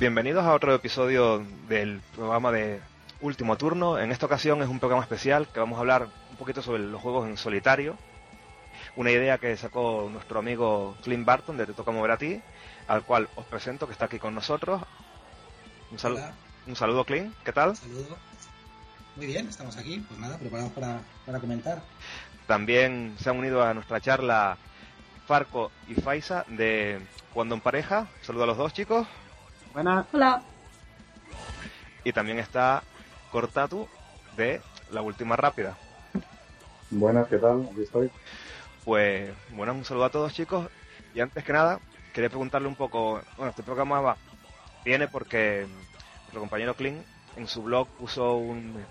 Bienvenidos a otro episodio del programa de Último Turno. En esta ocasión es un programa especial que vamos a hablar un poquito sobre los juegos en solitario. Una idea que sacó nuestro amigo Clint Barton de Te Toca Mover a Ti, al cual os presento que está aquí con nosotros. Un, Hola. un saludo, Clint. ¿Qué tal? Saludo. Muy bien, estamos aquí, pues nada, preparados para, para comentar. También se han unido a nuestra charla Farco y Faisa de Cuando en Pareja. Saludo a los dos chicos. Buenas. Hola. Y también está Cortatu de La Última Rápida. Buenas, ¿qué tal? Aquí estoy. Pues bueno, un saludo a todos chicos. Y antes que nada, quería preguntarle un poco, bueno, este programa va, viene porque nuestro compañero Clint en su blog puso un,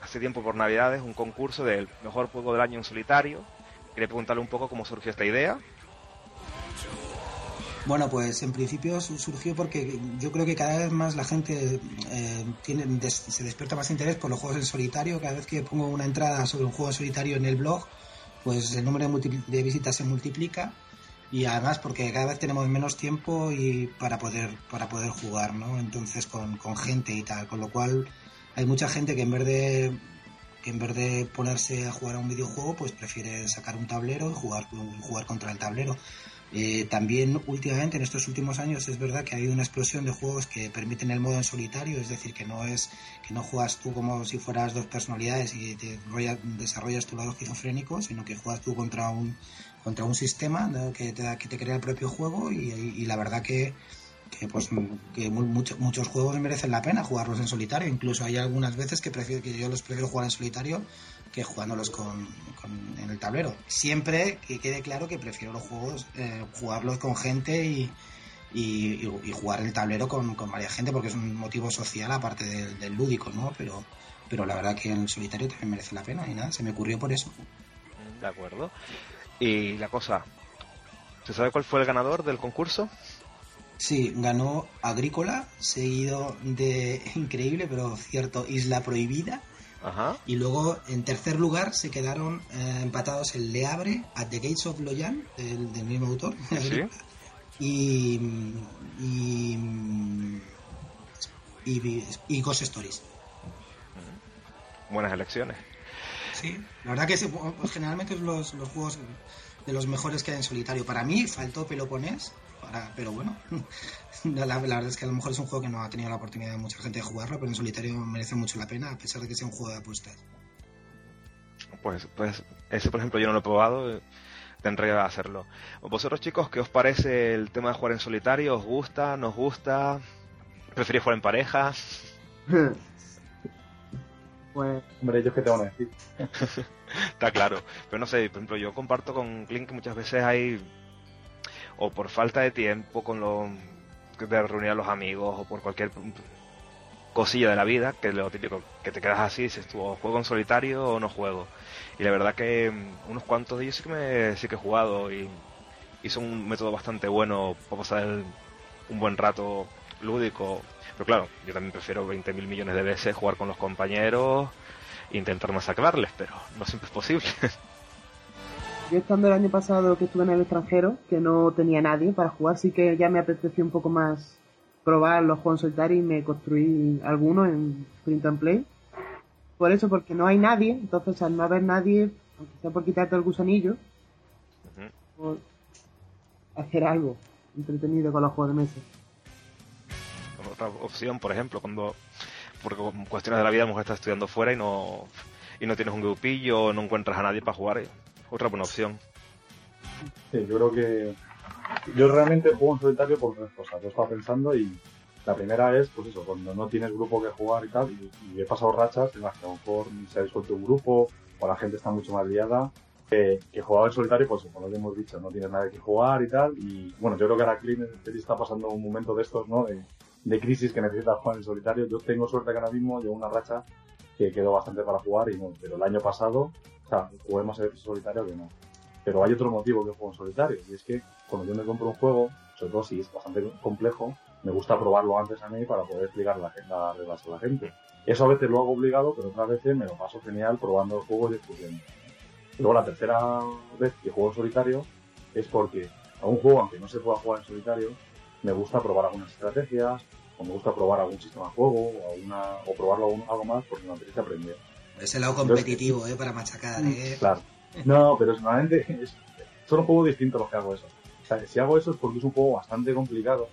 hace tiempo por Navidades un concurso del mejor juego del año en solitario. Quería preguntarle un poco cómo surgió esta idea. Bueno, pues en principio su- surgió porque yo creo que cada vez más la gente eh, tiene, des- se despierta más interés por los juegos en solitario. Cada vez que pongo una entrada sobre un juego en solitario en el blog, pues el número de, de visitas se multiplica y además porque cada vez tenemos menos tiempo y para poder para poder jugar, ¿no? Entonces con, con gente y tal, con lo cual hay mucha gente que en vez de que en vez de ponerse a jugar a un videojuego, pues prefiere sacar un tablero y jugar jugar contra el tablero. Eh, también últimamente, en estos últimos años, es verdad que ha habido una explosión de juegos que permiten el modo en solitario, es decir, que no es que no juegas tú como si fueras dos personalidades y te rolla- desarrollas tu lado esquizofrénico, sino que juegas tú contra un contra un sistema que, te, que te crea el propio juego y, la verdad que que pues que mu- mucho- muchos juegos merecen la pena jugarlos en solitario. Incluso hay algunas veces que prefiero que yo los prefiero jugar en solitario que jugándolos con, con- en el tablero siempre que quede claro que prefiero los juegos eh, jugarlos con gente y, y, jugar el tablero con, con varias gente porque es un motivo social aparte del, del lúdico no pero pero la verdad que en el solitario también merece la pena y nada se me ocurrió por eso De acuerdo. Y la cosa, ¿se sabe cuál fue el ganador del concurso? Sí, ganó Agrícola, seguido de increíble, pero cierto, Isla Prohibida. Ajá. Y luego en tercer lugar se quedaron eh, empatados el Le Abre, At the Gates of Loyan, del, del mismo autor. Sí. y, y, y, y Ghost Stories. Buenas elecciones. Sí, la verdad que sí, pues, generalmente los, los juegos de los mejores que hay en solitario. Para mí faltó Peloponés, para, pero bueno, la, la verdad es que a lo mejor es un juego que no ha tenido la oportunidad de mucha gente de jugarlo, pero en solitario merece mucho la pena, a pesar de que sea un juego de apuestas. Pues, pues ese, por ejemplo, yo no lo he probado. eh, Tendré que hacerlo. ¿Vosotros, chicos, qué os parece el tema de jugar en solitario? ¿Os gusta? ¿Nos gusta? ¿Preferís jugar en pareja? Pues Hombre, yo qué te van a decir. Está claro. Pero no sé, por ejemplo, yo comparto con Clint que muchas veces hay, o por falta de tiempo, con lo de reunir a los amigos, o por cualquier cosilla de la vida, que es lo típico, que te quedas así, dices tú, juego en solitario o no juego. Y la verdad que mm, unos cuantos de ellos sí que me sí que he jugado y, y son un método bastante bueno para pasar un buen rato lúdico. Pero claro, yo también prefiero 20.000 millones de veces jugar con los compañeros e intentar masacrarles, pero no siempre es posible. yo estando el año pasado que estuve en el extranjero, que no tenía nadie para jugar, sí que ya me apeteció un poco más probar los juegos en solitario y me construí algunos en Print and Play. Por eso, porque no hay nadie, entonces al no haber nadie, aunque sea por quitarte el gusanillo, por hacer algo entretenido con los juegos de mesa. Otra opción, por ejemplo, cuando por cuestiones de la vida a lo mejor estás estudiando fuera y no y no tienes un grupillo, no encuentras a nadie para jugar, eh, otra buena opción. Sí, yo creo que. Yo realmente juego en solitario por tres cosas. Yo estaba pensando y la primera es, pues eso, cuando no tienes grupo que jugar y tal, y, y he pasado rachas en las que a lo mejor se ha disuelto un grupo o la gente está mucho más liada. Que, que jugaba en solitario, pues como lo hemos dicho, no tienes nadie que jugar y tal. Y bueno, yo creo que ahora Clean está pasando un momento de estos, ¿no? De, de crisis que necesita jugar en solitario. Yo tengo suerte que ahora mismo llevo una racha que quedó bastante para jugar y pero el año pasado, sea, jugué más en solitario que no. Pero hay otro motivo que juego en solitario, y es que cuando yo me compro un juego, sobre todo si es bastante complejo, me gusta probarlo antes a mí para poder explicar la- las reglas a la gente. Eso a veces lo hago obligado, pero otras veces me lo paso genial probando el juego y discutiendo. Luego la tercera vez que juego en solitario es porque a un juego, aunque no se pueda jugar en solitario, me gusta probar algunas estrategias o me gusta probar algún sistema de juego o, alguna, o probarlo algo más porque me apetece aprender. Es el lado competitivo, ¿eh? Para machacar, ¿eh? Claro. No, pero normalmente es, son juegos distintos los que hago eso. O sea, si hago eso es porque es un juego bastante complicado,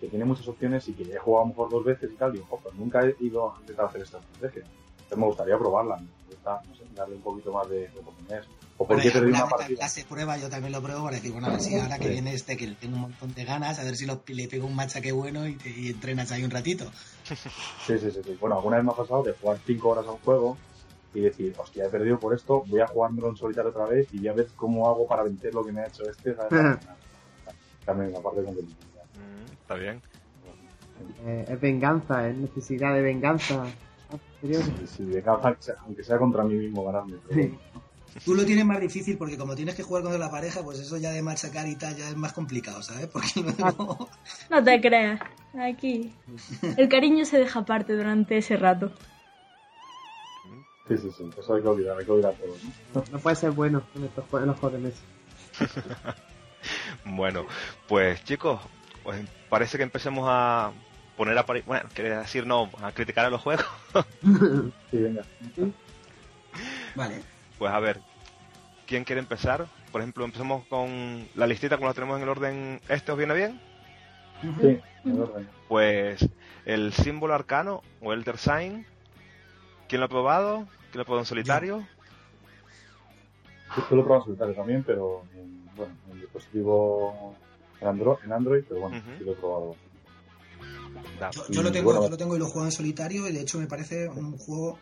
que tiene muchas opciones y que he jugado a lo mejor dos veces y tal, y digo, pues nunca he ido a intentar hacer esta estrategia. Entonces me gustaría probarla, me gusta, no sé, darle un poquito más de, de oportunidades. O porque he perdido una partida. clase prueba yo también lo pruebo para decir, bueno, a ver si ahora que viene este, que tengo un montón de ganas, a ver si lo, le pego un machaque bueno y, te, y entrenas ahí un ratito. Sí, sí, sí, sí. Bueno, alguna vez me ha pasado de jugar 5 horas a un juego y decir, hostia, he perdido por esto, voy a jugármelo en solitario otra vez y ya ves cómo hago para vencer lo que me ha hecho este. ¿sabes? También la parte competitiva. Mm, está bien. Eh, es venganza, es necesidad de venganza. Sí, sí, venganza, aunque sea contra mí mismo ganarme. Pero... Sí. Tú lo tienes más difícil porque como tienes que jugar con la pareja, pues eso ya de machacar y tal ya es más complicado, ¿sabes? Porque luego... No te creas. Aquí. El cariño se deja aparte durante ese rato. Sí, sí, sí. Eso hay que olvidar, hay que olvidar todo. ¿no? Puede ser bueno en, estos, en los juegos de mesa. Bueno, pues chicos, pues parece que empecemos a poner a pari- bueno, quería decir no, a criticar a los juegos. Sí, venga. Vale. Pues a ver, ¿quién quiere empezar? Por ejemplo, empezamos con la listita como la tenemos en el orden este, ¿os viene bien? Sí, en orden. Pues el símbolo arcano o Elder Sign, ¿quién lo ha probado? ¿Quién lo ha probado en solitario? Yo lo he probado en solitario también, pero en, bueno, en el dispositivo en Android, en Android pero bueno, sí lo he probado. Yo, yo lo tengo, bueno, yo lo tengo y lo juego en solitario y de hecho me parece un juego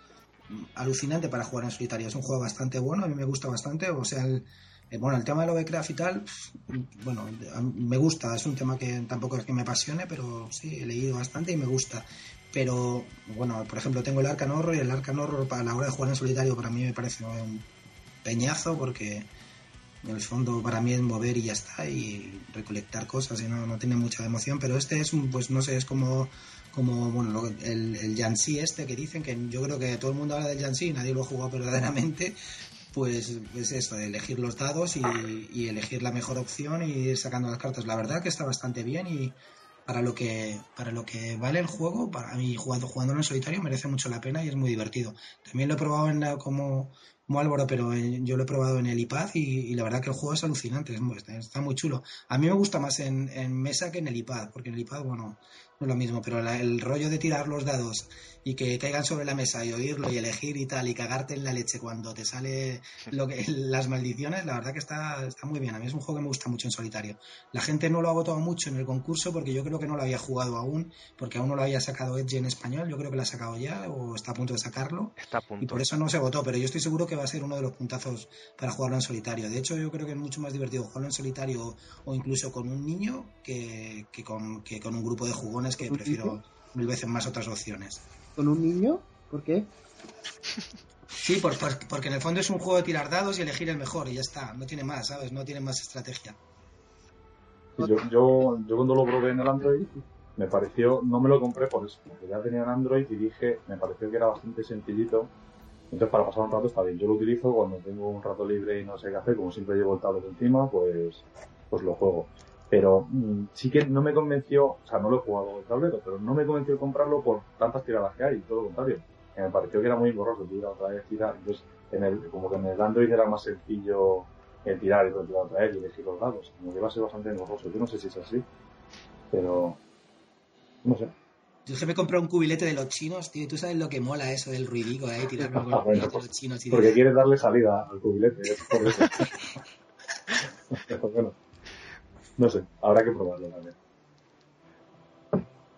alucinante para jugar en solitario. Es un juego bastante bueno, a mí me gusta bastante. O sea, el, eh, bueno, el tema de Lovecraft y tal, bueno, me gusta. Es un tema que tampoco es que me apasione, pero sí, he leído bastante y me gusta. Pero, bueno, por ejemplo, tengo el Arcan Horror y el Arcan Horror para la hora de jugar en solitario para mí me parece un peñazo porque en el fondo para mí es mover y ya está y recolectar cosas y no, no tiene mucha emoción pero este es un pues no sé es como como bueno el, el Yancy este que dicen que yo creo que todo el mundo habla del Yancy y nadie lo ha jugado verdaderamente pues es eso de elegir los dados y, y elegir la mejor opción y ir sacando las cartas. La verdad que está bastante bien y para lo que para lo que vale el juego para mí jugando jugándolo en solitario merece mucho la pena y es muy divertido también lo he probado en la- como como Álvaro, pero en- yo lo he probado en el iPad y, la verdad que el juego es alucinante, es está muy chulo. A mí me gusta más en, en mesa que en el iPad, porque en el iPad, bueno, no es lo mismo, pero la- el rollo de tirar los dados y que caigan sobre la mesa y oírlo y elegir y tal y cagarte en la leche cuando te sale lo que, las maldiciones, la verdad que está, está muy bien. A mí es un juego que me gusta mucho en solitario. La gente no lo ha votado mucho en el concurso porque yo creo que no lo había jugado aún, porque aún no lo había sacado Edge en español, yo creo que lo ha sacado ya o está a punto de sacarlo. Está a Y punto. por eso no se votó, pero yo estoy seguro que va a ser uno de los puntazos para jugarlo en solitario. De hecho, yo creo que es mucho más divertido jugarlo en solitario o incluso con un niño que, que con, que con un grupo de jugones que ¿Un prefiero mil veces más otras opciones. ¿Con un niño? ¿Por qué? Sí, por- por- porque en el fondo es un juego de tirar dados y elegir el mejor y ya está. No tiene más, ¿sabes? No tiene más estrategia. Sí, yo, yo, yo cuando lo probé en el Android, me pareció, no me lo compré por eso, porque ya tenía en Android y dije, me pareció que era bastante sencillito. Entonces para pasar un rato está bien. Yo lo utilizo cuando tengo un rato libre y no sé qué hacer, como siempre llevo el tablet encima, pues, pues lo juego. Pero mm, sí que no me convenció, o sea, no lo he jugado el tablero, pero no me convenció comprarlo por tantas tiradas que hay, todo lo contrario. Que me pareció que era muy borroso, tirar otra vez, tirar. Entonces, en el, como que en el Android era más sencillo el tirar y tirar otra vez y elegir los dados. Como que va a ser bastante engorroso. Yo no sé si es así, pero no sé. Yo que me compré un cubilete de los chinos, tío, tú sabes lo que mola eso del ruidico ahí, tirar con Ah, los bueno, pues, los chinos y Porque de- quieres darle salida al cubilete, es por eso. Pero bueno, no sé, habrá que probarlo también.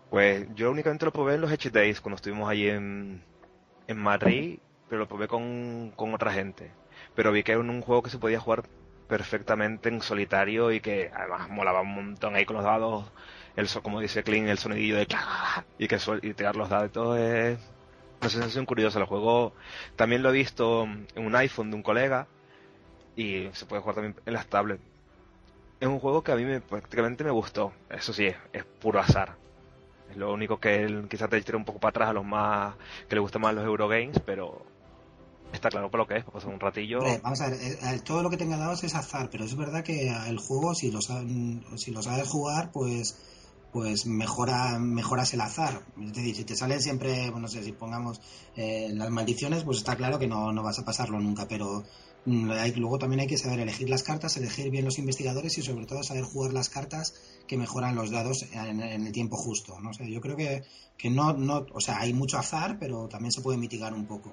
Pues yo únicamente lo probé en los Edge Days cuando estuvimos allí en, en Madrid, pero lo probé con, con otra gente. Pero vi que era un juego que se podía jugar perfectamente en solitario y que además molaba un montón ahí con los dados, el como dice Clean, el sonidillo de y que suel- y tirar los dados y todo es una sensación curiosa. El juego también lo he visto en un iPhone de un colega y se puede jugar también en las tablets. Es un juego que a mí me, prácticamente me gustó. Eso sí, es, es puro azar. Es lo único que él quizás te tira un poco para atrás a los más que le gustan más los Eurogames, pero está claro para lo que es, para pasar un ratillo. Vamos a ver, eh, eh, todo lo que tenga dados es azar, pero es verdad que el juego, si lo, si lo sabes jugar, pues pues mejora, mejoras el azar. Es decir, si te salen siempre, bueno, no sé, si pongamos eh, las maldiciones, pues está claro que no, no vas a pasarlo nunca, pero luego también hay que saber elegir las cartas, elegir bien los investigadores y sobre todo saber jugar las cartas que mejoran los dados en, en el tiempo justo. No sé, yo creo que, que no, no, o sea, hay mucho azar, pero también se puede mitigar un poco.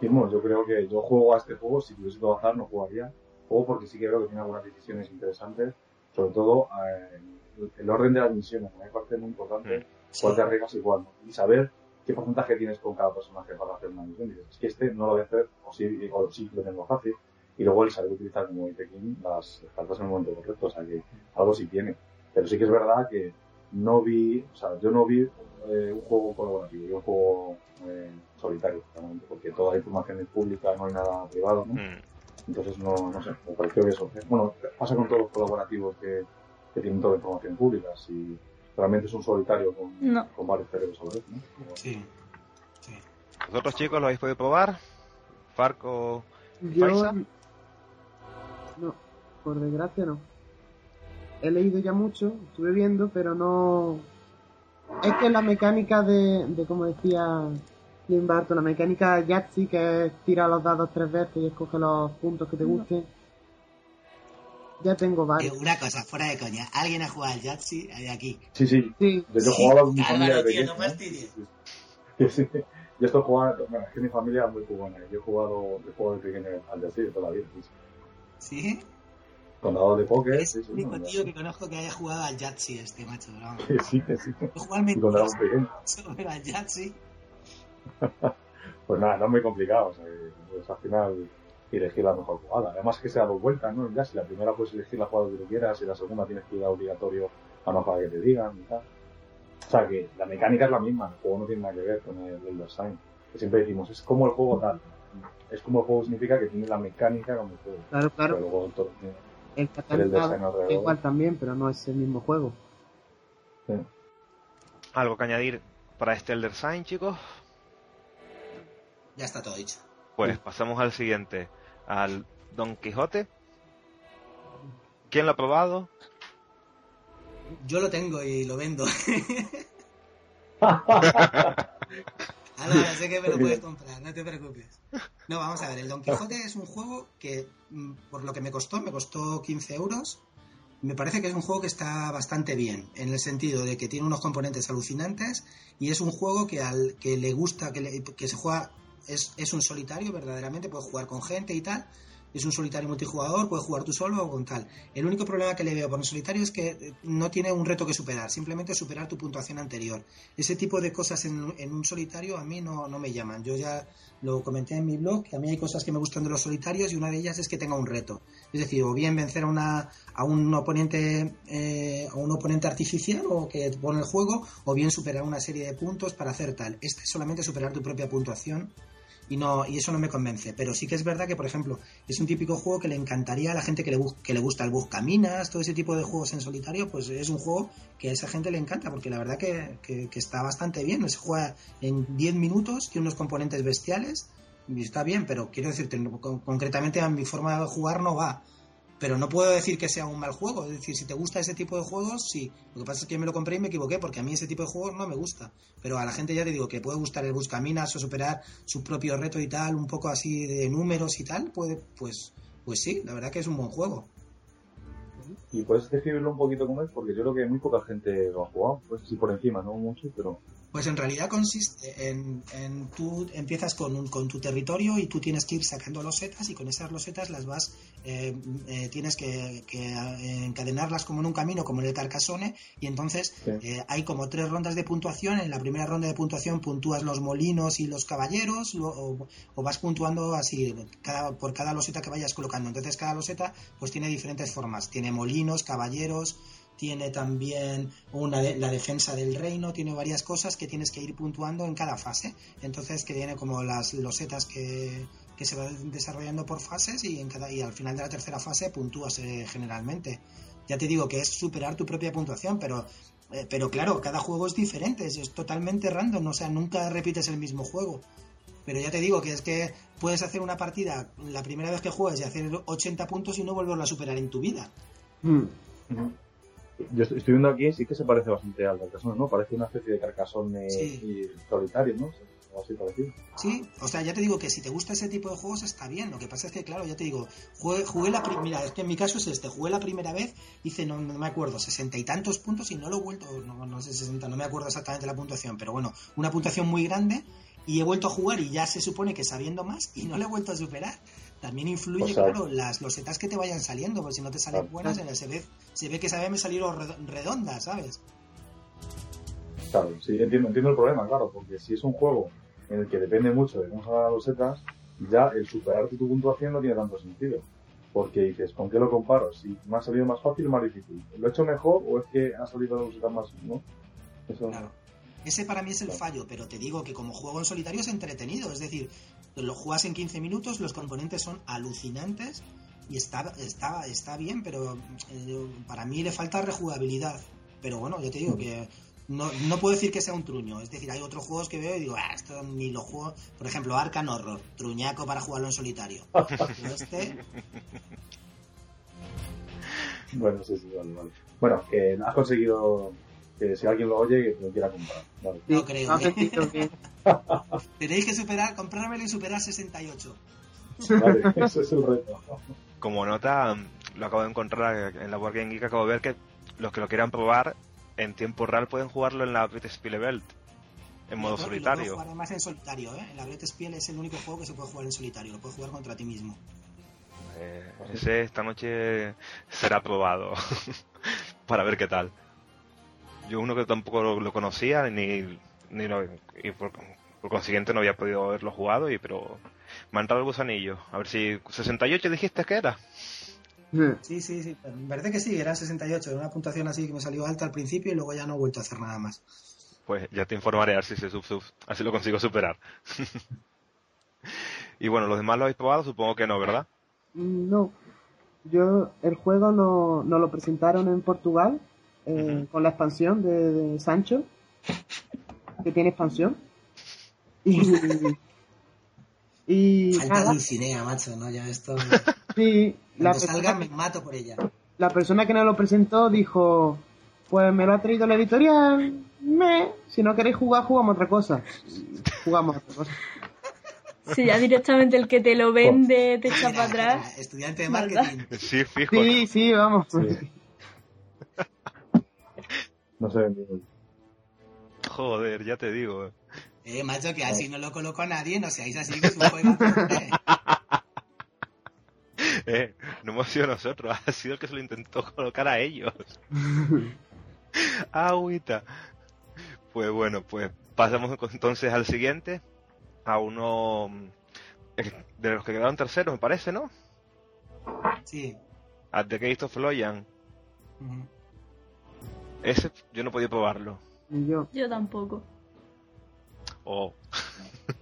Yo creo que yo juego a este juego, si tuviese todo azar no jugaría. Juego porque sí que creo que tiene algunas decisiones interesantes, sobre todo eh, el, el orden de las misiones, me parece muy importante Sí. cuál te arriesgas y cuál no. Y saber qué porcentaje tienes con cada personaje para hacer una misión. Dices, es que este no lo voy a hacer, o sí, o sí lo tengo fácil. Y luego el saber utilizar, como dice Kim, las cartas en el momento correcto, o sea que algo sí tiene. Pero sí que es verdad que no vi, o sea, yo no vi eh, un juego colaborativo, yo un juego eh, solitario, realmente, porque toda la información es pública, no hay nada privado, ¿no? Mm. Entonces, no, no sé, me pareció que eso. eh, Bueno, pasa con todos los colaborativos que, que tienen toda la información pública. Si realmente es un solitario con, No. con varios cerebros a la vez, ¿no? Pero- Sí. sí. ¿Vosotros chicos lo habéis podido probar? Farco. Yo. ¿Faisa? No, por desgracia no. He leído ya mucho, estuve viendo, pero no. Es que la mecánica de, de como decía Tim Burton, la mecánica Yahtzee, que es tirar los dados tres veces y escoge los puntos que te gusten. Ya tengo Eh, varios. una cosa, fuera de coña, ¿alguien ha jugado al Yahtzee de aquí? Sí, sí. Sí, Yo Sí, jugaba con mi familia de tío, pequeño. no. Sí, sí. Yo esto jugaba, bueno, es que mi familia es muy cubana. Yo he jugado, yo juego de pequeño al de de toda la vida. sí, sí. ¿Sí? Con dados de póker. Es el único no, tío que conozco que haya jugado al Yahtzee este macho, bro. Sí, sí, sí. Yo juego al pero Yahtzee. Pues nada, no es muy complicado. O sea, que, pues, al final elegir la mejor jugada. Además que sea dos vueltas, ¿no? Ya si la primera puedes elegir la jugada que tú quieras y la segunda tienes que ir a obligatorio a una jugada que te digan y tal. O sea que la mecánica es la misma, el juego no tiene nada que ver con el Elder Sign. Que siempre decimos, es como el juego tal. Es como el juego significa que tiene la mecánica como el juego. claro, Pero claro. luego todo tiene- El el design Catán alrededor. igual también, pero no es el mismo juego. sí. ¿Algo que añadir para este Elder Sign, chicos? Ya está todo dicho. Pues pasamos al siguiente, al Don Quijote. ¿Quién lo ha probado? Yo lo tengo y lo vendo. Ahora sé que me lo puedes comprar, no te preocupes. No, vamos a ver, el Don Quijote es un juego que, mm, por lo que me costó, me costó 15 euros. Me parece que es un juego que está bastante bien, en el sentido de que tiene unos componentes alucinantes y es un juego que al que le gusta, que, le- que se juega, es, es un solitario verdaderamente, puedes jugar con gente y tal. Es un solitario multijugador, puedes jugar tú solo o con tal. El único problema que le veo por un solitario es que eh, no tiene un reto que superar, simplemente superar tu puntuación anterior. Ese tipo de cosas en, en un solitario a mí no, no me llaman. Yo ya lo comenté en mi blog, que a mí hay cosas que me gustan de los solitarios y una de ellas es que tenga un reto. Es decir, o bien vencer a, una, a un oponente eh, a un oponente artificial o que pone el juego, o bien superar una serie de puntos para hacer tal. Este es solamente superar tu propia puntuación y no y eso no me convence. Pero sí que es verdad que por ejemplo es un típico juego que le encantaría a la gente que le, que le gusta el buscaminas todo ese tipo de juegos en solitario pues es un juego que a esa gente le encanta porque la verdad que, que- está bastante bien. Se juega en 10 minutos tiene unos componentes bestiales y está bien pero quiero decirte concretamente a mi forma de jugar no va pero no puedo decir que sea un mal juego. Es decir, si te gusta ese tipo de juegos, sí. Lo que pasa es que yo me lo compré y me equivoqué, porque a mí ese tipo de juegos no me gusta. Pero a la gente ya te digo que puede gustar el buscaminas o superar su propio reto y tal, un poco así de números y tal, puede, pues, pues sí, la verdad que es un buen juego. Y puedes describirlo un poquito como es, porque yo creo que muy poca gente lo ha jugado. Pues sí, por encima, no mucho, pero. Pues en realidad consiste en, en tú empiezas con, un- con tu territorio y tú tienes que ir sacando losetas y con esas losetas las vas, eh, eh, tienes que, que, eh, encadenarlas como en un camino, como en el Carcassonne, y entonces Sí. eh, hay como tres rondas de puntuación. En la primera ronda de puntuación puntúas los molinos y los caballeros, o, o vas puntuando así cada, por cada loseta que vayas colocando. Entonces cada loseta pues tiene diferentes formas. Tiene molinos, caballeros, tiene también una de- la defensa del reino, tiene varias cosas que tienes que ir puntuando en cada fase. Entonces que tiene como las losetas que, que se van desarrollando por fases y, en cada, y al final de la tercera fase puntúas eh, generalmente. Ya te digo que es superar tu propia puntuación, pero, eh, pero claro, cada juego es diferente, es, es totalmente random, o sea, nunca repites el mismo juego. Pero ya te digo que es que puedes hacer una partida la primera vez que juegues y hacer 80 puntos y no volverlo a superar en tu vida. Hmm. Yo estoy estoy viendo aquí, sí que se parece bastante al Carcassonne, ¿no? Parece una especie de Carcassonne Sí. y solitario, ¿no? Algo así parecido. Sí, o sea, ya te digo que si te gusta ese tipo de juegos está bien. Lo que pasa es que, claro, ya te digo, jugué, jugué la primera, mira, es que en mi caso es este, jugué la primera vez, hice, no, no me acuerdo, sesenta y tantos puntos y no lo he vuelto, no, no sé, 60, no me acuerdo exactamente la puntuación, pero bueno, una puntuación muy grande y he vuelto a jugar y ya se supone que sabiendo más y no lo he vuelto a superar. También influye, O sea, claro, las losetas que te vayan saliendo, porque si no te salen Claro. buenas, se ve, se ve que salieron red- redondas, ¿sabes? Claro, sí, entiendo, entiendo el problema, claro, porque si es un juego en el que depende mucho de cómo salgan las losetas, ya el superarte tu puntuación no tiene tanto sentido. Porque dices, ¿con qué lo comparo? Si me ha salido más fácil o más difícil. ¿Lo he hecho mejor o es que ha salido la loseta más, no? Eso, Claro. Ese para mí es el fallo, pero te digo que como juego en solitario es entretenido. Es decir, lo juegas en 15 minutos, los componentes son alucinantes y está, está, está bien, pero eh, para mí le falta rejugabilidad. Pero bueno, yo te digo que no, no puedo decir que sea un truño. Es decir, hay otros juegos que veo y digo, ah, esto ni lo juego. Por ejemplo, Arcan Horror, truñaco para jugarlo en solitario. Pero este, Bueno, sí, sí, vale, vale. Bueno, que has conseguido que si alguien lo oye, que lo quiera comprar. Vale. No creo, ¿eh? tenéis que superar, comprármelo y superar 68. Vale, ese es el reto. Como nota, lo acabo de encontrar en la Board Game Geek, acabo de ver que los que lo quieran probar en tiempo real pueden jugarlo en la British Belt en modo lo solitario. jugar además en solitario, ¿eh? En la Great Spiel es el único juego que se puede jugar en solitario. Lo puedes jugar contra ti mismo. Eh, ese esta noche será probado para ver qué tal. Yo uno que tampoco lo, lo conocía ni, ni lo- y por, por consiguiente no había podido haberlo jugado y pero me ha entrado el gusanillo. A ver si 68 dijiste que era. Sí, sí, sí. Me parece que sí, era 68. Era una puntuación así que me salió alta al principio y luego ya no he vuelto a hacer nada más. Pues ya te informaré a ver si se sub, sub- así lo consigo superar. y bueno, los demás lo habéis probado, supongo que no, ¿verdad? No. Yo, el juego no, no lo presentaron en Portugal eh, con la expansión de, de Sancho, que tiene expansión. Y, y Falta nada, Dulcinea, macho, ¿no? Ya esto... sí, la Cuando salga me mato por ella. la persona que nos lo presentó dijo, pues me lo ha traído la editorial, me, si no queréis jugar, jugamos otra cosa. Jugamos otra cosa. Si ya directamente el que te lo vende te echa Mira, para atrás. Estudiante de marketing. Sí, fijo. Sí, sí, vamos. Sí. No sé, ni- Joder, ya te digo. Eh, macho, que así no lo coloco a nadie, no seáis así que es un juego. Eh, no hemos sido nosotros, ha sido el que se lo intentó colocar a ellos. Agüita. Pues bueno, pues pasamos entonces al siguiente. A uno mm, de los que quedaron terceros, me parece, ¿no? Sí. A The Gate of Loyan. Ese yo no podía probarlo. Ni yo. Yo tampoco. Oh, yo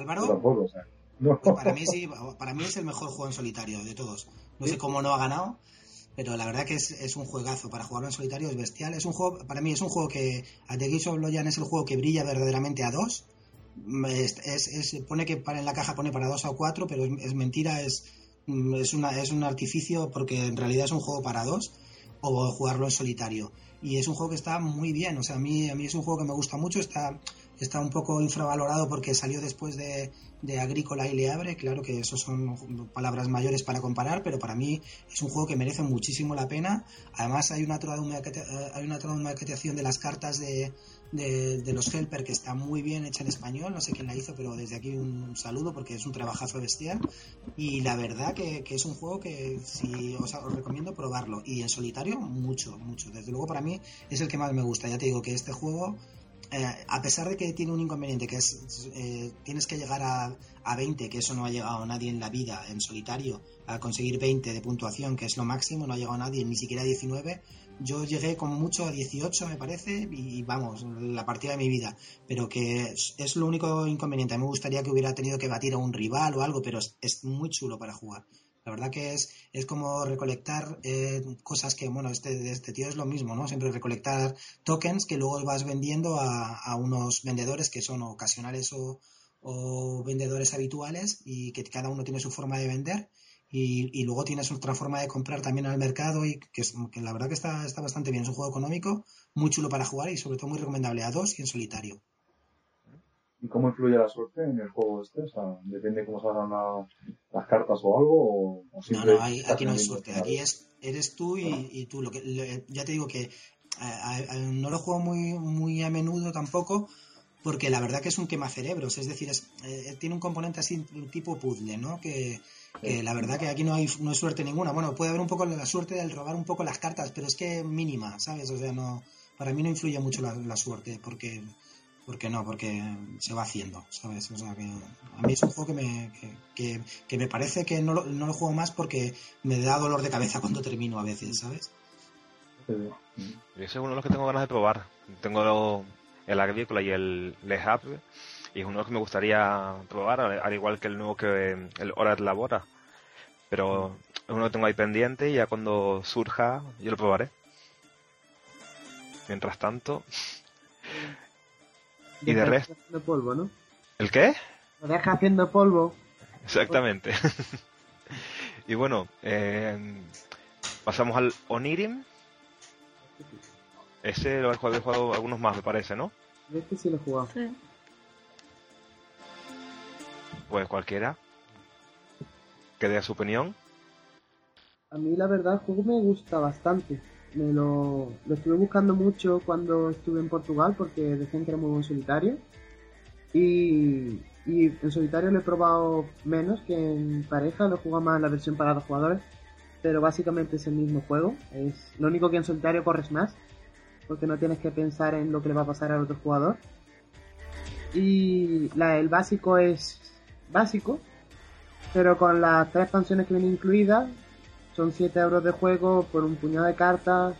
Álvaro, tampoco, o sea. No. pues para mí sí, para mí es el mejor juego en solitario de todos. No sé cómo no ha ganado, pero la verdad que es, es un juegazo. Para jugarlo en solitario es bestial. Es un juego, para mí es un juego que, a The Gates of Loyan es el juego que brilla verdaderamente a dos. Mm, Es, es- es- pone que para en la caja pone para dos o cuatro, pero es, es mentira, es, mm, es, una, es un artificio porque en realidad es un juego para dos o jugarlo en solitario. Y es un juego que está muy bien, o sea, a mí, a mí es un juego que me gusta mucho, está, está un poco infravalorado porque salió después de, de Agrícola y Le Abre, claro que eso son palabras mayores para comparar, pero para mí es un juego que merece muchísimo la pena. Además hay una hay una de las cartas de, de, los Helper que está muy bien hecha en español, no sé quién la hizo, pero desde aquí un saludo porque es un trabajazo bestial. Y la verdad que, es un juego que si os, recomiendo probarlo. Y en solitario, mucho, mucho. Desde luego para mí es el que más me gusta. Ya te digo que este juego, eh, a pesar de que tiene un inconveniente, que es eh, tienes que llegar a, a 20, que eso no ha llegado nadie en la vida en solitario, a conseguir 20 de puntuación, que es lo máximo, no ha llegado nadie, ni siquiera a 19. Yo llegué con mucho a 18, me parece, y vamos, la partida de mi vida. Pero que es, lo único inconveniente. Me gustaría que hubiera tenido que batir a un rival o algo, pero es, muy chulo para jugar. La verdad que es, es como recolectar eh, cosas que, bueno, este, este tío es lo mismo, ¿no? Siempre recolectar tokens que luego vas vendiendo a, a unos vendedores que son ocasionales o, o vendedores habituales y que cada uno tiene su forma de vender y, luego tienes otra forma de comprar también al mercado y que, que, la verdad que está, está bastante bien. Es un juego económico, muy chulo para jugar y sobre todo muy recomendable a dos y en solitario. ¿Y cómo influye la suerte en el juego este? O sea, ¿depende cómo salgan las cartas o algo? O, no, no, aquí no hay suerte. Aquí es, eres tú y, tú. Lo que, ya te digo que no lo juego muy, muy a menudo tampoco, porque la verdad que es un quemacerebros, es decir, es, eh, tiene un componente así tipo puzzle, ¿no? Que, la verdad que aquí no hay, no hay suerte ninguna. Bueno, puede haber un poco la suerte del robar un poco las cartas, pero es que mínima, ¿sabes? O sea, no, para mí no influye mucho la suerte, porque porque no, porque se va haciendo, ¿sabes? O sea, que a mí es un juego que me, que, que, me parece que no lo, no lo juego más porque me da dolor de cabeza cuando termino a veces, ¿sabes? Ese es uno de los que tengo ganas de probar. Tengo el Agrícola y el Le y es uno de los que me gustaría probar, al igual que el nuevo que el Horas Labora. Pero es uno que tengo ahí pendiente y ya cuando surja yo lo probaré. Mientras tanto, y de resto. Haciendo polvo, ¿no? ¿El qué? Lo deja haciendo polvo. Exactamente. y bueno, eh, pasamos al Onirim. Ese lo he jugado, he jugado algunos más, me parece, ¿no? Este sí lo he jugado. Sí. Pues cualquiera. Que dé su opinión. A mí la verdad el juego me gusta bastante me lo, estuve buscando mucho cuando estuve en Portugal porque decían que era muy buen solitario. Y, y en solitario lo he probado menos que en pareja, lo he más la versión para dos jugadores. Pero básicamente es el mismo juego. Es lo único que en solitario corres más. Porque no tienes que pensar en lo que le va a pasar al otro jugador. Y la, el básico es básico. Pero con las tres expansiones que vienen incluidas, son 7 euros de juego por un puñado de cartas.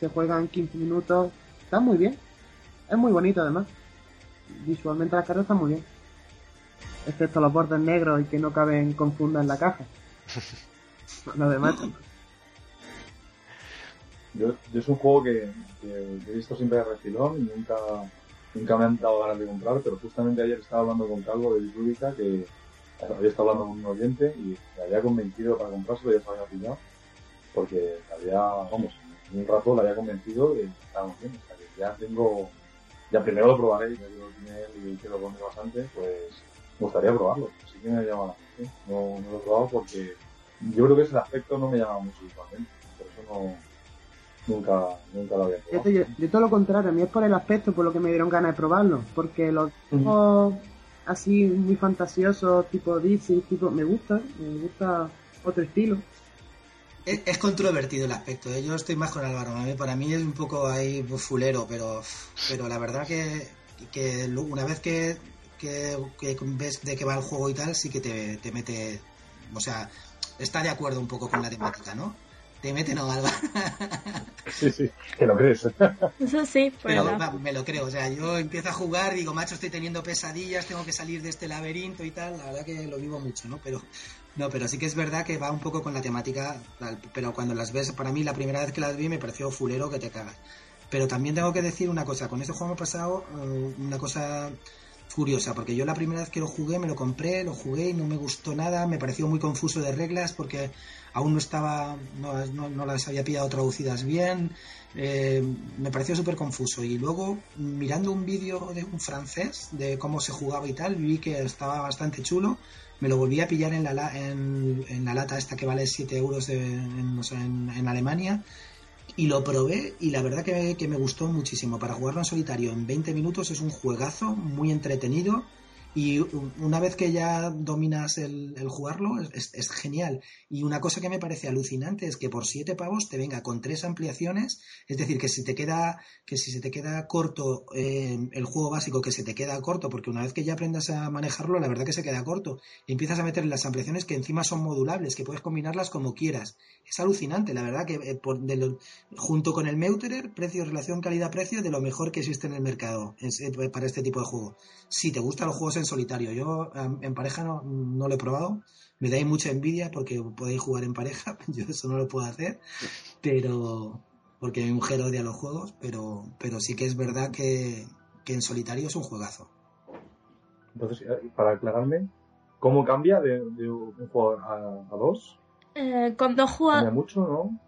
Se juegan 15 minutos. Está muy bien. Es muy bonito además. Visualmente las cartas están muy bien. Excepto los bordes negros y que no caben con funda en la caja. Lo demás. Yo, yo, es un juego que, he visto siempre de refilón y nunca, nunca me han dado ganas de comprar, pero justamente ayer estaba hablando con Calvo de Lúdica que, había estado hablando con un oyente y me había convencido para comprárselo, ya se había pillado, porque había, vamos, en un rato le había convencido que estábamos bien, o sea que ya tengo, ya primero lo probaré, ya que lo tiene él y quiero poner bastante, pues me gustaría probarlo, así que me llama la atención, no, no lo he probado porque yo creo que ese aspecto no me llama mucho visualmente, por eso no, Nunca, nunca lo había probado. Yo, todo lo contrario, a mí es por el aspecto por lo que me dieron ganas de probarlo, porque los así muy fantasioso, tipo Disney, tipo, me gusta, me gusta otro estilo. Es, controvertido el aspecto, ¿eh? yo estoy más con Álvaro, para mí es un poco ahí fulero, pero, pero la verdad que, que una vez que, que, ves de qué va el juego y tal, sí que te, te mete, o sea, está de acuerdo un poco con la temática, ¿no? Te mete no, Alba. Sí, sí, que lo crees. Eso sí, pues me lo creo. O sea, yo empiezo a jugar, digo, macho, estoy teniendo pesadillas, tengo que salir de este laberinto y tal. La verdad que lo vivo mucho, ¿no? Pero no, pero sí que es verdad que va un poco con la temática. Pero cuando las ves, para mí la primera vez que las vi me pareció fulero que te cagas. Pero también tengo que decir una cosa. Con este juego me ha pasado eh, una cosa curiosa, porque yo la primera vez que lo jugué me lo compré, lo jugué y no me gustó nada, me pareció muy confuso de reglas porque aún no estaba, no, no, las había pillado traducidas bien, eh, me pareció súper confuso. Y luego, mirando un vídeo de un francés de cómo se jugaba y tal, vi que estaba bastante chulo, me lo volví a pillar en la, en, en la lata esta que vale 7 euros en, en Alemania y lo probé y la verdad que, que, me gustó muchísimo. Para jugarlo en solitario en 20 minutos es un juegazo muy entretenido y una vez que ya dominas el, jugarlo, es, genial. Y una cosa que me parece alucinante es que por siete pavos te venga con tres ampliaciones, es decir, que si te queda, que si se te queda corto eh, el juego básico, que se te queda corto, porque una vez que ya aprendas a manejarlo, la verdad que se queda corto. Y empiezas a meter las ampliaciones que encima son modulables, que puedes combinarlas como quieras. Es alucinante, la verdad que eh, junto con el Meuterer, precio, relación calidad-precio, de lo mejor que existe en el mercado para este tipo de juego. Si te gustan los juegos en solitario. Yo en pareja no, no lo he probado. Me dais mucha envidia porque podéis jugar en pareja. Yo eso no lo puedo hacer. Pero. Porque mi mujer odia los juegos. Pero, pero sí que es verdad que, en solitario es un juegazo. Entonces, eh, para aclararme, ¿Cómo cambia de, de un jugador a, a dos? Eh, con dos Cambia jugadores. mucho, ¿no?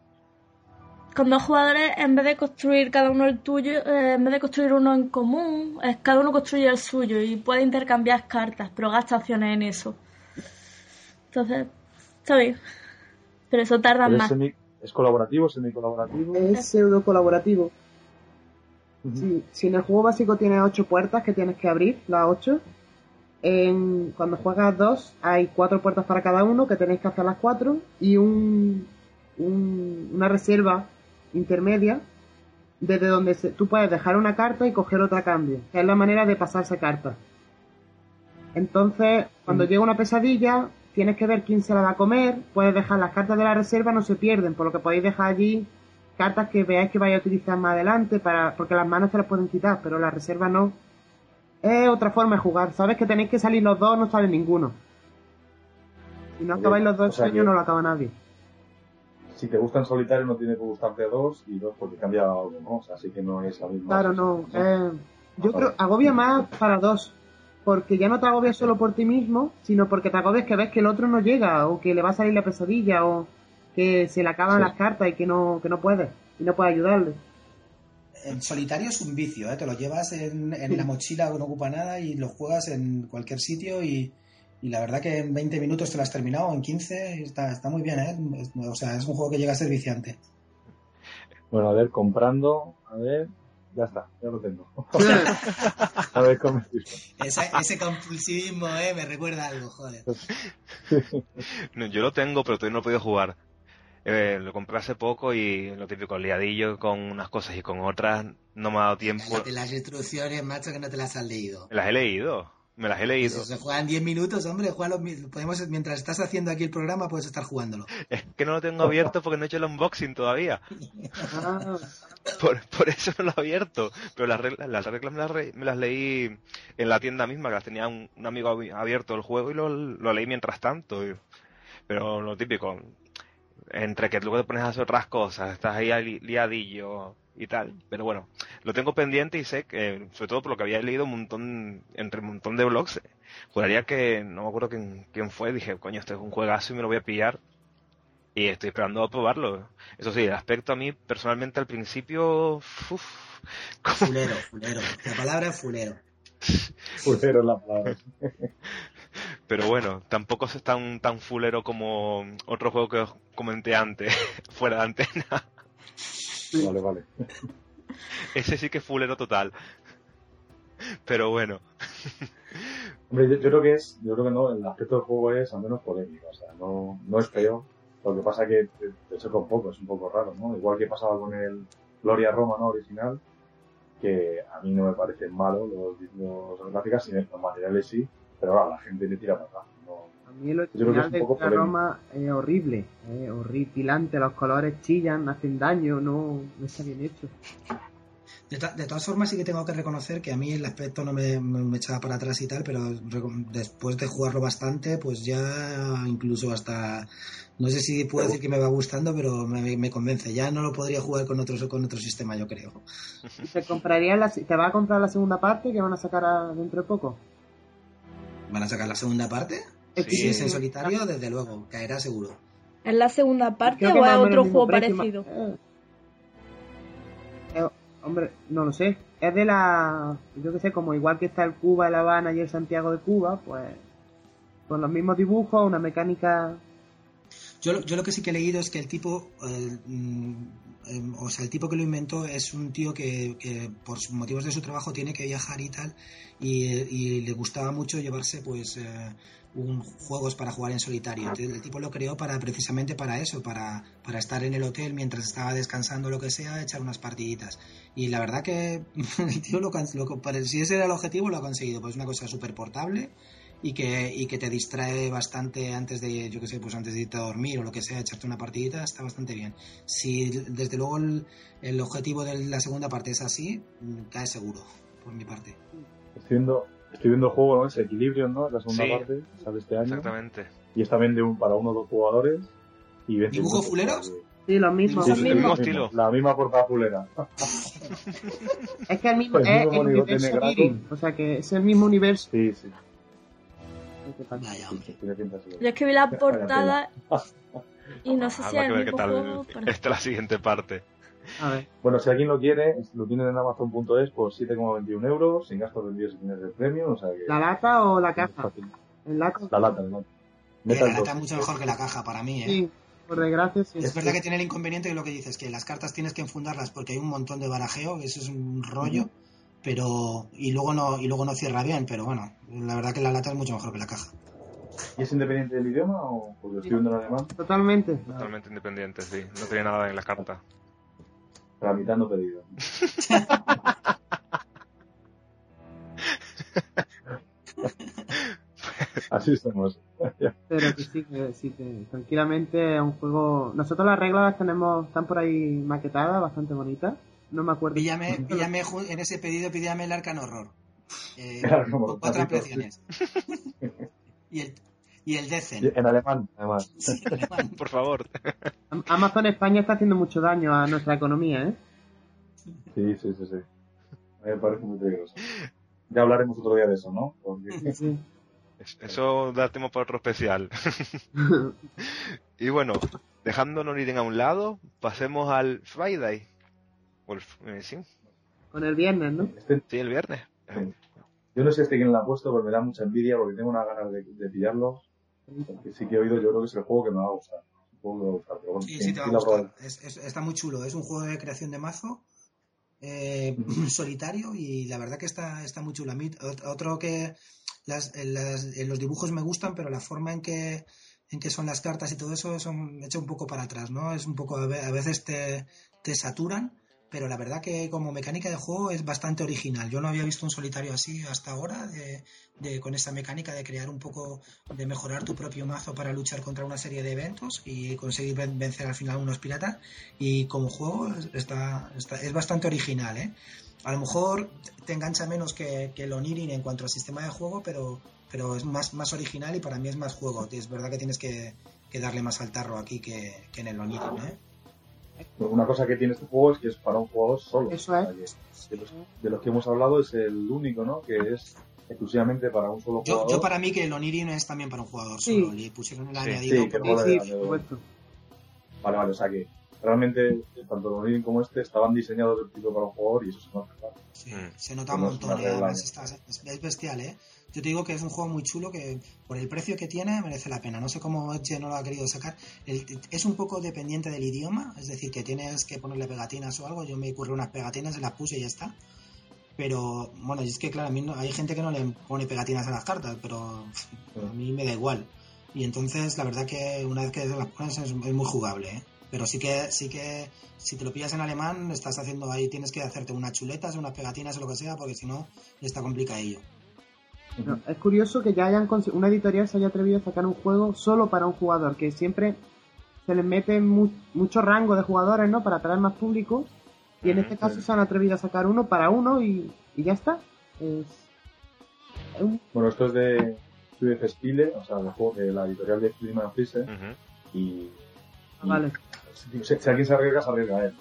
Con dos jugadores, en vez de construir cada uno el tuyo, eh, en vez de construir uno en común, es cada uno construye el suyo y puede intercambiar cartas, pero gasta acciones en eso. Entonces, está bien. Pero eso tarda Pero es, más. semi- es colaborativo, semi-colaborativo. Es pseudo colaborativo. Ujú. Si, si en el juego básico tienes ocho puertas que tienes que abrir, las ocho, en, cuando juegas dos hay cuatro puertas para cada uno que tenéis que hacer las cuatro y un, un- una reserva intermedia desde donde se- tú puedes dejar una carta y coger otra a cambio, que es la manera de pasarse cartas. Entonces, cuando Mm. llega una pesadilla, tienes que ver quién se la va a comer, puedes dejar las cartas de la reserva, no se pierden, por lo que podéis dejar allí cartas que veáis que vais a utilizar más adelante, para porque las manos se las pueden quitar, pero la reserva no. Es otra forma de jugar, sabes que tenéis que salir los dos, no sale ninguno. Si no acabáis los dos o sea sueños, que- no lo acaba nadie. Si te gusta en solitario no tiene que gustarte dos y dos porque cambia algo, ¿no? O sea, así que no es la misma. Claro, no. eh, yo creo, agobia más para dos. Porque ya no te agobias solo por ti mismo, sino porque te agobias que ves que el otro no llega, o que le va a salir la pesadilla, o que se le acaban Sí. las cartas y que no, que no puede, y no puede ayudarle. En solitario es un vicio, ¿eh? te lo llevas en, en la mochila que no ocupa nada y lo juegas en cualquier sitio y, y la verdad que en 20 minutos te lo has terminado, en 15, y está, está muy bien, ¿eh? O sea, es un juego que llega a ser viciante. Bueno, a ver, comprando, a ver, ya está, ya lo tengo. a ver cómo es Ese, ese compulsivismo, ¿eh? Me recuerda algo, joder. No, yo lo tengo, pero todavía no he podido jugar. Eh, lo compré hace poco y lo típico, liadillo con unas cosas y con otras no me ha dado tiempo. Las instrucciones, macho, que no te las has leído. Las he leído, me las he leído. Pues se juegan 10 minutos, hombre, juégalo mi- podemos, mientras estás haciendo aquí el programa puedes estar jugándolo. Es que no lo tengo abierto porque no he hecho el unboxing todavía. Por, por eso no lo he abierto. Pero las reglas, las reglas me las, re- me las leí en la tienda misma, que las tenía un, un amigo abi- abierto el juego y lo, lo leí mientras tanto. y- pero lo típico, entre que luego te pones a hacer otras cosas, estás ahí li- liadillo y tal. Pero bueno, lo tengo pendiente y sé que, sobre todo por lo que había leído un montón, entre un montón de blogs, eh, juraría que, no me acuerdo quién, quién fue, dije, coño, este es un juegazo y me lo voy a pillar. Y estoy esperando a probarlo. Eso sí, el aspecto a mí, personalmente, al principio, uf, como- Fulero, fulero. La palabra es fulero. Fulero la palabra. pero bueno, tampoco es tan, tan fulero como otro juego que os comenté antes, fuera de antena. Vale, vale. Ese sí que es fulero total. Pero bueno, Hombre, yo, yo creo que es, yo creo que no, el aspecto del juego es al menos polémico, o sea, no, no es feo. Lo que pasa que te, te choca un poco, es un poco raro, ¿no? Igual que pasaba con el Gloria Roma, ¿no? Original, que a mí no me parecen malos los, los gráficas, sino los materiales sí, pero claro, la gente le tira para atrás. No, a mí el original un de poco la. Roma es horrible, es horripilante, los colores chillan, hacen daño, no, no está bien hecho. De, to- de todas formas, sí que tengo que reconocer que a mí el aspecto no me, me- me echaba para atrás y tal, pero después de jugarlo bastante, pues ya incluso hasta. No sé si puedo decir que me va gustando, pero me, me convence. Ya no lo podría jugar con otro, con otro sistema, yo creo. ¿Y ¿Te, comprarías la, ¿Te va a comprar la segunda parte que van a sacar a- dentro de poco? ¿Van a sacar la segunda parte? Es Si es en solitario, desde luego, caerá seguro. ¿Es la segunda parte o menos otro juego precio, parecido? eh. Eh, hombre, no lo sé. Es de la. Yo que sé, como igual que está el Cuba, el Habana y el Santiago de Cuba, pues. Con los mismos dibujos, una mecánica. Yo, lo- yo lo que sí que he leído es que el tipo, eh, mm, eh, o sea, el tipo que lo inventó es un tío que, que por sus motivos de su trabajo tiene que viajar y tal, y, y le gustaba mucho llevarse pues eh, un, juegos para jugar en solitario. Entonces, el tipo lo creó para precisamente para eso, para, para estar en el hotel mientras estaba descansando lo que sea, echar unas partiditas. Y la verdad que el tío lo, lo- si ese era el objetivo lo ha conseguido, pues una cosa súper portable y que, y que te distrae bastante antes de, yo que sé, pues antes de irte a dormir o lo que sea, echarte una partidita, está bastante bien. Si desde luego el, el objetivo de la segunda parte es así, mm, cae seguro, por mi parte. estoy viendo, estoy viendo el juego, ¿no? Es Equilibrio, ¿no? Es la segunda Sí. parte, sale este año. exactamente. Y es también de un, para uno o dos jugadores. Y 20 ¿Dibujo minutos, fuleros? Sí, los mismos. Sí, el mismo estilo. La misma portada fulera. Es que el mismo, El es mismo el universo O sea que es el mismo universo. Sí, sí. Vaya, hombre. Tiene pinta así. Yo escribí la portada y no sé Ah, si es que el mismo juego, esta es la siguiente parte. A ver, Bueno, si alguien lo quiere, lo tienen en Amazon.es por 7,21 euros, sin gastos de envío si tienes el premio, o sea que... ¿la lata o la caja? ¿El lata? La lata, la lata. Eh, Metal la lata es mucho mejor que la caja para mí, ¿eh? Sí, por desgracia sí. Es verdad que tiene el inconveniente de lo que dices, que las cartas tienes que enfundarlas porque hay un montón de barajeo, que eso es un rollo, pero y luego no y luego no cierra bien, pero bueno, la verdad que la lata es mucho mejor que la caja. ¿Y es independiente del idioma o porque estoy viendo en alemán? Totalmente. Totalmente independiente, sí. No tiene nada en la carta. Tramitando pedido. Así estamos. Pero que sí, que sí, que tranquilamente es un juego. Nosotros las reglas las tenemos, están por ahí maquetadas, bastante bonitas. No me acuerdo. Píllame, píllame en ese pedido píllame el Arcan Horror. Eh, Claro, los cuatro ampliaciones. y el y el Decen. En alemán, además. Sí, alemán. Por favor. Am- Amazon España está haciendo mucho daño a nuestra economía, ¿eh? Sí, sí, sí, sí. A mí me parece muy peligroso. Ya hablaremos otro día de eso, ¿no? Porque Sí. Es- Eso da tema para otro especial. Y bueno, dejando Noriren a un lado, pasemos al Friday. O el- eh, sí, Con el viernes, ¿no? este, sí, el viernes. Sí. yo no sé este quién lo ha puesto, pero me da mucha envidia porque tengo unas ganas de, de pillarlo. Sí que he oído, yo creo que es el juego que me va a gustar. Pero Sí, ¿quién- sí, te va a quién lo ha gustar. probado? Es- es- está muy chulo. Es un juego de creación de mazo eh, solitario y la verdad que está, está muy chulo. A mí, ot- otro que las, las- en los dibujos me gustan, pero la forma en que, en que son las cartas y todo eso, me echa un poco para atrás, ¿no? Es un poco, a veces te, te saturan, pero la verdad que como mecánica de juego es bastante original. Yo no había visto un solitario así hasta ahora, de, con esa mecánica de crear un poco, de mejorar tu propio mazo para luchar contra una serie de eventos y conseguir ven- vencer al final unos piratas. Y como juego está, está- es bastante original, ¿eh? A lo mejor te engancha menos que, que el Onirin en cuanto al sistema de juego, pero, pero es más, más original y para mí es más juego. Es verdad que tienes que, que darle más al tarro aquí que, que en el Onirin, ¿eh? Una cosa que tiene este juego es que es para un jugador solo. Eso que de, los, de los que hemos hablado es el único, ¿no? Que es exclusivamente para un solo jugador. yo para mí que el Onirin es también para un jugador Sí. solo. Le pusieron el Sí, añadido sí, que porque- mola. Sí. Vale, vale, o sea que realmente tanto el Onirin como este estaban diseñados del tipo para un jugador y eso se nota. claro. Sí, Mm. se nota un montón, ¿eh? regla, Además está- es, es bestial, ¿eh? Yo te digo que es un juego muy chulo que por el precio que tiene merece la pena. No sé cómo Edge no lo ha querido sacar. El- es un poco dependiente del idioma, es decir, que tienes que ponerle pegatinas o algo. Yo me ocurrió unas pegatinas, se las puse y ya está. Pero bueno, y es que claro, a mí no- hay gente que no le pone pegatinas a las cartas, pero a mí me da igual. Y entonces la verdad que una vez que las pones es, es muy jugable, ¿eh? Pero sí que, sí que si te lo pillas en alemán, estás haciendo ahí, tienes que hacerte unas chuletas, unas pegatinas o lo que sea, porque si no, está complicadillo. No, es curioso que ya hayan una editorial se haya atrevido a sacar un juego solo para un jugador, que siempre se les mete mu- mucho rango de jugadores, ¿no? Para atraer más público. Y en este caso sí. se han atrevido a sacar uno para uno y, y ya está. Es, Bueno, esto es de Studio Spiele, o sea, de, juego, de la editorial de Freeman Freeze Ujú. y, y Vale. Si, si alguien se arriesga, se arriesga a él.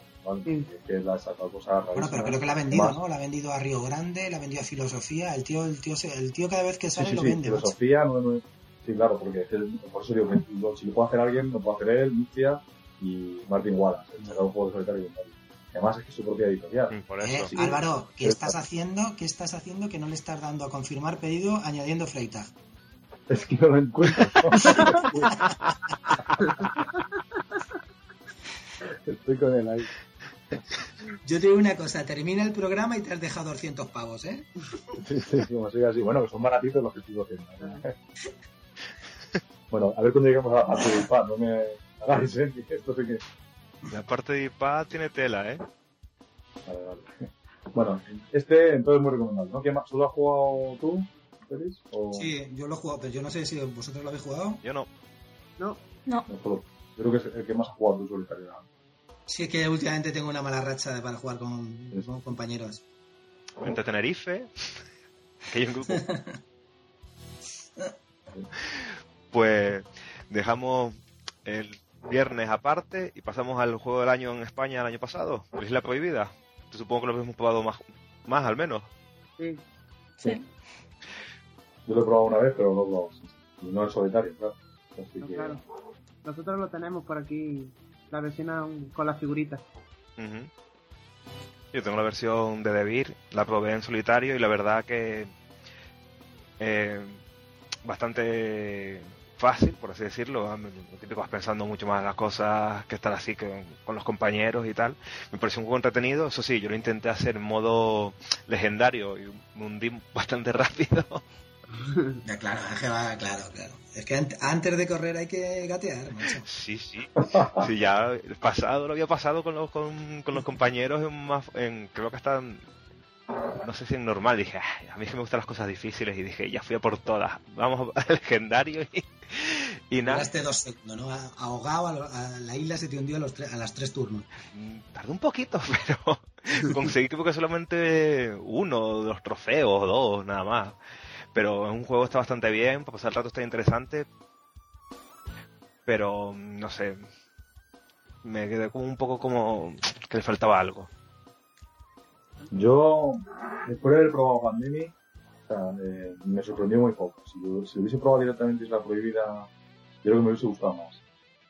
sacado Bueno, pero creo que la ha vendido, Más- ¿no? La ha vendido a Río Grande, la ha vendido a Filosofía. El tío, el tío, el tío cada vez que sale sí, lo vende. filosofía, no, no- sí, claro, porque es el- por eso digo que lo- si lo puede hacer alguien, lo puede hacer él, Lucia y Martin Wallace, el sacar un juego de solitario y. Además es que es su propia editorial. Mm, Por Eh, sí. Álvaro, ¿qué estás está. haciendo? ¿Qué estás haciendo que no le estás dando a confirmar pedido añadiendo Freitag? Es que no lo encuentro. Estoy con él ahí. Yo te digo una cosa, termina el programa y te has dejado 200 pavos, ¿eh? Sí, sí, como sigue así. Bueno, que son baratitos los que estoy haciendo. Bueno, a ver cuando lleguemos a la parte del pan, no me hagáis, ¿eh? que Esto sí que... La parte de IPA tiene tela, ¿eh? Vale, vale. Bueno, este entonces es muy recomendable, ¿no? ¿Qué más? ¿Solo has jugado tú, Félix? O... Sí, yo lo he jugado, pero yo no sé si vosotros lo habéis jugado. Yo no. No, No, creo que es el que más ha jugado tú solitario. ¿no? Sí, es que últimamente tengo una mala racha para jugar con, compañeros. Vente a Tenerife. Que hay un grupo. Pues dejamos el viernes aparte y pasamos al juego del año en España el año pasado, la Isla Prohibida. Yo supongo que lo hemos probado más, más al menos. sí. sí. Yo lo he probado una vez, pero no y no el solitario, claro. Así No, que, claro. Nosotros lo tenemos por aquí, la versión con las figuritas. Ujú. Yo tengo la versión de Devir, la probé en solitario y la verdad que eh, bastante fácil, por así decirlo. Lo típico vas pensando mucho más en las cosas que estar así que con los compañeros y tal. Me pareció un juego entretenido. Eso sí, yo lo intenté hacer en modo legendario y me hundí bastante rápido. Ya, claro, es que va, claro, claro. Es que ant- antes de correr hay que gatear, macho. Sí, sí. Sí, ya pasado lo había pasado con los, con, con los compañeros en, más, en creo que están no sé si en normal, dije, "Ay, a mí es que me gustan las cosas difíciles y dije, ya fui a por todas, vamos al legendario y, y nada, Duraste dos segundos, ¿no? Ahogado, a, la isla se te hundió a, los tre- a las tres turnos. Mm, tardé un poquito, pero conseguí creo que solamente uno de los trofeos o dos, nada más. Pero es un juego está bastante bien, para pasar el rato está interesante, pero no sé, me quedé como un poco como que le faltaba algo. Yo, después de haber probado Pandemic, o sea, eh, me sorprendió muy poco. Si, yo- si hubiese probado directamente Isla Prohibida, yo creo que me hubiese gustado más.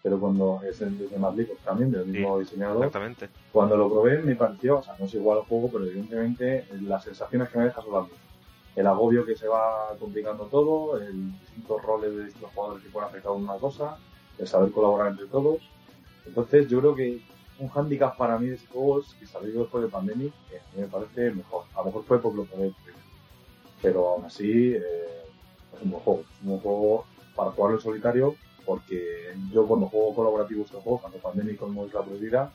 Pero cuando es el de Mad League también, del mismo diseñador, Exactamente. cuando lo probé me pareció, o sea, no es igual el juego, pero evidentemente las sensaciones que me deja son las mismas. El agobio que se va complicando todo, el distintos roles de distintos jugadores que pueden afectar a una cosa, el saber colaborar entre todos. Entonces yo creo que un hándicap para mí de ese juego es que salió después de Pandemic, que mí me parece mejor. A lo mejor fue porque lo primero. Pero aún así, eh, es un buen juego. Es un buen juego para jugarlo en solitario, porque yo cuando juego colaborativo este juego, tanto Pandemic como Isla Prohibida,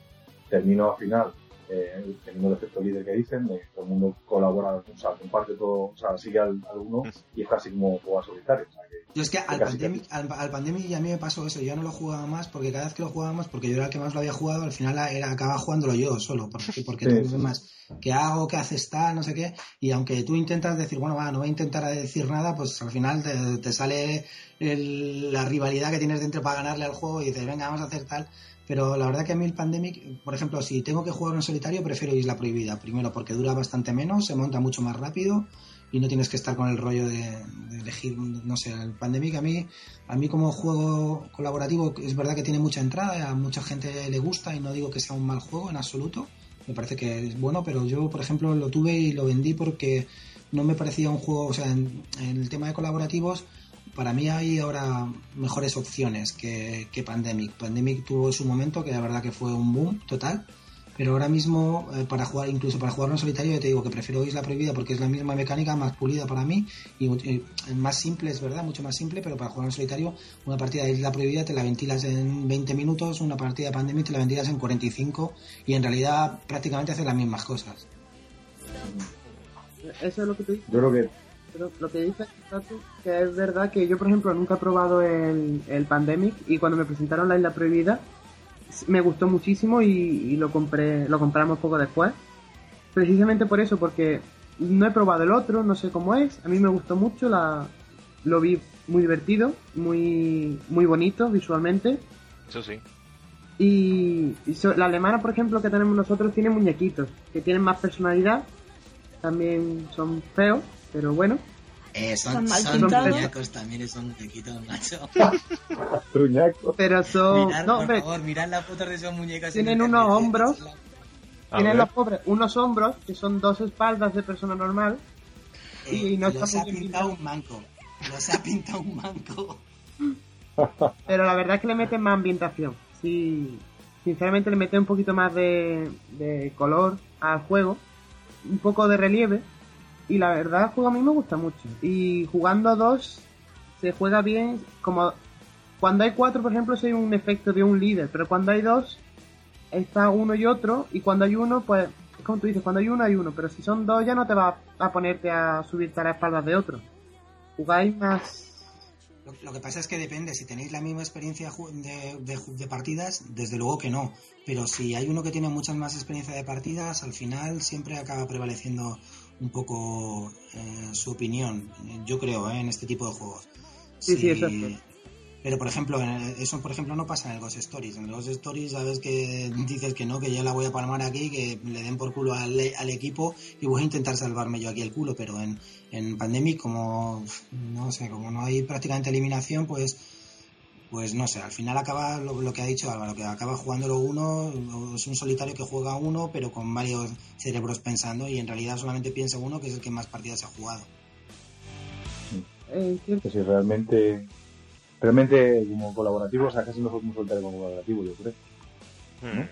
termino al final eh, teniendo el efecto líder que dicen, de que todo el mundo colabora, o sea, comparte todo, o sea, sigue al, al uno y es casi como jugar solitario. O sea, que, Yo es que al casi, Pandemic, al, al Pandemic ya a mí me pasó eso, yo no lo jugaba más porque cada vez que lo jugaba más, porque yo era el que más lo había jugado, al final era, acababa jugándolo yo solo, porque, porque Sí, lo sí. demás, ¿qué hago? ¿Qué haces tal? No sé qué, y aunque tú intentas decir, bueno, va, no voy a intentar decir nada, pues al final te, te sale el- la rivalidad que tienes dentro para ganarle al juego y dices, venga, vamos a hacer tal. Pero la verdad que a mí el Pandemic, por ejemplo, si tengo que jugar en solitario, prefiero Isla Prohibida. Primero porque dura bastante menos, se monta mucho más rápido y no tienes que estar con el rollo de, de elegir, no sé, el Pandemic a mí, a mí como juego colaborativo es verdad que tiene mucha entrada, a mucha gente le gusta y no digo que sea un mal juego en absoluto, me parece que es bueno, pero yo por ejemplo lo tuve y lo vendí porque no me parecía un juego, o sea, en, en el tema de colaborativos para mí hay ahora mejores opciones que, que Pandemic. Pandemic tuvo su momento que la verdad que fue un boom total, pero ahora mismo eh, para jugar, incluso para jugarlo en solitario, yo te digo que prefiero Isla Prohibida porque es la misma mecánica, más pulida para mí y, y más simple, es verdad, mucho más simple, pero para jugar en solitario una partida de Isla Prohibida te la ventilas en 20 minutos, una partida de Pandemic te la ventilas en 45 y en realidad prácticamente haces las mismas cosas. Eso es lo que te yo creo que Pero lo que dices, Tatu, que es verdad que yo, por ejemplo, nunca he probado el, el Pandemic y cuando me presentaron la Isla Prohibida me gustó muchísimo y, y lo compré, lo compramos poco después. Precisamente por eso, porque no he probado el otro, no sé cómo es. A mí me gustó mucho, la, lo vi muy divertido, muy, muy bonito visualmente. Eso sí. Y, y so- la alemana, por ejemplo, que tenemos nosotros, tiene muñequitos que tienen más personalidad. También son feos, pero bueno. Eh, Son mal pintados. muñecos también, son muñequitos, macho. truñaco. Pero son. Mirad, no, por hombre, favor, mirad las fotos de esos muñecos. en Tienen unos eh, hombros. tienen los pobres unos hombros que son dos espaldas de persona normal. Y no está los ha pintado un manco. Los ha pintado un manco. Pero la verdad es que le meten más ambientación. Sí, sinceramente le meten un poquito más de, de color al juego, un poco de relieve. Y la verdad el juego a mí me gusta mucho. Y jugando a dos se juega bien. Como cuando hay cuatro, por ejemplo, hay un efecto de un líder. Pero cuando hay dos, está uno y otro. Y cuando hay uno, pues, es como tú dices, cuando hay uno hay uno. Pero si son dos, ya no te va a ponerte a subirte a la espalda de otro. Jugáis más Lo, que pasa es que depende, si tenéis la misma experiencia de partidas, desde luego que no. Pero si hay uno que tiene muchas más experiencia de partidas, al final siempre acaba prevaleciendo un poco eh, su opinión, yo creo, eh, en este tipo de juegos. Sí, sí, exacto. Pero, por ejemplo, eso por ejemplo no pasa en el Ghost Stories. En el Ghost Stories sabes que dices que no, que yo la voy a palmar aquí, que le den por culo al, al equipo y voy a intentar salvarme yo aquí el culo. Pero en, en Pandemic, como no sé, como no hay prácticamente eliminación, pues pues no sé, al final acaba lo, que ha dicho Álvaro, que acaba jugándolo uno, es un solitario que juega uno, pero con varios cerebros pensando y en realidad solamente piensa uno, que es el que más partidas ha jugado. Cierto, si realmente, realmente como colaborativo, o sea, casi mejor como solitario como colaborativo, yo creo. Hmm.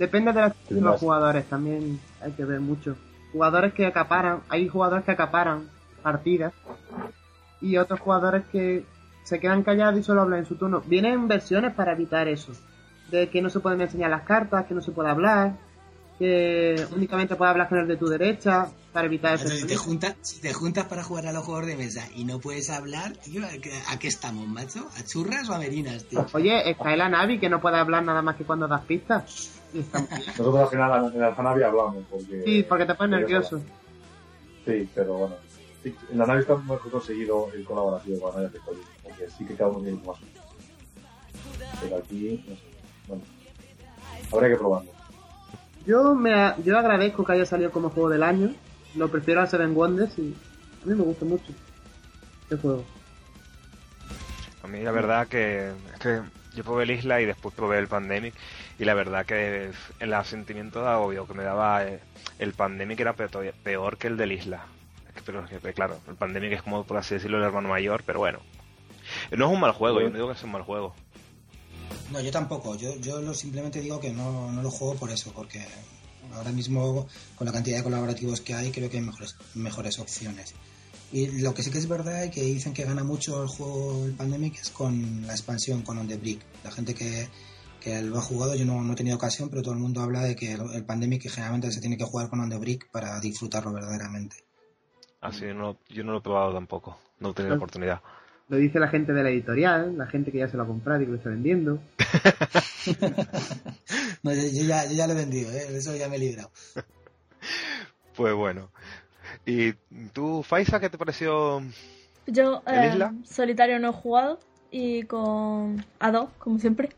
Depende de, de los jugadores, también hay que ver mucho. Jugadores que acaparan, hay jugadores que acaparan partidas y otros jugadores que se quedan callados y solo hablan en su turno. Vienen versiones para evitar eso. De que no se pueden enseñar las cartas, que no se puede hablar, que únicamente puede hablar con el de tu derecha, para evitar eso. Si te, juntas, si te juntas para jugar a los juegos de mesa y no puedes hablar, ¿a qué estamos, macho? ¿A churras o a merinas, tío? Oye, está el Anavi que no puede hablar nada más que cuando das pistas. Nosotros al final en el Anavi hablamos. Porque, sí, porque te pones nervioso. Sí, pero bueno. en la nave está muy conseguido el colaborativo con Anavi porque sí que cada uno tiene más. Pero aquí, no sé. Bueno, habrá que probarlo. Yo, me, yo agradezco que haya salido como juego del año. Lo prefiero a Seven Wonders y a mí me gusta mucho este juego. A mí la verdad que, es que yo probé el Isla y después probé el Pandemic y la verdad que el sentimiento de obvio que me daba eh, el Pandemic era peor que el del Isla. Pero claro, el Pandemic es como por así decirlo el hermano mayor, pero bueno, no es un mal juego, yo no digo que sea un mal juego. No, yo tampoco. Yo, yo simplemente digo que no, no lo juego por eso, porque ahora mismo con la cantidad de colaborativos que hay creo que hay mejores, mejores opciones. Y lo que sí que es verdad y que dicen que gana mucho el juego el Pandemic es con la expansión, con On The Brick. La gente que, que lo ha jugado, yo no, no, he tenido ocasión, pero todo el mundo habla de que el, Pandemic generalmente se tiene que jugar con On The Brick para disfrutarlo verdaderamente. Así, ah, no, yo no lo he probado tampoco, no he tenido la oportunidad. Lo dice la gente de la editorial, la gente que ya se lo ha comprado y que lo está vendiendo. no, yo, ya, yo, ya, lo he vendido, ¿eh? eso ya me he librado. Pues bueno. ¿Y tú, Faisa, qué te pareció? Yo, eh, solitario no he jugado y con A2, como siempre.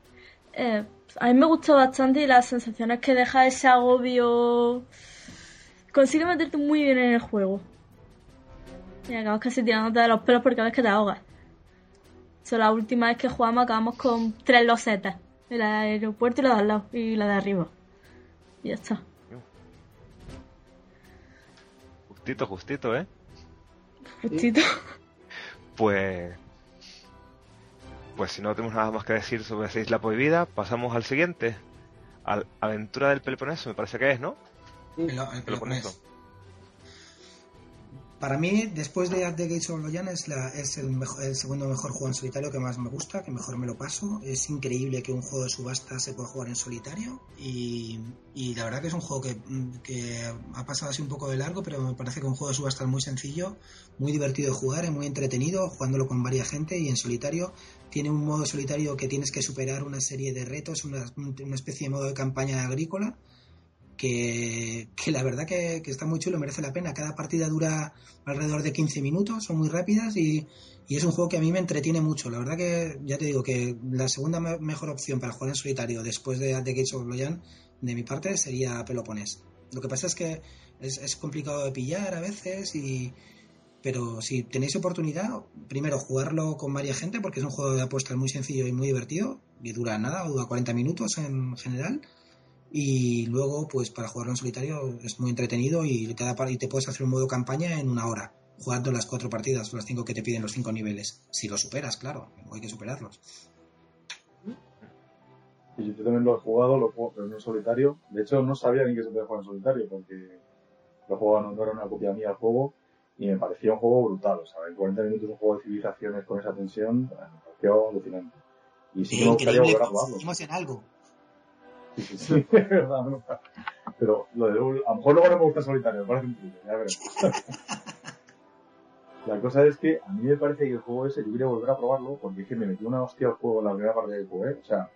Eh, a mí me gustó bastante y las sensaciones que deja ese agobio. Consigue meterte muy bien en el juego. Y acabas casi tirándote de los pelos porque ves que te ahogas la última vez que jugamos acabamos con tres losetas. El aeropuerto y la de al lado. Y la de arriba. Y ya está. Justito, justito, ¿eh? Justito. Pues... Pues si no tenemos nada más que decir sobre esa isla prohibida, pasamos al siguiente. Al Aventura del Peloponeso, me parece que es, ¿no? El, Peloponeso. Para mí, después de The Gates of Loyan, es, es el, el, segundo mejor juego en solitario que más me gusta, que mejor me lo paso. Es increíble que un juego de subasta se pueda jugar en solitario y, y la verdad que es un juego que, que, ha pasado así un poco de largo, pero me parece que un juego de subasta es muy sencillo, muy divertido de jugar, es muy entretenido, jugándolo con varias gente y en solitario tiene un modo solitario que tienes que superar una serie de retos, una, una especie de modo de campaña agrícola que, la verdad que, está muy chulo, merece la pena. Cada partida dura alrededor de 15 minutos, son muy rápidas y, es un juego que a mí me entretiene mucho. La verdad que ya te digo que la segunda mejor opción para jugar en solitario después de The Gates of Loyan, de mi parte, sería Peloponés. Lo que pasa es que es, complicado de pillar a veces y... Pero si tenéis oportunidad, primero jugarlo con varias gente porque es un juego de apuestas muy sencillo y muy divertido y dura nada, dura 40 minutos en general y luego pues para jugarlo en solitario es muy entretenido y te puedes hacer un modo campaña en una hora jugando las cuatro partidas las cinco que te piden los cinco niveles. Si lo superas claro hay que superarlos. Y yo también lo he jugado lo juego pero no en solitario. De hecho no sabía ni que se podía jugar en solitario porque lo jugaba no era una copia mía del juego y me parecía un juego brutal. O sea en 40 minutos un juego de civilizaciones con esa tensión me pareció alucinante. Y sí que me gustaría volver a jugarlo. en algo Sí, sí, verdad, Pero lo de a lo mejor luego no me gusta solitario, me parece un truco, ya veremos. La cosa es que a mí me parece que el juego ese yo quería volver a probarlo porque es que me metió una hostia al juego en la primera parte del juego, ¿eh? O sea,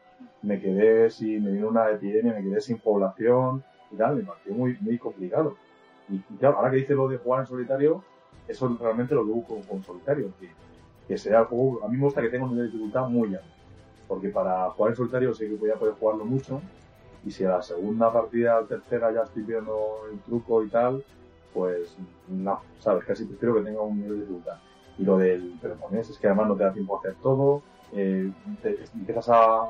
me quedé sin, me vino una epidemia, me quedé sin población y tal, me pareció muy, muy complicado. Y, claro, ahora que dice lo de jugar en solitario, eso realmente lo que busco con solitario, que, que sea el juego, a mí me gusta que tenga un nivel de dificultad muy alto, porque para jugar en solitario sé que voy a poder jugarlo mucho, y si a la segunda partida o tercera ya estoy viendo el truco y tal, pues no, sabes, casi prefiero que tenga un nivel de dificultad. Y lo del Peloponés es que además no te da tiempo a hacer todo, eh, te, empiezas a,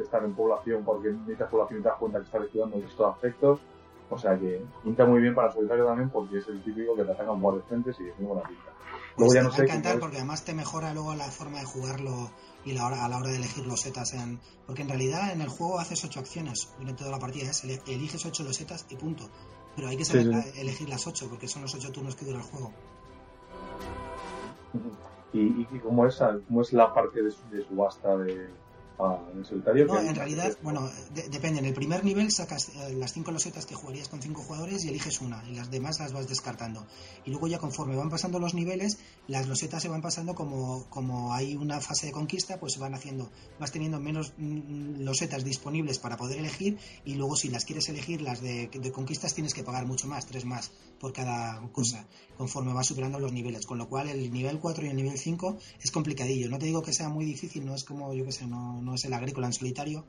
estar en población porque necesitas población y te das cuenta que estás estudiando estos aspectos, o sea que pinta muy bien para solitario también porque es el típico que te atacan por frentes y es muy buena pinta. Luego ya no sé. encantar porque además te mejora luego la forma de jugarlo y la hora, a la hora de elegir los setas. En, porque en realidad en el juego haces ocho acciones durante toda la partida. Es, eliges ocho losetas y punto. Pero hay que saber elegir las ocho porque son los ocho turnos que dura el juego. ¿Y, y cómo, es, cómo es la parte de, de subasta de, en solitario. No, en realidad, bueno, depende. En el primer nivel sacas eh, las cinco losetas que jugarías con cinco jugadores y eliges una, y las demás las vas descartando. Y luego ya conforme van pasando los niveles, las losetas se van pasando como, como hay una fase de conquista, pues van haciendo, vas teniendo menos mm, losetas disponibles para poder elegir, y luego si las quieres elegir, las de, de conquistas tienes que pagar mucho más, tres más por cada cosa, conforme vas superando los niveles. Con lo cual el nivel 4 y el nivel 5 es complicadillo. No te digo que sea muy difícil, no es como, yo que sé, no no es el agrícola en solitario,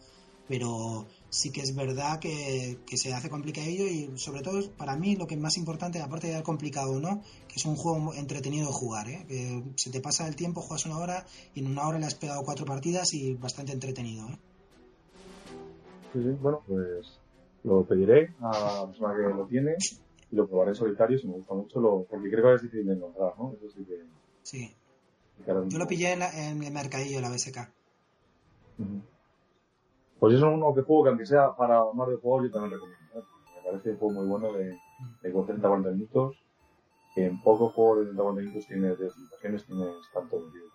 pero sí que es verdad que, se hace complicadillo y sobre todo para mí lo que es más importante, aparte de dar complicado o no, que es un juego entretenido de jugar, ¿eh? que se te pasa el tiempo, juegas una hora y en una hora le has pegado cuatro partidas y bastante entretenido. ¿eh? Sí, sí, bueno, pues lo pediré a la persona que lo tiene y lo probaré en solitario si me gusta mucho, lo, porque creo que es difícil de encontrar, ¿no? Eso sí que... Sí. Yo lo pillé en, en el mercadillo, la BSK. Pues eso es uno que juego que aunque sea para más de juego yo también recomiendo. ¿eh? Me parece un juego muy bueno de, de 30-40 minutos, que en pocos juegos de 30-40 minutos tienes de tienes tanto metido.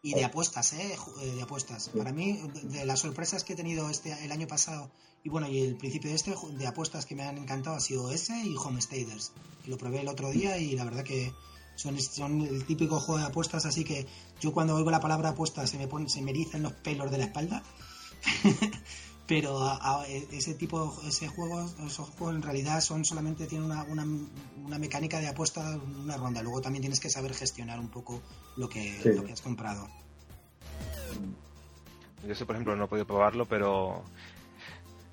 Y de apuestas, ¿eh? ¿eh? De apuestas. Para mí, de las sorpresas que he tenido este el año pasado y bueno, y el principio de este, de apuestas que me han encantado ha sido ese y Homesteaders. Lo probé el otro día y la verdad que son, son el típico juego de apuestas, así que yo cuando oigo la palabra apuestas se me, ponen, se me erizan los pelos de la espalda. Pero ese tipo, ese juego, esos juegos en realidad son solamente tienen una, una, una, mecánica de apuesta una ronda. Luego también tienes que saber gestionar un poco lo que, lo que has comprado. Yo sé, por ejemplo, no he podido probarlo, pero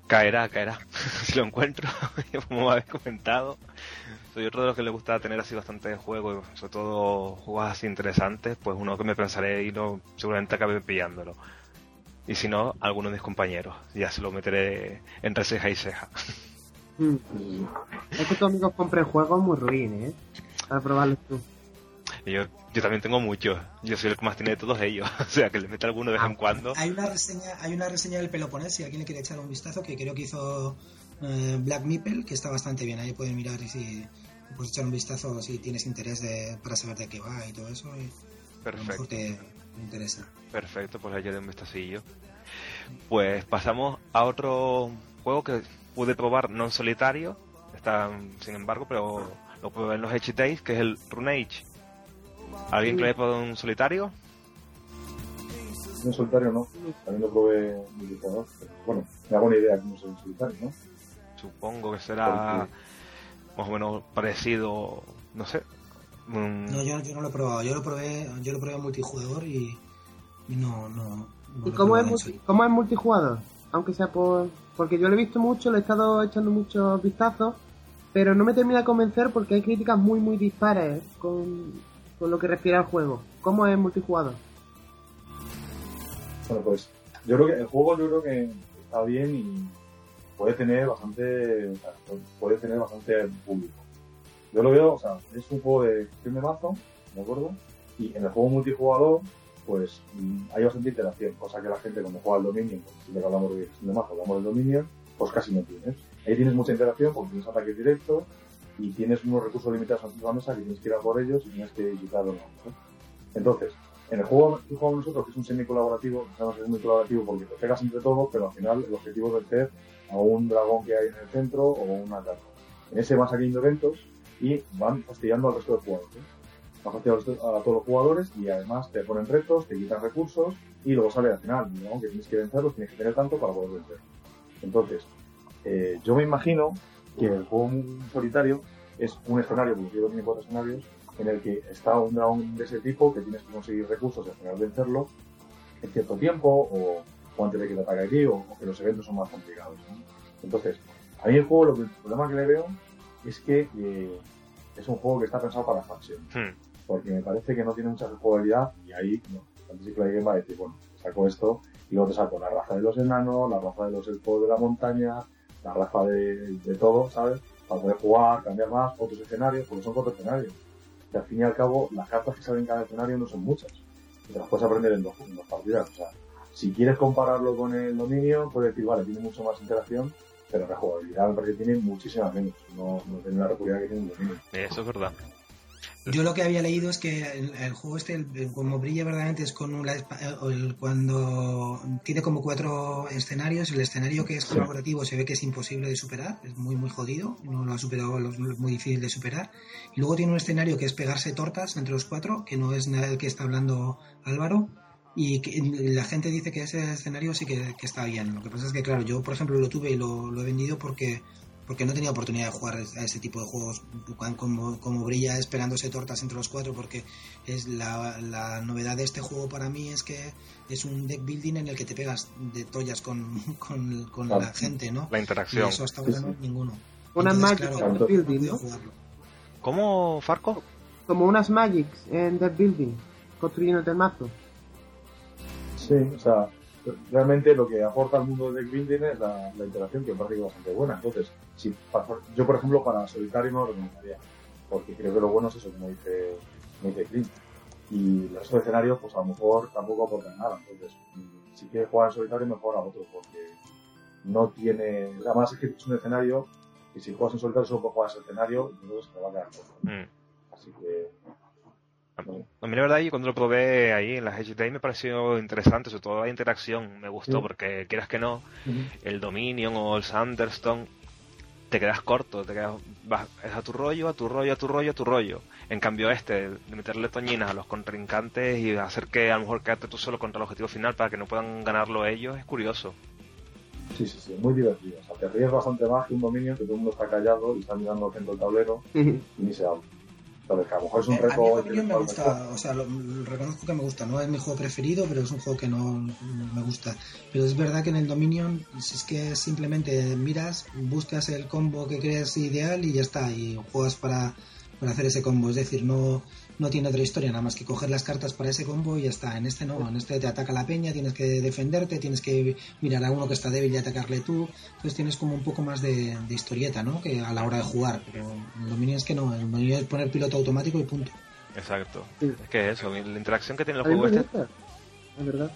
caerá, caerá. si lo encuentro, como habéis comentado. Soy otro de los que le gusta tener así bastante juego, sobre todo juegos así interesantes, pues uno que me pensaré y no, seguramente acabe pillándolo. Y si no, alguno de mis compañeros. Ya se lo meteré entre ceja y ceja. Mm. Es que tus amigos compren juegos muy ruines, ¿eh? Para probarlos tú. Yo, yo también tengo muchos. Yo soy el que más tiene de todos ellos. o sea, que les meto alguno de vez en ah, cuando. Hay una reseña, hay una reseña del Peloponés, si alguien le quiere echar un vistazo, que creo que hizo eh, Black Meeple, que está bastante bien. Ahí pueden mirar y si puedes echar un vistazo si tienes interés de, para saber de qué va y todo eso. Perfecto. A te interesa. Perfecto, pues allá de un vistacillo. Pues pasamos a otro juego que pude probar no en solitario, está sin embargo, pero lo pude ver en los Days, que es el Runage. ¿Alguien que lo haya probado en solitario? En solitario no, también lo probé en. Bueno, me hago una idea que no es en solitario, ¿no? Supongo que será más o menos parecido, no sé. No, yo, yo, no lo he probado. Yo lo probé, yo lo probé en multijugador y, no, no, ¿Y cómo es, cómo es multijugador? Aunque sea por... Porque yo lo he visto mucho, le he estado echando muchos vistazos, pero no me termina de convencer porque hay críticas muy, muy dispares con, con lo que refiere al juego. ¿Cómo es multijugador? Bueno, pues yo creo que el juego yo creo que está bien y puede tener bastante puede tener bastante público. Yo lo veo, o sea, es un juego de gestión de mazo, ¿de acuerdo? Y en el juego multijugador, pues hay bastante interacción, cosa que la gente cuando juega al Dominion, pues, si le hablamos de gestión de mazo, hablamos del Dominion, pues casi no tienes. Ahí tienes mucha interacción porque tienes ataques directos y tienes unos recursos limitados en la mesa que tienes que ir a por ellos y tienes que quitarlos. ¿no? Entonces, en el juego que jugamos nosotros, que es un semi-colaborativo, es semi-colaborativo porque te pegas entre todos, pero al final el objetivo es vencer a un dragón que hay en el centro o una carta. En ese van saliendo eventos y van fastidiando al resto de jugadores. Van fastidiando a todos los jugadores y además te ponen retos, te quitan recursos y luego sale al final, ¿no? que tienes que vencerlos, tienes que tener tanto para poder vencer. Entonces, eh, yo me imagino que el juego solitario es un escenario, porque yo tiene cuatro escenarios, en el que está un dragón de ese tipo que tienes que conseguir recursos y al final vencerlo en cierto tiempo o, o antes de que te ataque aquí o, o que los eventos son más complicados. ¿no? Entonces, a mí el juego, lo que, el problema que le veo es que eh, es un juego que está pensado para expansión. Hmm. Porque me parece que no tiene mucha jugabilidad y ahí, no, Fantasy Flight Game va a decir, bueno, saco esto y luego te saco la raza de los enanos, la raza de los elfos de la montaña, la raza de, de todo, ¿sabes? Para poder jugar, cambiar más, otros escenarios, porque son cuatro escenarios. Y al fin y al cabo, las cartas que salen en cada escenario no son muchas. Y te las puedes aprender en dos, en dos partidas. O sea, si quieres compararlo con el dominio, puedes decir, vale, tiene mucho más interacción, pero la jugabilidad me parece que tiene muchísima menos. No, no tiene la recurridad que tiene el dominio. Eso es verdad. Yo lo que había leído es que el, el juego este, el- el- como brilla verdaderamente, es con un, la espa- eh, el- cuando tiene como cuatro escenarios. El escenario que es Sí. colaborativo se ve que es imposible de superar, es muy muy jodido, no lo ha superado, es muy difícil de superar. Y luego tiene un escenario que es pegarse tortas entre los cuatro, que no es nada del que está hablando Álvaro. Y que la gente dice que ese escenario sí que, que está bien. Lo que pasa es que, claro, yo por ejemplo lo tuve y lo, lo he vendido porque porque no tenía oportunidad de jugar a ese tipo de juegos como, como brilla esperándose tortas entre los cuatro porque es la, la novedad de este juego para mí es que es un deck building en el que te pegas de tollas con, con, con Claro. la gente, ¿no? La Y interacción. eso hasta ahora Sí, no sí. ninguno. Unas Entonces, Magic claro, en Deck Building, ¿no? jugarlo. ¿Cómo, Farco? Como unas Magics en Deck Building, construyéndote el mazo. Sí, o sea, realmente lo que aporta al mundo deck building es la, la interacción que me parece que es bastante buena. Entonces, si, pa- yo por ejemplo para solitario no lo recomendaría, porque creo que lo bueno es eso, como dice, como dice Clint. Y el resto de escenarios, pues a lo mejor tampoco aportan nada. Entonces, si quieres jugar en solitario, mejor a otro, porque no tiene. Además, es que es un escenario y si juegas en solitario solo puedes jugar ese escenario y entonces te va a quedar corto. Mm. Así que. A mí la verdad, yo cuando lo probé ahí en la HDI me pareció interesante, sobre todo la interacción me gustó, Sí. porque quieras que no, el Dominion o el Sanderstone, te quedas corto, te quedas, vas es a tu rollo, a tu rollo, a tu rollo, a tu rollo. En cambio este, de meterle toñinas a los contrincantes y hacer que a lo mejor quedarte tú solo contra el objetivo final para que no puedan ganarlo ellos, es curioso. Sí, sí, sí, muy divertido. O sea, te ríes bastante más que un dominio que todo el mundo está callado y está mirando al centro del tablero y ni se habla. Entonces, que a lo mejor es un Eh, a mí reto el Dominion me gusta, o sea, lo reconozco que me gusta, no es mi juego preferido, pero es un juego que no me gusta. Pero es verdad que en el Dominion, si es que simplemente miras, buscas el combo que crees ideal y ya está, y juegas para, para hacer ese combo. Es decir, no, no tiene otra historia, nada más que coger las cartas para ese combo y ya está. En este no, en este te ataca la peña, tienes que defenderte, tienes que mirar a uno que está débil y atacarle tú. Entonces tienes como un poco más de, de historieta, ¿no? Que a la hora de jugar. Pero el Dominion es que no, el Dominion es poner piloto automático y punto. Exacto. Sí. Es que eso, la interacción que tiene el juego este la verdad.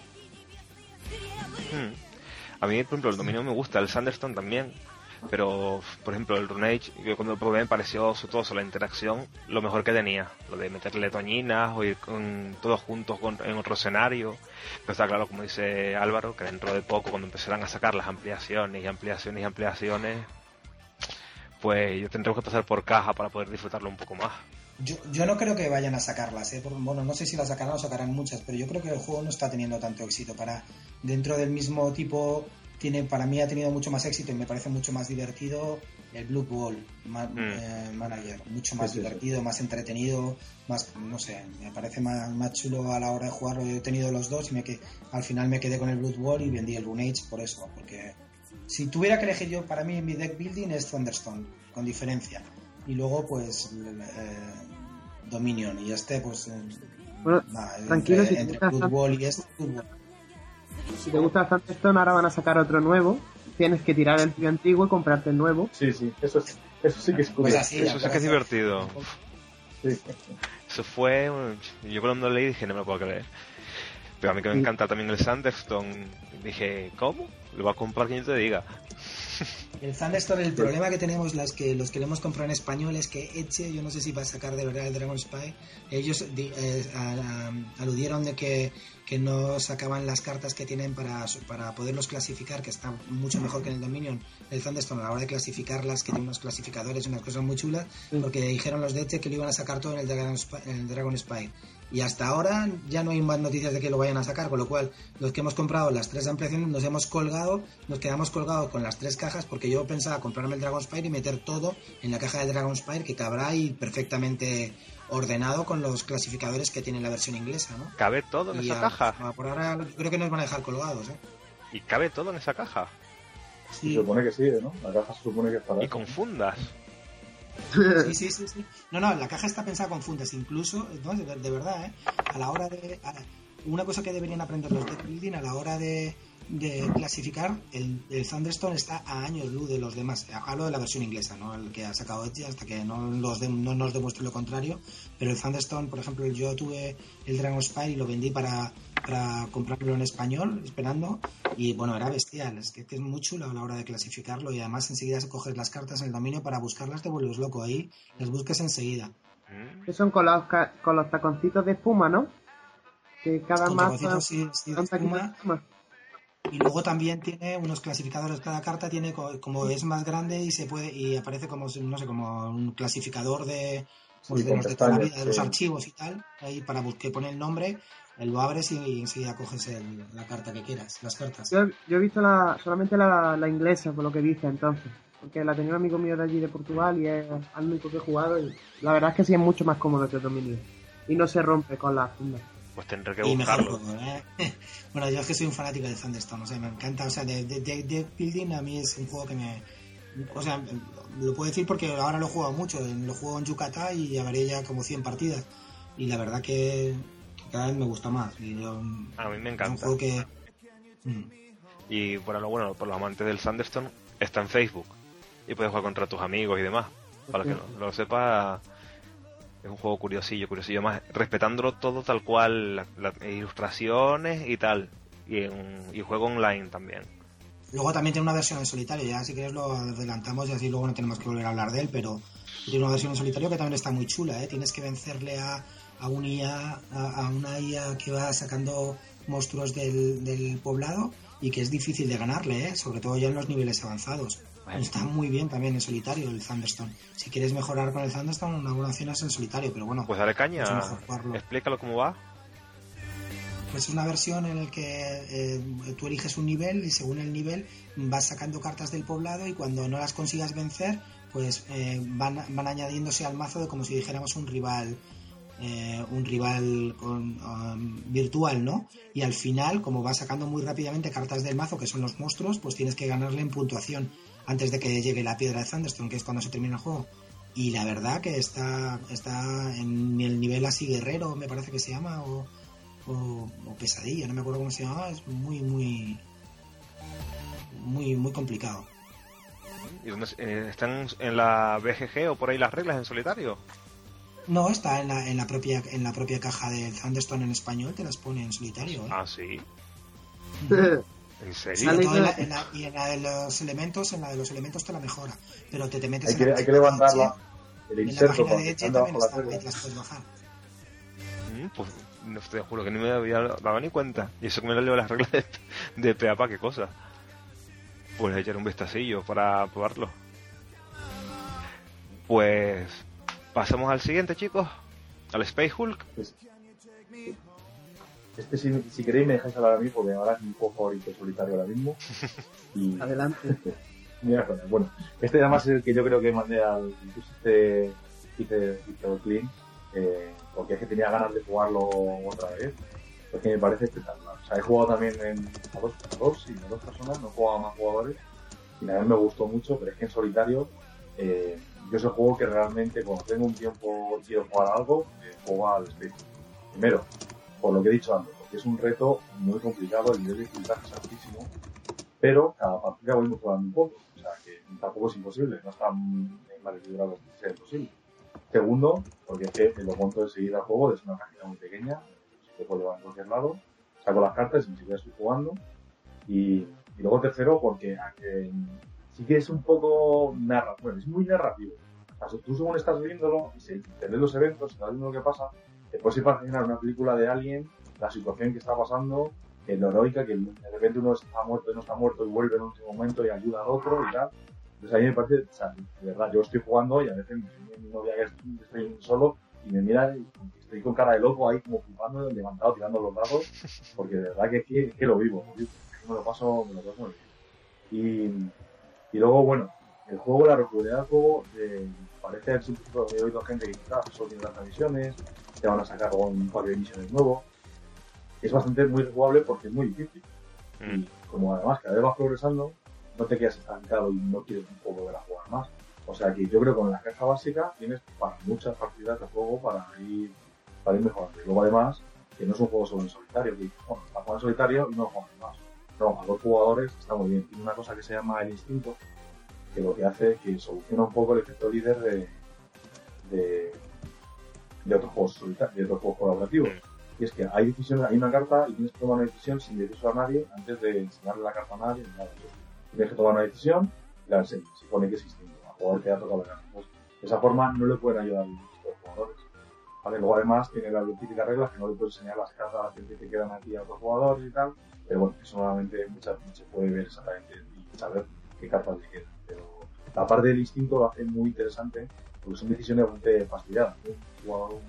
Hmm. A mí, por ejemplo, el dominio me gusta, el Sanderstone también. Pero, por ejemplo, el Runage, yo cuando lo probé me pareció, sobre todo, sobre la interacción, lo mejor que tenía. Lo de meterle toñinas o ir con, todos juntos con- en otro escenario. Pero está claro, como dice Álvaro, que dentro de poco, cuando empezarán a sacar las ampliaciones y ampliaciones y ampliaciones, pues yo tendremos que pasar por caja para poder disfrutarlo un poco más. Yo, yo no creo que vayan a sacarlas, ¿eh? Bueno, no sé si las sacarán o sacarán muchas, pero yo creo que el juego no está teniendo tanto éxito. Para dentro del mismo tipo, tiene para mí ha tenido mucho más éxito y me parece mucho más divertido el Blue Ball Ma- Mm. eh, Manager, mucho más Sí, sí, sí. divertido, más entretenido, más no sé, me parece más, más chulo a la hora de jugarlo. He tenido los dos y me que al final me quedé con el Blood Ball y vendí el Runage por eso, porque si tuviera que elegir yo, para mí mi deck building es Thunderstone, con diferencia. Y luego, pues, eh, Dominion. Y este, pues, eh, Bueno, nada, tranquilo, entre, si entre fútbol y este, fútbol. Si te gusta Thunderstone, ahora van a sacar otro nuevo. Tienes que tirar el tuyo antiguo y comprarte el nuevo. Sí, sí, eso, es, eso sí que es Pues curioso. así, Eso sí que es divertido. Sí. Eso fue. Yo cuando lo leí dije, no me lo puedo creer. Pero a mí que me encanta también el Sanderstone, dije, ¿cómo? Lo va a comprar quien te diga. El Thunderstorm, el problema que tenemos las que los que lo hemos comprado en español es que Eche, yo no sé si va a sacar de verdad el Dragon Spy, ellos di- eh, a- a- aludieron de que, que no sacaban las cartas que tienen para, para poderlos clasificar, que está mucho mejor que en el Dominion, el Thunderstorm a la hora de clasificarlas, que tiene unos clasificadores, unas cosas muy chulas, porque dijeron los de Eche que lo iban a sacar todo en el Dragon Spy, en el Dragon Spy. Y hasta ahora ya no hay más noticias de que lo vayan a sacar, con lo cual los que hemos comprado las tres ampliaciones nos hemos colgado, nos quedamos colgados con las tres cajas porque yo pensaba comprarme el Dragon Spire y meter todo en la caja del Dragon Spire que cabrá ahí perfectamente ordenado con los clasificadores que tiene la versión inglesa, ¿no? ¿Cabe todo en Y esa a- caja? a- por ahora creo que nos van a dejar colgados, ¿eh? ¿Y cabe todo en esa caja? Se supone que sí, ¿no? La caja se supone que es para Y eso, con ¿no? Sí, sí, sí, sí. No, no, la caja está pensada con fundas, incluso, no, de, de verdad, ¿eh? A la hora de... una cosa que deberían aprender los deck building a la hora de, clasificar, el, el Thunderstone está a años luz de los demás. Hablo de la versión inglesa, ¿no? El que ha sacado Edge hasta que no, los no nos demuestre lo contrario. Pero el Thunderstone, por ejemplo, yo tuve el Dragon Spire y lo vendí para, para comprarlo en español, esperando. Y bueno, era bestial. Es que, que es muy chulo a la hora de clasificarlo. Y además enseguida coges las cartas en el dominio para buscarlas, te vuelves loco. Ahí las buscas enseguida. Que son con los, ca- con los taconcitos de espuma, ¿no? Que cada Con mazo taconcitos, sí, sí, de espuma. espuma. Y luego también tiene unos clasificadores. Cada carta tiene, co- como es más grande y se puede y aparece como, no sé, como un clasificador de, pues, Sí, de con los de toda la vida, de los archivos y tal. Ahí para que pone el nombre, lo abres y, y enseguida coges el- la carta que quieras, las cartas. Yo, yo he visto la, solamente la, la inglesa, por lo que dice entonces. Porque la tenía un amigo mío de allí de Portugal y es al único que he jugado. Y la verdad es que sí es mucho más cómodo que el dominio. Y no se rompe con la funda. Pues tendré que Y mejor buscarlo. juego, ¿eh? bueno, yo es que soy un fanático de Thunderstone, o sea, me encanta, o sea, de, de, de- de building a mí es un juego que me... O sea, lo puedo decir porque ahora lo he jugado mucho, lo juego en Yucatán y llevaré ya como 100 partidas. Y la verdad que cada vez me gusta más. Y yo- A mí me un encanta. juego que... Mm. Y bueno, lo bueno, por los amantes del Thunderstone, está en Facebook. Y puedes jugar contra tus amigos y demás. Para que no lo sepa, es un juego curiosillo, curiosillo más, respetándolo todo tal cual, la- las ilustraciones y tal. Y, en- y juego online también. Luego también tiene una versión en solitario, ya si quieres lo adelantamos y así luego no tenemos que volver a hablar de él, pero tiene una versión en solitario que también está muy chula, ¿eh? Tienes que vencerle a, a un IA, a, a una IA que va sacando monstruos del, del poblado y que es difícil de ganarle, ¿eh? Sobre todo ya en los niveles avanzados. Bueno. Está muy bien también en solitario el Thunderstone. Si quieres mejorar con el Thunderstone, una buena opción es en solitario, pero bueno, Pues dale caña, explícalo cómo va. Pues es una versión en la que eh, tú eliges un nivel y según el nivel vas sacando cartas del poblado y cuando no las consigas vencer, pues eh, van, van añadiéndose al mazo de como si dijéramos un rival eh, un rival con, um, virtual, ¿no? Y al final, como vas sacando muy rápidamente cartas del mazo, que son los monstruos, pues tienes que ganarle en puntuación antes de que llegue la piedra de Thunderstone, que es cuando se termina el juego. Y la verdad que está, está en el nivel así guerrero, me parece que se llama, o, o, o pesadilla, no me acuerdo cómo se llamaba, es muy, muy, muy, muy complicado. ¿Y dónde eh, ¿Están en la BGG o por ahí las reglas en solitario? No, está en la, en la propia, en la propia caja de Thunderstone en español, te las pone en solitario, ¿eh? Ah, sí. ¿En Sobre serio? En la- en la- y en la de los elementos, en la de los elementos te la mejora. Pero te, te metes Hay en que, la hay que página de levantarla, el En la página de Edge también está, ahí te las puedes bajar. Mm, Pues no te juro que ni me había dado ni cuenta. Y eso que me lo leo las reglas de, de PAPA, qué cosa. Pues echar un vistacillo para probarlo. Pues pasamos al siguiente, chicos. Al Space Hulk. Pues, este, si, si queréis, me dejáis hablar a mí, porque ahora es mi juego favorito solitario ahora mismo. Y, Adelante. Mira, bueno, este además es el que yo creo que mandé al. Incluso hice, hice, hice el clean, eh, porque es que tenía ganas de jugarlo otra vez. Porque me parece espectacular. O sea, he jugado también en, a, dos, a dos, sí, a dos personas, no he jugado a más jugadores. Y la verdad me gustó mucho, pero es que en solitario, eh, yo es el juego que realmente cuando tengo un tiempo quiero jugar algo, juego al Space. Primero, por lo que he dicho antes, porque es un reto muy complicado, el nivel de dificultad es altísimo, pero cada partida voy mejorando un poco. O sea, que tampoco es imposible, no es tan mal equilibrado que sea imposible. Segundo, porque es que lo monto enseguida al juego, es una cajita muy pequeña, se puede llevar en cualquier lado, saco las cartas y enseguida estoy jugando. Y, luego tercero, porque eh, sí que es un poco narrativo, bueno, es muy narrativo. O sea, tú según estás viéndolo y se, te los eventos, estás viendo lo que pasa, te puedes imaginar una película de alguien, la situación que está pasando, lo heroica, que de repente uno está muerto y no está muerto y vuelve en un último momento y ayuda al otro y tal. Entonces a mí me parece, o sea, de verdad, yo estoy jugando y a veces mi, novia que estoy, solo y me mira y estoy con cara de loco ahí como flipando, levantado, tirando los dados, porque de verdad que que, que lo vivo. me lo paso, me lo paso muy bien. Y, y luego, bueno, el juego, la regularidad del juego, eh, parece el típico, he oído gente que quizás solo tiene las misiones, te van a sacar un par de misiones nuevos. Es bastante muy jugable porque es muy difícil. Mm. Y como además cada vez vas progresando, no te quedas estancado y no quieres un poco volver a jugar más. O sea que yo creo que con la caja básica tienes para muchas partidas de juego para ir, para ir mejorando. Y luego además, que no es un juego solo en solitario, que bueno, está jugando en solitario y no juegas más. A dos jugadores está muy bien. Tiene una cosa que se llama el instinto, que lo que hace es que soluciona un poco el efecto líder de, de, de otros juegos de otros juegos colaborativos. Y es que hay decisiones, hay una carta y tienes que tomar una decisión sin decirlo a nadie antes de enseñarle la carta a nadie. ni Nada. Tienes que tomar una decisión y la enseñas. Se pone que es instinto. Al jugador que ha tocado la carta. Pues, de esa forma no le pueden ayudar a los jugadores. ¿Vale? Luego además tiene las típicas reglas que no le puedes enseñar las cartas que te quedan aquí a otros jugadores y tal. Pero bueno, eso normalmente muchas se puede ver exactamente y saber qué cartas le quedan. Pero la parte del instinto lo hace muy interesante porque son decisiones bastante fastidiadas. Un un,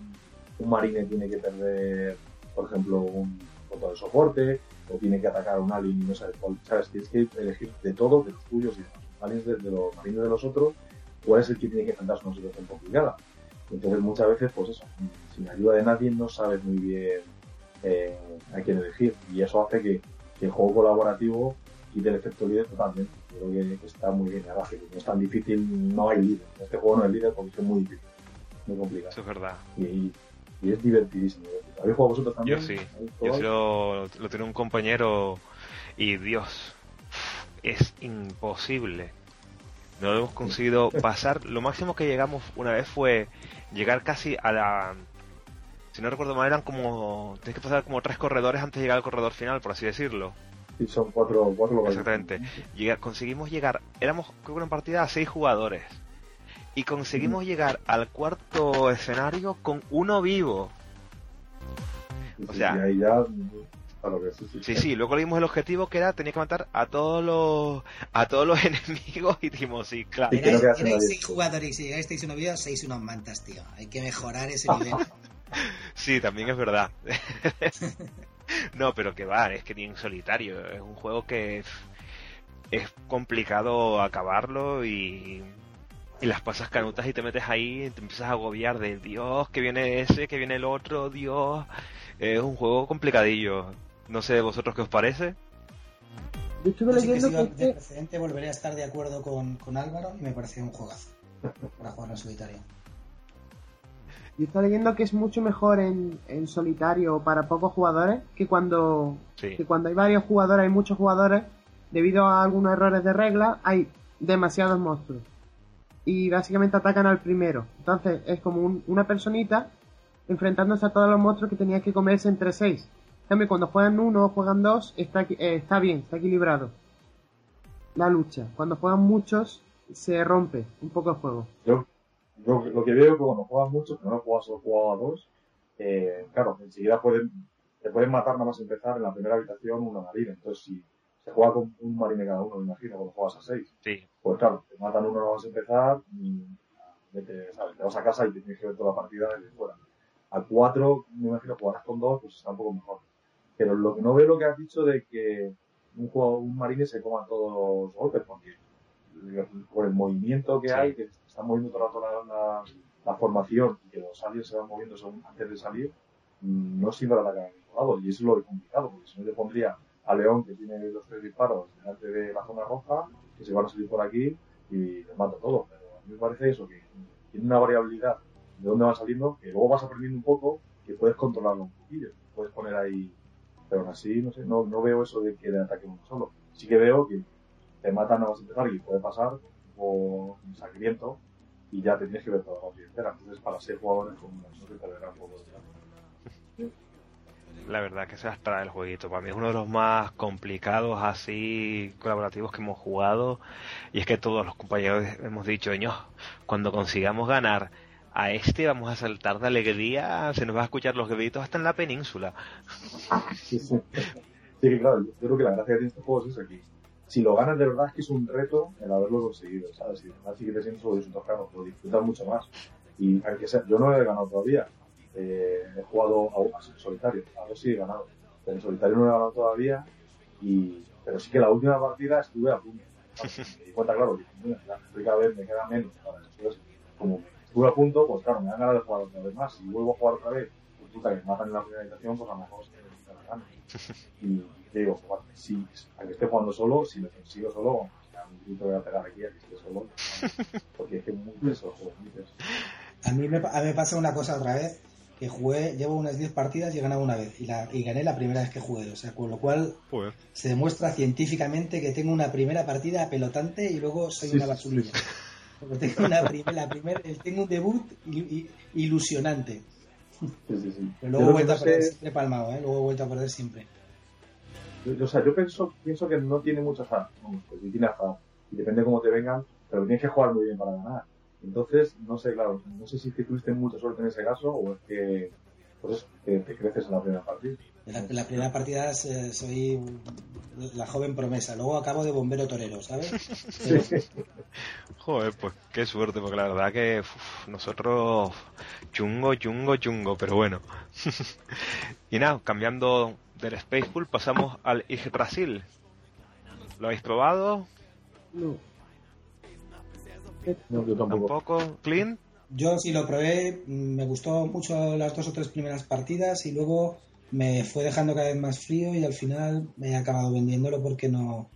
un marine tiene que perder, por ejemplo, un punto de soporte, o tiene que atacar a un alien y no sabes cuál, sabes, tienes que elegir de todo, de los tuyos y de los aliens de, de los marines de los otros, cuál es el que tiene que enfrentarse a una situación complicada. Entonces muchas veces, pues eso, sin ayuda de nadie no sabes muy bien eh, a quién elegir. Y eso hace que, que el juego colaborativo quite el efecto líder totalmente. Creo que está muy bien, que no es tan difícil, no hay líder. Este juego no hay líder porque es muy difícil, muy complicado. Eso es verdad. Y, y es divertidísimo. ¿Habéis jugado vosotros también? Yo sí. ¿Habéis Yo sí lo, lo tenía un compañero y Dios, es imposible. No lo hemos conseguido pasar. Lo máximo que llegamos una vez fue llegar casi a la... Si no recuerdo mal, eran como... Tienes que pasar como tres corredores antes de llegar al corredor final, por así decirlo. Sí, son cuatro, cuatro locales. Exactamente. Llega- conseguimos llegar, éramos creo que una partida a seis jugadores. Y conseguimos llegar al cuarto escenario con uno vivo. O sí, sea- y ahí ya, claro que sí, sí. Sí, sí, luego le dimos el objetivo que era tenía que matar a todos los a todos los enemigos y dijimos, sí, claro. Y Erais, seis jugadores y si llegáis seis uno vivo, seis unos mantas, tío. Hay que mejorar ese nivel. Sí, también es verdad. no, pero que va, es que ni en solitario, es un juego que es, es complicado acabarlo y y las pasas canutas y te metes ahí y te empiezas a agobiar de Dios, que viene ese, que viene el otro, Dios. Es un juego complicadillo. No sé vosotros qué os parece. Yo estuve que que de este, precedente volveré a estar de acuerdo con, con Álvaro y me pareció un juegazo para jugar en solitario. Yo estaba leyendo que es mucho mejor en, en solitario o para pocos jugadores que cuando, Sí. que cuando hay varios jugadores, hay muchos jugadores, debido a algunos errores de regla, hay demasiados monstruos. Y básicamente atacan al primero. Entonces es como un- una personita enfrentándose a todos los monstruos que tenía que comerse entre seis. Cambio, cuando juegan uno o juegan dos, está, eh, está bien, está equilibrado. La lucha. Cuando juegan muchos, se rompe un poco el juego. Yo, yo lo que veo que cuando juegas mucho, que no juegas solo jugado a dos, eh, claro, enseguida pueden, te pueden matar nada más empezar en la primera habitación una marina. Entonces, si se juega con un marine cada uno, me imagino, cuando juegas a seis, Sí. pues claro, te matan uno nada más empezar, y vete, ¿sabes? te vas a casa y te tienes que ver toda la partida desde fuera. A cuatro, me imagino, jugarás con dos, pues está un poco mejor. Pero lo que no veo lo que has dicho de que un juego, un marine se coma todos los golpes, porque por el movimiento que Sí. hay, que se está moviendo todo el rato la, la, la formación y que los aliens se van moviendo según- antes de salir, mm, no siempre atacan al mismo lado. Y eso es lo complicado, porque si no le pondría a León, que tiene los tres disparos delante de la zona roja, que se van a salir por aquí y les mata a todos. Pero a mí me parece eso, que tiene una variabilidad de dónde van saliendo, que luego vas aprendiendo un poco, que puedes controlarlo un poquillo. Puedes poner ahí, pero aún así, no sé, no, no veo eso de que le ataquen uno solo. Sí que veo que te matan nada más empezar y puede pasar un sangriento y ya te tienes que ver toda la partida entera. Entonces, para seis jugadores, no se perderá un poco de tiempo. La verdad que se las trae el jueguito. Para mí es uno de los más complicados así colaborativos que hemos jugado. Y es que todos los compañeros hemos dicho, ño, cuando consigamos ganar a este vamos a saltar de alegría, se nos va a escuchar los gritos hasta en la península. Sí, sí. Sí, claro, yo creo que la gracia tiene este juego es eso, que si lo ganas de verdad es que es un reto el haberlo conseguido, ¿sabes? Y además sí que te sientes lo disfrutas, lo disfrutas mucho más. Y aunque sea, yo no he ganado todavía, eh, he jugado a, a solitario, a ver si he ganado. Pero en solitario no he ganado todavía, y, pero sí que la última partida estuve a punto. Me di cuenta, claro, que cada vez me queda menos. Entonces, como estuve a punto, pues claro, me dan ganas de jugar otra vez más. Si vuelvo a jugar otra vez, pues puta, que me matan en la primera habitación, pues a lo mejor se me la Y digo, bueno, si aunque esté jugando solo, si me consigo solo, un grito voy a pegar aquí a que esté solo. Porque es que es muy peso, muy peso. A mí me, a mí me pasa una cosa otra vez, que jugué, llevo unas 10 partidas y he ganado una vez, y, la, y gané la primera vez que jugué, o sea, con lo cual Joder. se demuestra científicamente que tengo una primera partida pelotante y luego soy Sí, una sí, basurilla. Porque tengo, una prim- la primer, tengo un debut il- il- ilusionante. Sí, sí, sí. Pero luego he lo vuelto a no sé- perder siempre palmado, ¿eh? Luego he vuelto a perder siempre. Yo, o sea, yo pienso, pienso que no tiene mucho azar. Vamos, pues sí tiene azar. Y depende de cómo te vengan, pero tienes que jugar muy bien para ganar. Entonces, no sé, claro, no sé si es que tuviste mucha suerte en ese caso o es que, pues que te creces en la primera partida. En la, primera partida eh, soy la joven promesa, luego acabo de bombero torero, ¿sabes? Pero- Joder, pues qué suerte, porque la verdad que uf, nosotros chungo, chungo, chungo, pero bueno. y nada, cambiando del Space Pool, pasamos al Yggdrasil. ¿Lo habéis probado? No. No, yo tampoco. ¿Tampoco? ¿Clean? Yo sí lo probé, me gustó mucho las dos o tres primeras partidas y luego me fue dejando cada vez más frío y al final me he acabado vendiéndolo porque no,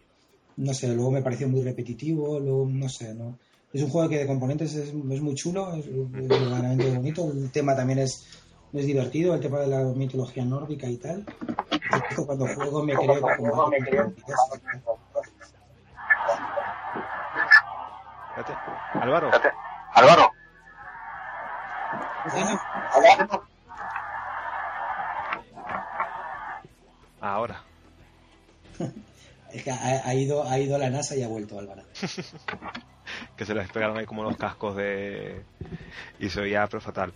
no sé, luego me pareció muy repetitivo, luego no sé, no. Es un juego que de componentes es, es muy chulo, es, es verdaderamente bonito, el tema también es, es divertido, el tema de la mitología nórdica y tal. Yo cuando juego me creo que. Álvaro, Álvaro, ahora. Es que ha, ha ido, ha ido la NASA y ha vuelto Álvaro. Que se les pegaron ahí como los cascos de... Y se oía pero fatal.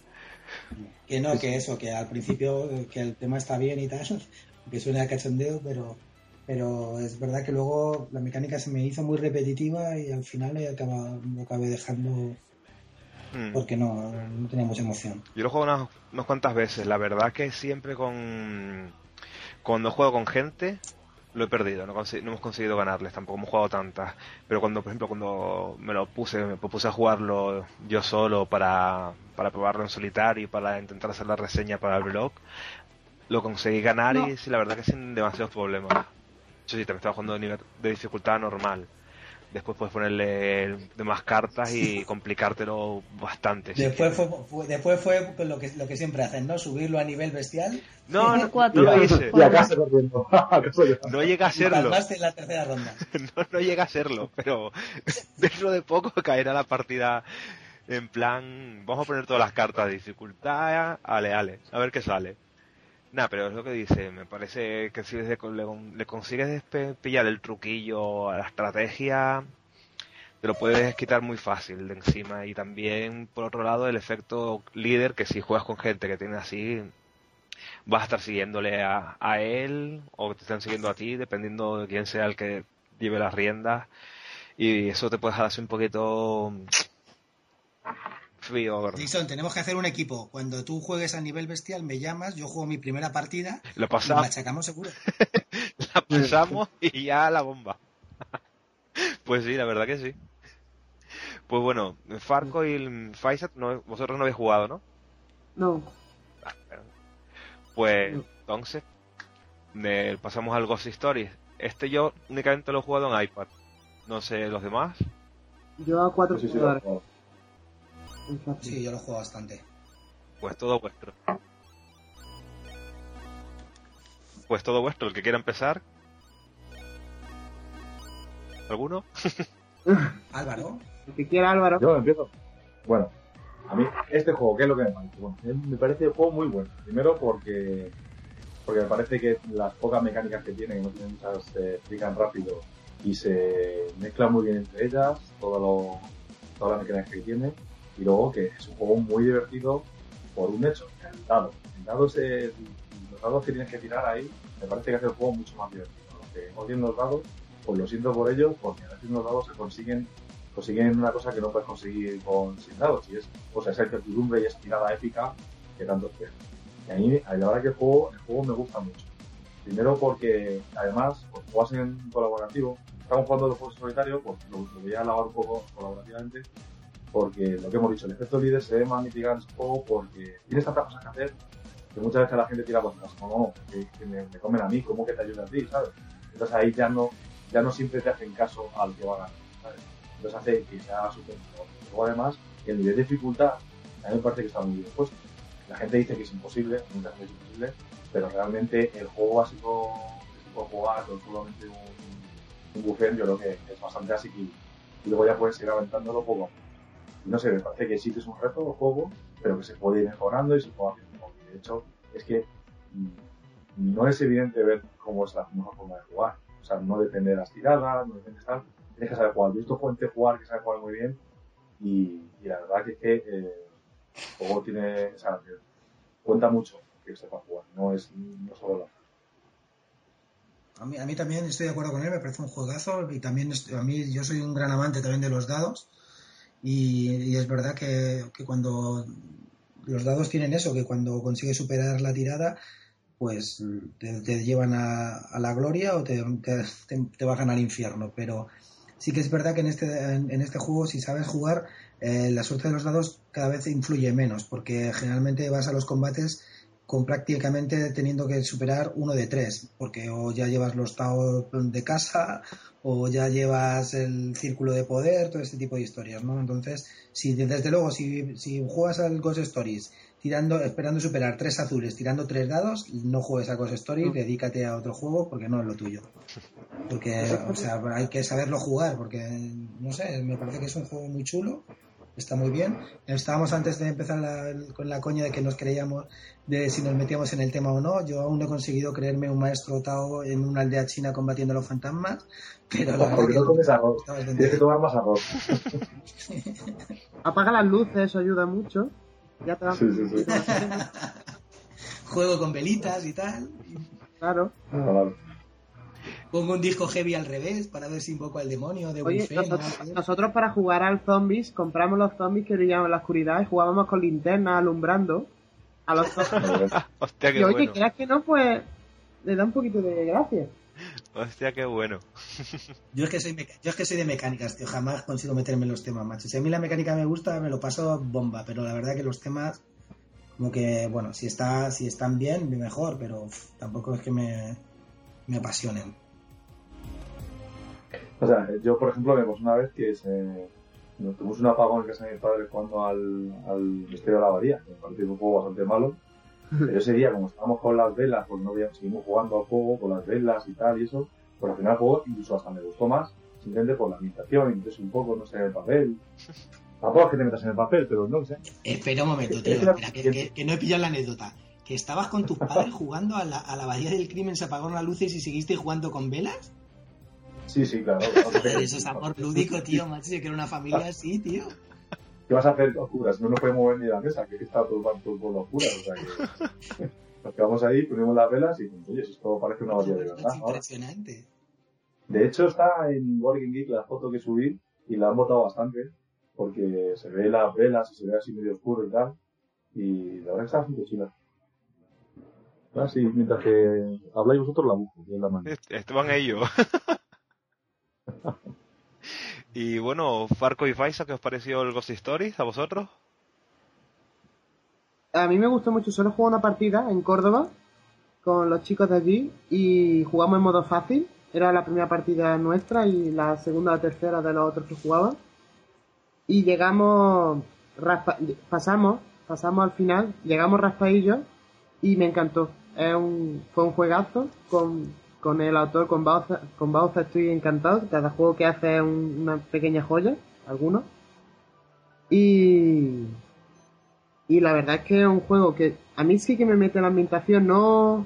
Que no, que eso, que al principio eh, que el tema está bien y tal, que suena a cachondeo, pero pero es verdad que luego la mecánica se me hizo muy repetitiva y al final he acaba- lo acabé dejando Mm. porque no, no tenía mucha emoción. Yo lo juego unas, unas cuantas veces. La verdad que siempre con... Cuando juego con gente, lo he perdido. No, no hemos conseguido ganarles. Tampoco hemos jugado tantas. Pero cuando, por ejemplo, cuando me lo puse, me propuse a jugarlo yo solo para, para probarlo en solitario y para intentar hacer la reseña para el blog, lo conseguí ganar y sí, la verdad que sin demasiados problemas. Yo sí, también estaba jugando de nivel de dificultad normal. Después puedes ponerle demás cartas y complicártelo bastante. Después fue, fue- después fue lo que, lo que siempre hacen, ¿no? Subirlo a nivel bestial. No, no, Cuatro. no lo hice. Y acá se corriendo. ¿Acaso ya? No llega a serlo. en la tercera ronda. No, no llega a serlo, pero dentro de poco caerá la partida en plan, vamos a poner todas las cartas de dificultad, ale, ale, a ver qué sale. Nada, pero es lo que dice, me parece que si le, le, consigues pillar el truquillo a la estrategia, te lo puedes quitar muy fácil de encima. Y también, por otro lado, el efecto líder, que si juegas con gente que tiene así, vas a estar siguiéndole a, a él o te están siguiendo a ti, dependiendo de quién sea el que lleve las riendas. Y eso te puede dejar así un poquito ¿verdad? Jason, tenemos que hacer un equipo. Cuando tú juegues a nivel bestial, me llamas, yo juego mi primera partida Lo y pasamos, machacamos seguro. la pasamos y ya la bomba. Pues sí, la verdad que sí. Pues bueno, Farco y el Faisat, no, vosotros no habéis jugado, ¿no? No. Pues No. entonces me- pasamos al Ghost Stories. Este yo únicamente lo he jugado en iPad. No sé los demás. Yo a cuatro jugadores. Sí, yo lo juego bastante. Pues todo vuestro. Pues todo vuestro. El que quiera empezar. ¿Alguno? Álvaro, El que quiera Álvaro. Yo empiezo. Bueno, a mí este juego, ¿qué es lo que me parece? Bueno, me parece un juego muy bueno. Primero porque porque me parece que las pocas mecánicas que tiene, que no tienen muchas, se explican rápido y se mezclan muy bien entre ellas, todo lo, todas las mecánicas que tiene. Y luego que es un juego muy divertido por un hecho, el dado. El dado es el- los dados que tienes que tirar ahí, me parece que hace el juego mucho más divertido. Los que odian los dados, pues lo siento por ellos, porque a veces los dados se consiguen consiguen una cosa que no puedes conseguir con sin dados y es pues esa incertidumbre y esa tirada épica que tanto quiero. Y a mí, la verdad que el juego, el juego me gusta mucho. Primero porque, además, pues juegas en colaborativo. Estamos jugando los juegos solitarios, pues lo, voy a alabar un poco colaborativamente, porque lo que hemos dicho, el efecto líder se ve más mitigado en porque tienes tantas cosas que hacer que muchas veces la gente tira atrás, como que, que me, me, comen a mí, ¿cómo que te ayuda a ti, ¿sabes? Entonces ahí ya no, ya no siempre te hacen caso al que va a ganar, ¿sabes? Entonces hace que sea súper Luego además, el nivel de dificultad a mí me parece que está muy bien puesto. La gente dice que es imposible, nunca es imposible, pero realmente el juego básico que se puede jugar con solamente un, un buffet yo creo que es bastante así y luego ya puedes ir avanzándolo poco no sé, me parece que sí que es un reto el juego, pero que se puede ir mejorando y se puede hacer. De hecho, es que mm, no es evidente ver cómo es la mejor forma de jugar. O sea, no depende de las tiradas, no depende de tal. Tienes que saber jugar. Yo he visto gente jugar que sabe jugar muy bien y, la verdad que es que eh, el juego tiene, cuenta mucho que sepa jugar, no es no solo la a mí, a mí también estoy de acuerdo con él, me parece un juegazo y también a mí yo soy un gran amante también de los dados y, y es verdad que, que, cuando los dados tienen eso, que cuando consigues superar la tirada, pues te, llevan a, a, la gloria o te, te, bajan al infierno. Pero sí que es verdad que en este, en, este juego, si sabes jugar, eh, la suerte de los dados cada vez influye menos, porque generalmente vas a los combates con prácticamente teniendo que superar uno de tres, porque o ya llevas los Tao de casa, o ya llevas el círculo de poder, todo este tipo de historias, ¿no? Entonces, si desde luego, si, si juegas al Ghost Stories tirando, esperando superar tres azules, tirando tres dados, no juegues a Ghost Stories, dedícate a otro juego porque no es lo tuyo. Porque, o sea, hay que saberlo jugar, porque, no sé, me parece que es un juego muy chulo está muy bien. Estábamos antes de empezar la, con la coña de que nos creíamos de si nos metíamos en el tema o no. Yo aún no he conseguido creerme un maestro Tao en una aldea china combatiendo a los fantasmas, pero la Porque no comes arroz. Tienes que tomar más arroz. Apaga las luces, eso ayuda mucho. Ya te sí, sí, sí. Juego con velitas y tal. Claro. claro. Pongo un disco heavy al revés para ver si invoco al demonio de Oye, Wifen, nosotros, ¿no? nosotros, para jugar al zombies compramos los zombies que brillaban en la oscuridad y jugábamos con linterna alumbrando a los zombies. Hostia, qué y oye, bueno. quieras que no, pues le da un poquito de gracia. Hostia, qué bueno. Yo es, que soy meca- yo es que soy de mecánicas, tío. Jamás consigo meterme en los temas, macho. Si a mí la mecánica me gusta, me lo paso bomba. Pero la verdad que los temas, como que, bueno, si está si están bien, mejor. Pero uf, tampoco es que me, me apasionen. O sea, yo, por ejemplo, me pasó una vez que se... nos tuvimos un apagón en casa de mis padres jugando al, al Misterio de la Abadía, que me pareció un juego bastante malo. Pero ese día, como estábamos con las velas, pues no habíamos, seguimos jugando al juego con las velas y tal y eso, pues al final el juego incluso hasta me gustó más, simplemente por la ambientación, entonces un poco, no sé, el papel. Tampoco es que te metas en el papel, pero no sé. Espera un momento, tío. Espera, que, que, que no he pillado la anécdota. Que estabas con tus padres jugando a la, a la bahía del crimen, se apagaron las luces y seguiste jugando con velas. Sí, sí, claro. Pero eso es amor lúdico, tío, macho. Yo quiero una familia así, tío. ¿Qué vas a hacer oscuras? No nos podemos mover ni de la mesa, que está todo, todo por oscuras. O sea que nos quedamos ahí, ponemos las velas y, oye, si esto parece una bahía de verdad. Es impresionante. De hecho, está en Boarding Geek la foto que subí y la han votado bastante porque se ve las velas y se ve así medio oscuro y tal. Y la verdad que está bastante chula. Ah, sí, mientras que habláis vosotros la busco, que es la mano. Estaban ellos. y bueno, Farco y Faisa, ¿qué os pareció el Ghost Stories a vosotros? A mí me gustó mucho, solo jugué una partida en Córdoba con los chicos de allí y jugamos en modo fácil. Era la primera partida nuestra y la segunda o tercera de los otros que jugaban. Y llegamos, raspa, pasamos, pasamos al final, llegamos raspadillos y me encantó. Es un, fue un juegazo con, con el autor, con Bauza, con Bauza estoy encantado. Cada juego que hace es un, una pequeña joya, algunos. Y, y la verdad es que es un juego que a mí sí que me mete en la ambientación, no,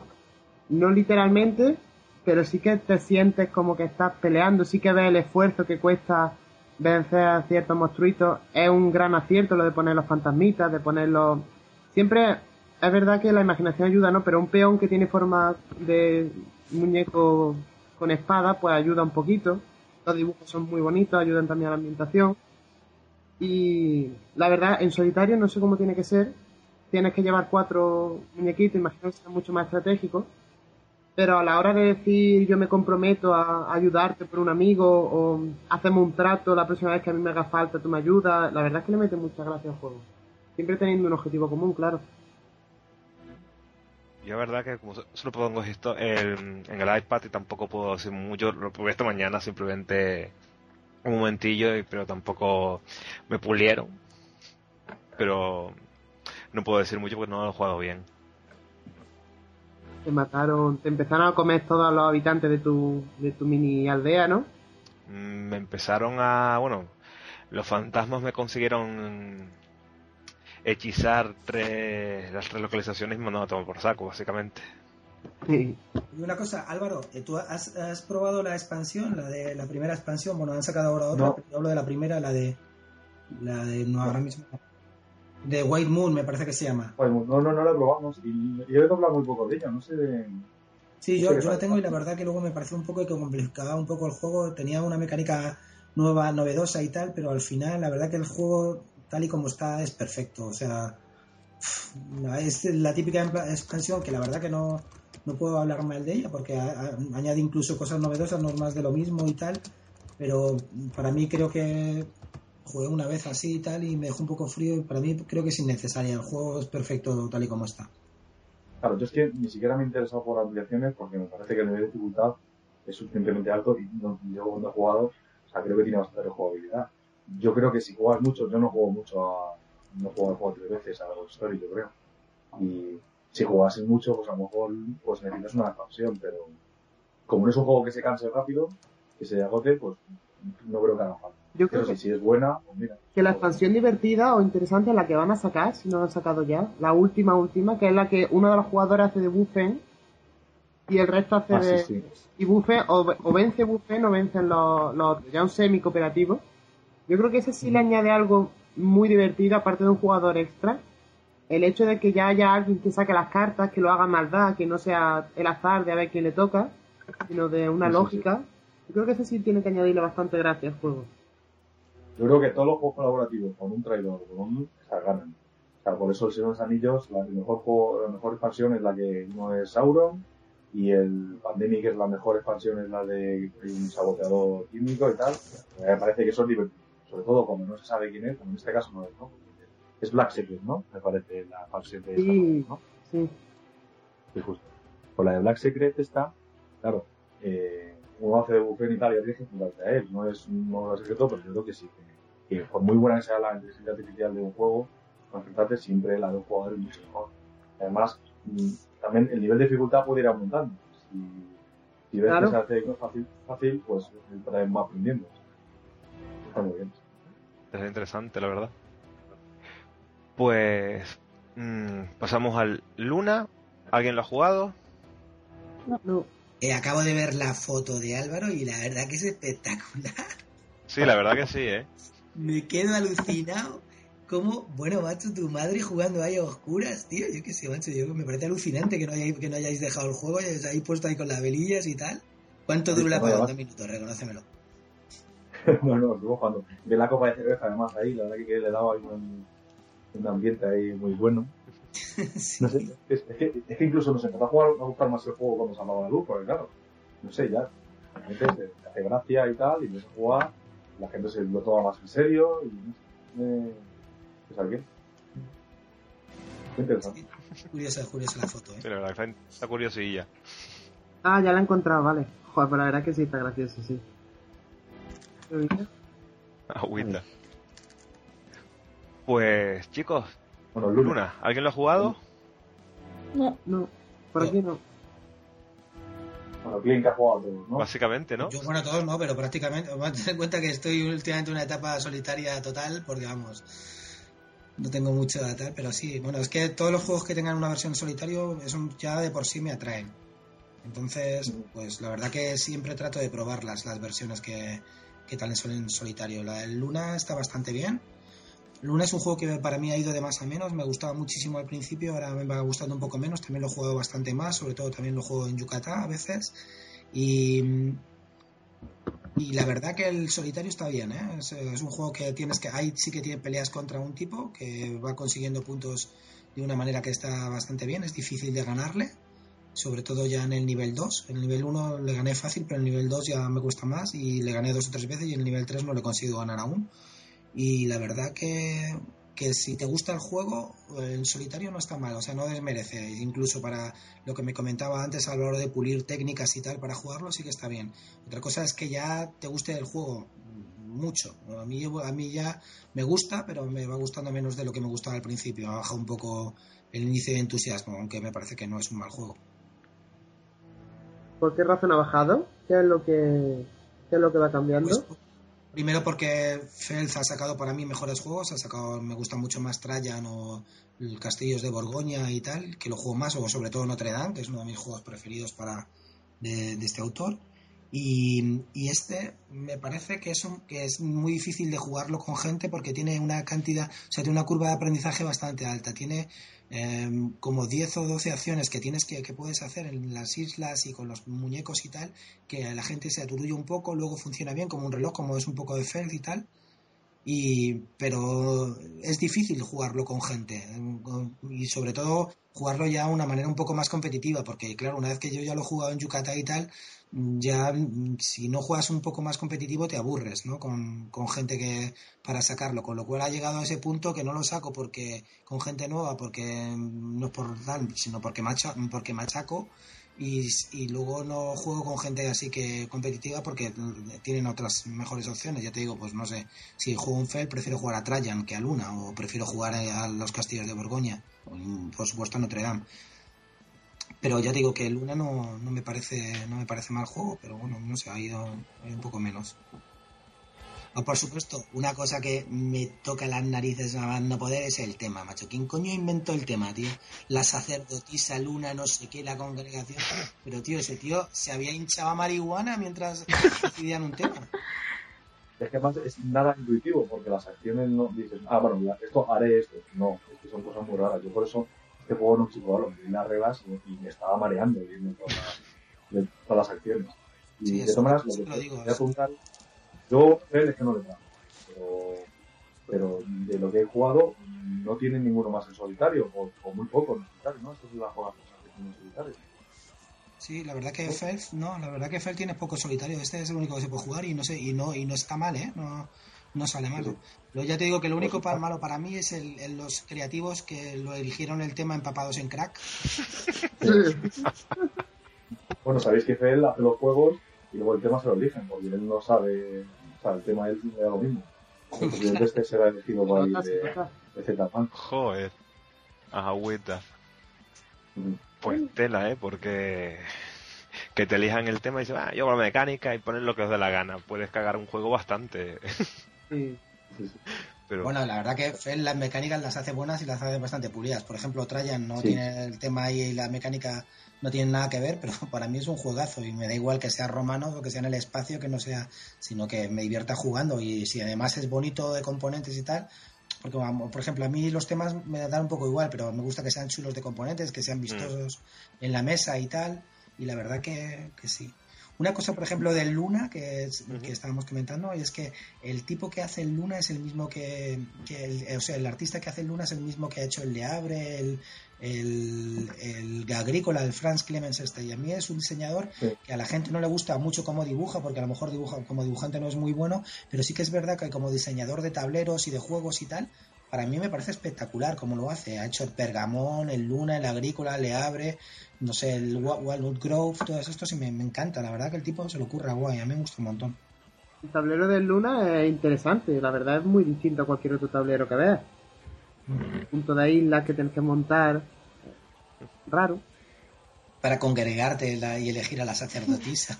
no literalmente, pero sí que te sientes como que estás peleando, sí que ves el esfuerzo que cuesta vencer a ciertos monstruitos. Es un gran acierto lo de poner los fantasmitas, de ponerlos... Siempre es verdad que la imaginación ayuda, ¿no? Pero un peón que tiene forma de muñeco con espada, pues ayuda un poquito. Los dibujos son muy bonitos, ayudan también a la ambientación. Y la verdad, en solitario no sé cómo tiene que ser, tienes que llevar cuatro muñequitos, imagino que sea mucho más estratégico. Pero a la hora de decir yo me comprometo a ayudarte por un amigo o hacemos un trato la próxima vez que a mí me haga falta, tú me ayudas, la verdad es que le mete mucha gracia al juego. Siempre teniendo un objetivo común, claro. Yo, la verdad, que como solo pongo esto en, en el iPad y tampoco puedo hacer mucho, lo probé esta mañana simplemente un momentillo, pero tampoco me pulieron. Pero no puedo decir mucho porque no lo he jugado bien. Te mataron, te empezaron a comer todos los habitantes de tu, de tu mini aldea, ¿no? Mm, Me empezaron a, bueno, los fantasmas me consiguieron hechizar tres, las tres localizaciones y me mandaron a tomar por saco, básicamente. Sí. Y una cosa, Álvaro, eh, ¿tú has, has probado la expansión, la de la primera expansión? Bueno, han sacado ahora otra, No. pero yo hablo de la primera, la de la de no ahora mismo de White Moon, me parece que se llama. No, no, no la probamos y, y he hablar muy poco de ella, no sé de... Sí, Sí, yo, yo la tengo y la verdad que luego me pareció un poco que complicaba un poco el juego, tenía una mecánica nueva, novedosa y tal, pero al final la verdad que el juego tal y como está es perfecto, o sea, es la típica expansión que la verdad que no, no puedo hablar mal de ella porque añade incluso cosas novedosas, no es más de lo mismo y tal, pero para mí creo que jugué una vez así y tal y me dejó un poco frío y para mí creo que es innecesaria, el juego es perfecto tal y como está. Claro, yo es que ni siquiera me he interesado por ampliaciones porque me parece que el nivel de dificultad es suficientemente alto y no, yo cuando he jugado, o sea, creo que tiene bastante rejugabilidad. Yo creo que si juegas mucho, yo no juego mucho a, no juego al juego tres veces a Ghost Story, yo creo. Y si jugases mucho, pues a lo mejor pues necesitas una expansión, pero como no es un juego que se canse rápido, que se agote, pues no creo que haga falta. Yo creo Pero que, si, si es buena, pues mira. que la expansión divertida o interesante es la que van a sacar, si no la han sacado ya, la última, última, que es la que uno de los jugadores hace de Buffen y el resto hace Ah, de... sí, sí. Y Buffen, o, o vence Buffen o vencen los, los ya un semi-cooperativo. Yo creo que ese sí le añade algo muy divertido, aparte de un jugador extra. El hecho de que ya haya alguien que saque las cartas, que lo haga maldad, que no sea el azar de a ver quién le toca, sino de una Sí, sí, lógica. Yo creo que ese sí tiene que añadirle bastante gracia al juego. Yo creo que todos los juegos colaborativos con un traidor o con un o sea, ganan. O sea, por eso el Señor de los Anillos, la mejor juego, la mejor expansión es la que uno es Sauron y el Pandemic es la mejor expansión es la de un saboteador químico y tal. Me parece que son divertidos. Sobre todo cuando no se sabe quién es, como en este caso no es, ¿no? Es Black Secret, ¿no? Me parece la expansión de Sí. esta, ¿no? Sí. Sí, justo. Con la de Black Secret está, claro, eh, uno hace de buffet en Italia, tienes que enfrentarte a él. No es un modo secreto, pero yo creo que sí. Que, que por muy buena que sea la inteligencia artificial de un juego, enfrentarte siempre la de un jugador es mucho mejor. Además, mm, también el nivel de dificultad puede ir aumentando. Si, si ves Claro. que se hace fácil, fácil pues va aprendiendo. Está muy bien. Es interesante, la verdad. Pues mm, pasamos al Luna. ¿Alguien lo ha jugado? No. Eh, acabo de ver la foto de Álvaro y la verdad que es espectacular. Sí, la verdad que sí, ¿eh? Me quedo alucinado. Como, bueno, macho, tu madre jugando ahí a oscuras, tío. Yo qué sé, macho. Yo, me parece alucinante que no, hayáis, que no hayáis dejado el juego y os hayáis puesto ahí con las velillas y tal. ¿Cuánto dura la. Dos minutos, reconócemelo. no, no, estuvo jugando. De la copa de cerveza, además, ahí, la verdad que le daba ahí un, un ambiente ahí muy bueno. Sí. No sé, es, es que, es que incluso nos empezó a, jugar, a gustar más el juego cuando se apagaba la luz, porque claro, no sé, ya, la gente se, hace gracia y tal, y empieza a jugar, la gente se lo toma más en serio, y no sé, eh, pues alguien. Qué interesante. Curiosa, curiosa la foto, Sí, ¿eh? la verdad está, está curiosilla. Ah, ya la he encontrado, vale. Joder, pues la verdad que sí está gracioso, sí. Mira, Agüita. Pues, chicos, Bueno, Luna. Luna, ¿alguien lo ha jugado? No, No, por aquí no. Bueno, Clint que ha jugado ¿no? Básicamente, ¿no? Yo, bueno, todos no, pero prácticamente. Tener en cuenta que estoy últimamente en una etapa solitaria total, porque vamos. No tengo mucho de tal, pero sí. Bueno, es que todos los juegos que tengan una versión solitario, eso ya de por sí me atraen. Entonces, pues la verdad que siempre trato de probarlas, las versiones que, que tal en solitario. La Luna está bastante bien. Luna es un juego que para mí ha ido de más a menos. Me gustaba muchísimo al principio, ahora me va gustando un poco menos. También lo jugado bastante más, sobre todo también lo juego en Yucatán a veces. Y, la verdad que el solitario está bien, ¿eh? es, es un juego que tienes que. Ahí sí que tiene peleas contra un tipo que va consiguiendo puntos de una manera que está bastante bien, es difícil de ganarle, sobre todo ya en el nivel 2. En el nivel 1 le gané fácil, pero en el nivel 2 ya me cuesta más y le gané dos o tres veces y en el nivel 3 no le he conseguido ganar aún. Y la verdad que, que si te gusta el juego, en solitario no está mal, o sea, no desmerece. Incluso para lo que me comentaba antes a la hora de pulir técnicas y tal para jugarlo, sí que está bien. Otra cosa es que ya te guste el juego mucho. A mí, a mí ya me gusta, pero me va gustando menos de lo que me gustaba al principio. Ha bajado un poco el índice de entusiasmo, aunque me parece que no es un mal juego. ¿Por qué razón ha bajado? ¿Qué es lo que, qué es lo que va cambiando? Pues, primero porque Fels ha sacado para mí mejores juegos, ha sacado, me gusta mucho más Trajan o Castillos de Borgoña y tal, que lo juego más, o sobre todo Notre Dame, que es uno de mis juegos preferidos para de, de este autor. Y, este me parece que es, un, que es muy difícil de jugarlo con gente porque tiene una cantidad, o sea, tiene una curva de aprendizaje bastante alta. Tiene em, como 10 o 12 acciones que tienes que, que, puedes hacer en las islas y con los muñecos y tal, que la gente se aturulla un poco, luego funciona bien como un reloj, como es un poco de Feld y tal. Y, pero es difícil jugarlo con gente y sobre todo jugarlo ya de una manera un poco más competitiva porque claro una vez que yo ya lo he jugado en Yucatán y tal ya si no juegas un poco más competitivo te aburres, ¿no? Con, gente que para sacarlo, con lo cual ha llegado a ese punto que no lo saco porque con gente nueva, porque no es por tal, sino porque macha, porque machaco y, y, luego no juego con gente así que competitiva porque tienen otras mejores opciones. Ya te digo, pues no sé, si juego un Fel prefiero jugar a Trajan que a Luna o prefiero jugar a los castillos de Borgoña, por supuesto a Notre Dame. Pero ya digo que Luna no, no, me parece no me parece mal juego, pero bueno, no sé, ha ido un poco menos. O por supuesto, una cosa que me toca las narices a no poder es el tema, macho. ¿Quién coño inventó el tema, tío? La sacerdotisa Luna, no sé qué, la congregación. Pero, tío, ese tío se había hinchado a marihuana mientras decidían un tema. Es que además es nada intuitivo, porque las acciones no dices, ah, bueno, esto haré esto. No, es que son cosas muy raras. Yo por eso este juego no chico lo vi las reglas y, me estaba mareando viendo todas las, todas las acciones. Y de todas maneras, lo que digo, voy a apuntar, yo es que no le da, pero, pero de lo que he jugado no tiene ninguno más en solitario, o, muy poco en solitario, ¿no? Esto es la juega en solitario. Sí, la verdad que Fel, no, la verdad que Fel tiene poco solitario. Este es el único que se puede jugar y no sé, y no, y no está mal, ¿eh? No, no sale malo. Luego ya te digo que lo único para, malo para mí es el, los creativos que lo eligieron el tema empapados en crack. bueno, sabéis que él hace los juegos y luego el tema se lo eligen, porque él no sabe, o sea, el tema él le da lo mismo. El este será elegido por ahí de, de Z-Man. Joder, agüita. Pues tela, ¿eh? Porque que te elijan el tema y dicen, ah, yo con la mecánica y ponen lo que os dé la gana. Puedes cagar un juego bastante. Pero... Bueno, la verdad que Fel las mecánicas las hace buenas y las hace bastante pulidas. Por ejemplo, Trajan no tiene el tema ahí y la mecánica no tiene nada que ver, pero para mí es un juegazo y me da igual que sea romano o que sea en el espacio, que no sea, sino que me divierta jugando y si además es bonito de componentes y tal, porque por ejemplo a mí los temas me dan un poco igual, pero me gusta que sean chulos de componentes, que sean mm. vistosos en la mesa y tal, y la verdad que, que sí. Una cosa, por ejemplo, del Luna, que, que estábamos comentando, es que el tipo que hace el Luna es el mismo que, el, o sea, el artista que hace el Luna es el mismo que ha hecho el Le Abre, el, el, el Agrícola, el Franz Clemens este. Y a mí es un diseñador que a la gente no le gusta mucho cómo dibuja, porque a lo mejor dibuja, como dibujante no es muy bueno, pero sí que es verdad que como diseñador de tableros y de juegos y tal, para mí me parece espectacular cómo lo hace. Ha hecho el Pergamón, el Luna, el Agrícola, le abre, no sé, el Wildwood Grove, todo esto sí me, encanta. La verdad que el tipo se lo ocurra guay, a mí me gusta un montón. El tablero del Luna es interesante, la verdad es muy distinto a cualquier otro tablero que veas. El punto de isla que tienes que montar, raro. Para congregarte y elegir a la sacerdotisa.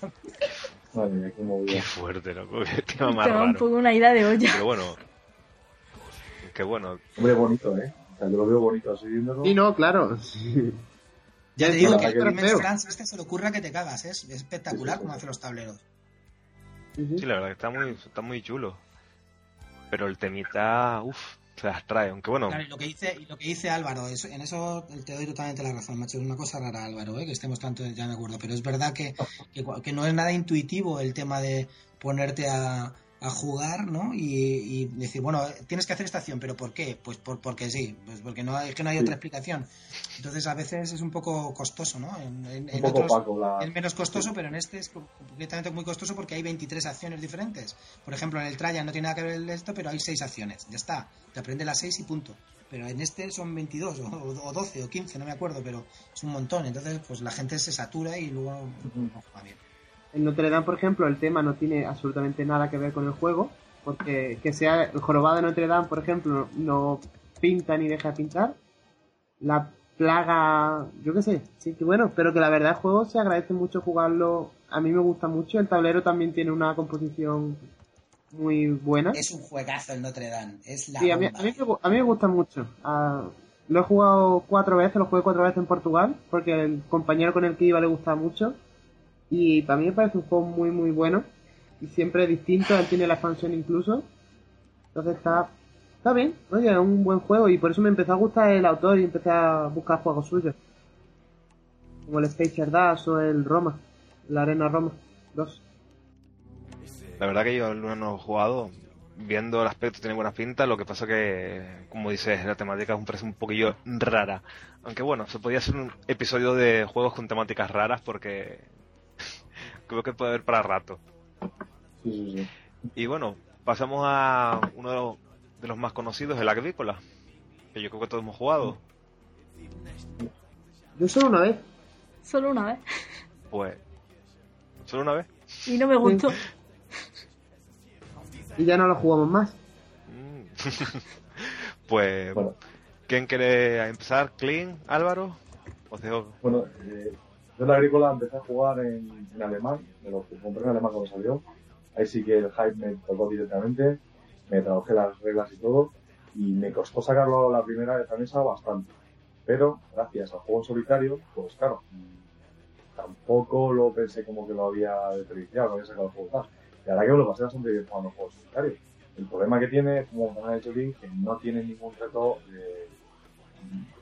qué, fuerte, loco. Te un poco una ida de olla. Pero bueno, que bueno. Hombre, bonito, ¿eh? O sea, yo lo veo bonito así viéndolo. Sí, no, claro. Ya te digo que el France este se le ocurra que te cagas, ¿eh? es espectacular como hace los tableros. Sí, la verdad que está muy, está muy chulo. Pero el temita, uff, se las trae, aunque bueno. Claro, y lo que dice, y lo que dice Álvaro, en eso te doy totalmente la razón, macho. Es una cosa rara, Álvaro, ¿eh? que estemos tanto ya de acuerdo. Pero es verdad que, que, que no es nada intuitivo el tema de ponerte a, a jugar, ¿no? Y, y decir, bueno, tienes que hacer esta acción, pero ¿por qué? Pues por, porque sí, pues porque no hay, es que no hay otra explicación. Entonces a veces es un poco costoso, ¿no? En, en- en otros opaco la- es menos costoso, pero en este es completamente muy costoso porque hay 23 acciones diferentes. Por ejemplo, en el Trajan no tiene nada que ver esto, pero hay 6 acciones. Ya está, te aprende las 6 y punto. Pero en este son 22 o, o 12 o 15, no me acuerdo, pero es un montón. Entonces, pues la gente se satura y luego no juega bien. En Notre Dame, por ejemplo, el tema no tiene absolutamente nada que ver con el juego, porque que sea el jorobado de Notre Dame, por ejemplo, no pinta ni deja de pintar. La plaga, yo qué sé, sí que bueno, pero que la verdad el juego se agradece mucho jugarlo. A mí me gusta mucho. El tablero también tiene una composición muy buena. Es un juegazo el Notre Dame. Es la Sí, a mí, a mí me gusta mucho. Ah, lo he jugado cuatro veces, lo jugué cuatro veces en Portugal, porque el compañero con el que iba le gustaba mucho. Y para mí me parece un juego muy, muy bueno. Y siempre distinto, él tiene la expansión incluso. Entonces está, está bien, oye, es un buen juego. Y por eso me empezó a gustar el autor y empecé a buscar juegos suyos. Como el Spacer Dash o el Roma, la Arena Roma 2. La verdad que yo no he jugado. Viendo el aspecto tiene buena pinta, lo que pasa que, como dices, la temática me parece un poquillo rara. Aunque bueno, se podía hacer un episodio de juegos con temáticas raras porque creo que puede haber para rato. Sí, sí, sí. Y bueno, pasamos a uno de los, de los más conocidos, el Agrícola, que yo creo que todos hemos jugado. Yo solo una vez. Solo una vez. Pues, solo una vez. Y no me gustó. Y ya no lo jugamos más. Mm. pues, Bueno, ¿quién quiere empezar? ¿Clean? ¿Álvaro? Os dejo. bueno eh, yo en la agrícola empecé a jugar en, en alemán, de lo compré en alemán cuando salió. Ahí sí que el hype me tocó directamente, me traduje las reglas y todo, y me costó sacarlo la primera a mesa bastante. Pero, gracias al juego en solitario, pues claro, tampoco lo pensé como que lo había desperdiciado, no había sacado el juego tal. Y ahora que me lo pasé bastante bien jugando juegos solitarios. El problema que tiene, como me ha dicho Link, que no tiene ningún reto eh,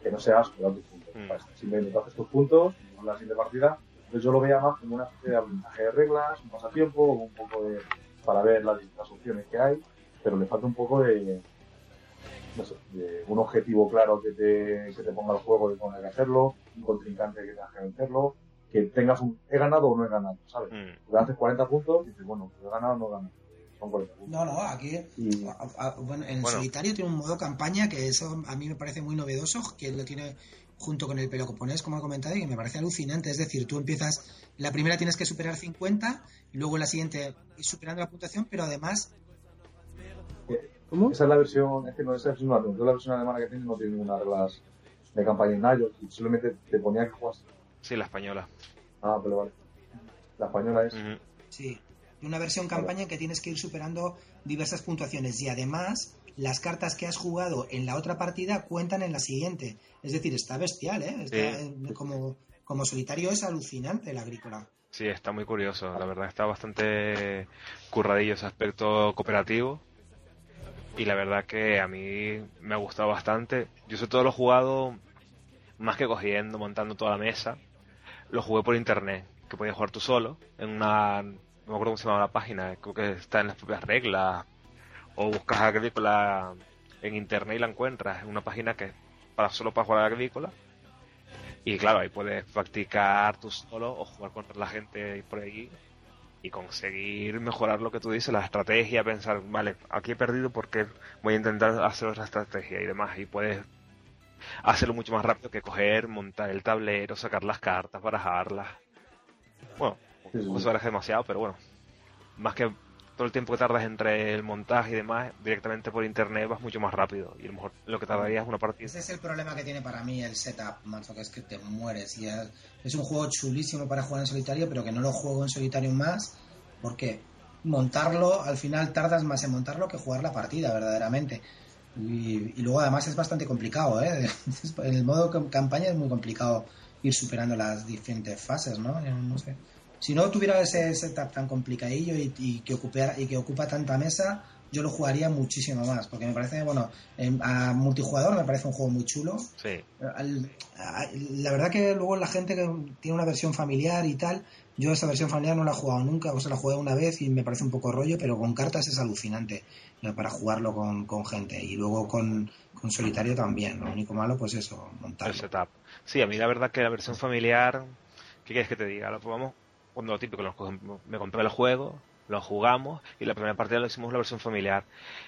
que no sea superar tus puntos. Mm. Simplemente haces tus puntos, la siguiente partida, pues yo lo veía más como una especie de aprendizaje de reglas, un pasatiempo, un poco de para ver las distintas opciones que hay, pero le falta un poco de, no sé, de un objetivo claro que te, que te ponga el juego de poner que hacerlo, un contrincante que tengas que vencerlo, que tengas un he ganado o no he ganado, ¿sabes? Mm. Haces 40 puntos y dices, bueno, pues he ganado o no he ganado. Son 40 puntos. No, no, aquí Y- a- a- bueno, en Bueno. solitario tiene un modo campaña que eso a mí me parece muy novedoso, que lo tiene junto con el peloponés, como he comentado, y que me parece alucinante. Es decir, tú empiezas, la primera tienes que superar 50, y luego la siguiente ir superando la puntuación, pero además, ¿Cómo? Esa es la versión, es que no esa versión no la versión alemana que tiene no tiene ninguna reglas de campaña en y simplemente te ponía que juegas. Sí, la española. Ah, pero vale. La española es. Sí, una versión campaña en que tienes que ir superando diversas puntuaciones, y además las cartas que has jugado en la otra partida cuentan en la siguiente. Es decir, está bestial, ¿eh? Está, Sí. eh, como, como solitario es alucinante el agrícola. Sí, está muy curioso. La verdad está bastante curradillo ese aspecto cooperativo. Y la verdad que a mí me ha gustado bastante. Yo sobre todo lo he jugado más que cogiendo, montando toda la mesa. Lo jugué por internet, que podías jugar tú solo. En una... No me acuerdo cómo se llama la página. Creo que está en las propias reglas. O buscas agrícola en internet y la encuentras. Es una página que es para solo para jugar agrícola. Y claro, ahí puedes practicar tú solo o jugar con la gente por ahí y conseguir mejorar lo que tú dices, la estrategia, pensar, vale, aquí he perdido porque voy a intentar hacer otra estrategia y demás. Y puedes hacerlo mucho más rápido que coger, montar el tablero, sacar las cartas, barajarlas. Bueno, Sí, sí. no se baraja demasiado, pero bueno, más que todo el tiempo que tardas entre el montaje y demás, directamente por internet vas mucho más rápido. Y a lo mejor lo que tardaría es una partida. Ese es el problema que tiene para mí el setup, macho, que es que te mueres. Y es, un juego chulísimo para jugar en solitario, pero que no lo juego en solitario más, porque montarlo, al final tardas más en montarlo que jugar la partida, verdaderamente. Y, y luego además es bastante complicado, ¿eh? En el modo cam- campaña es muy complicado ir superando las diferentes fases, ¿no? No sé. Si no tuviera ese setup tan complicadillo y, y que ocupara, y que ocupa tanta mesa, yo lo jugaría muchísimo más, porque me parece, bueno, a multijugador me parece un juego muy chulo. Sí. La verdad que luego la gente que tiene una versión familiar y tal, yo esa versión familiar no la he jugado nunca, o sea, la jugué una vez y me parece un poco rollo, pero con cartas es alucinante para jugarlo con, con gente. Y luego con, con solitario también. Lo único malo, pues eso, El montarlo. setup. Sí, a mí la verdad que la versión familiar, ¿qué quieres que te diga? Lo probamos cuando lo típico, nos me compré el juego, lo jugamos y la primera partida lo hicimos la versión familiar.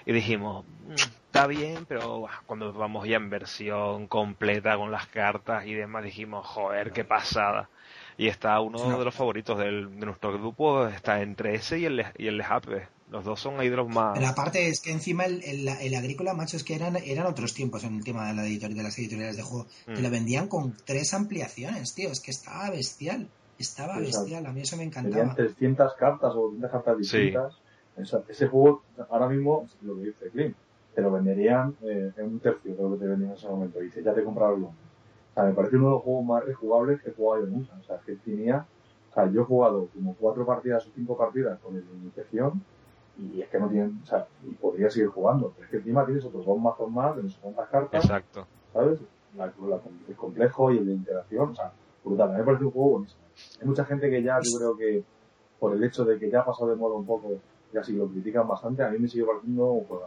Y dijimos, "Mm, está bien, pero cuando vamos ya en versión completa con las cartas y demás, dijimos, joder, qué pasada. Y está uno no. de los favoritos del- de nuestro grupo, está entre ese y el, y el Le Hape. Los dos son ahí de los más... Pero aparte es que encima el, el, el agrícola, macho, es que eran, eran otros tiempos en el tema de, la editor, de las editoriales de juego. Mm. Que lo vendían con tres ampliaciones, tío. Es que estaba bestial. Estaba Sí, bestial. A mí eso me Tenían encantaba. 300 cartas o 200 cartas Sí. distintas. Esa- ese juego, ahora mismo, lo que dice Clint, te lo venderían eh, en un tercio de lo que te vendían en ese momento. Dice, ya te he comprado el uno. O sea, me parece uno de los juegos más rejugables que he jugado yo nunca. O sea, que tenía, o sea, yo he jugado como cuatro partidas o cinco partidas con el de iniciación y es que no tienen, o sea, y podría seguir jugando. Pero es que encima tienes otros dos mazos más de no sé cuántas cartas. Exacto. ¿sabes? La, la- el complejo y el de interacción, o sea, brutal. A mí me parece un juego buenísimo. Hay mucha gente que ya, yo creo que por el hecho de que ya ha pasado de moda un poco, ya sí lo critican bastante, a mí me sigue pareciendo un juego.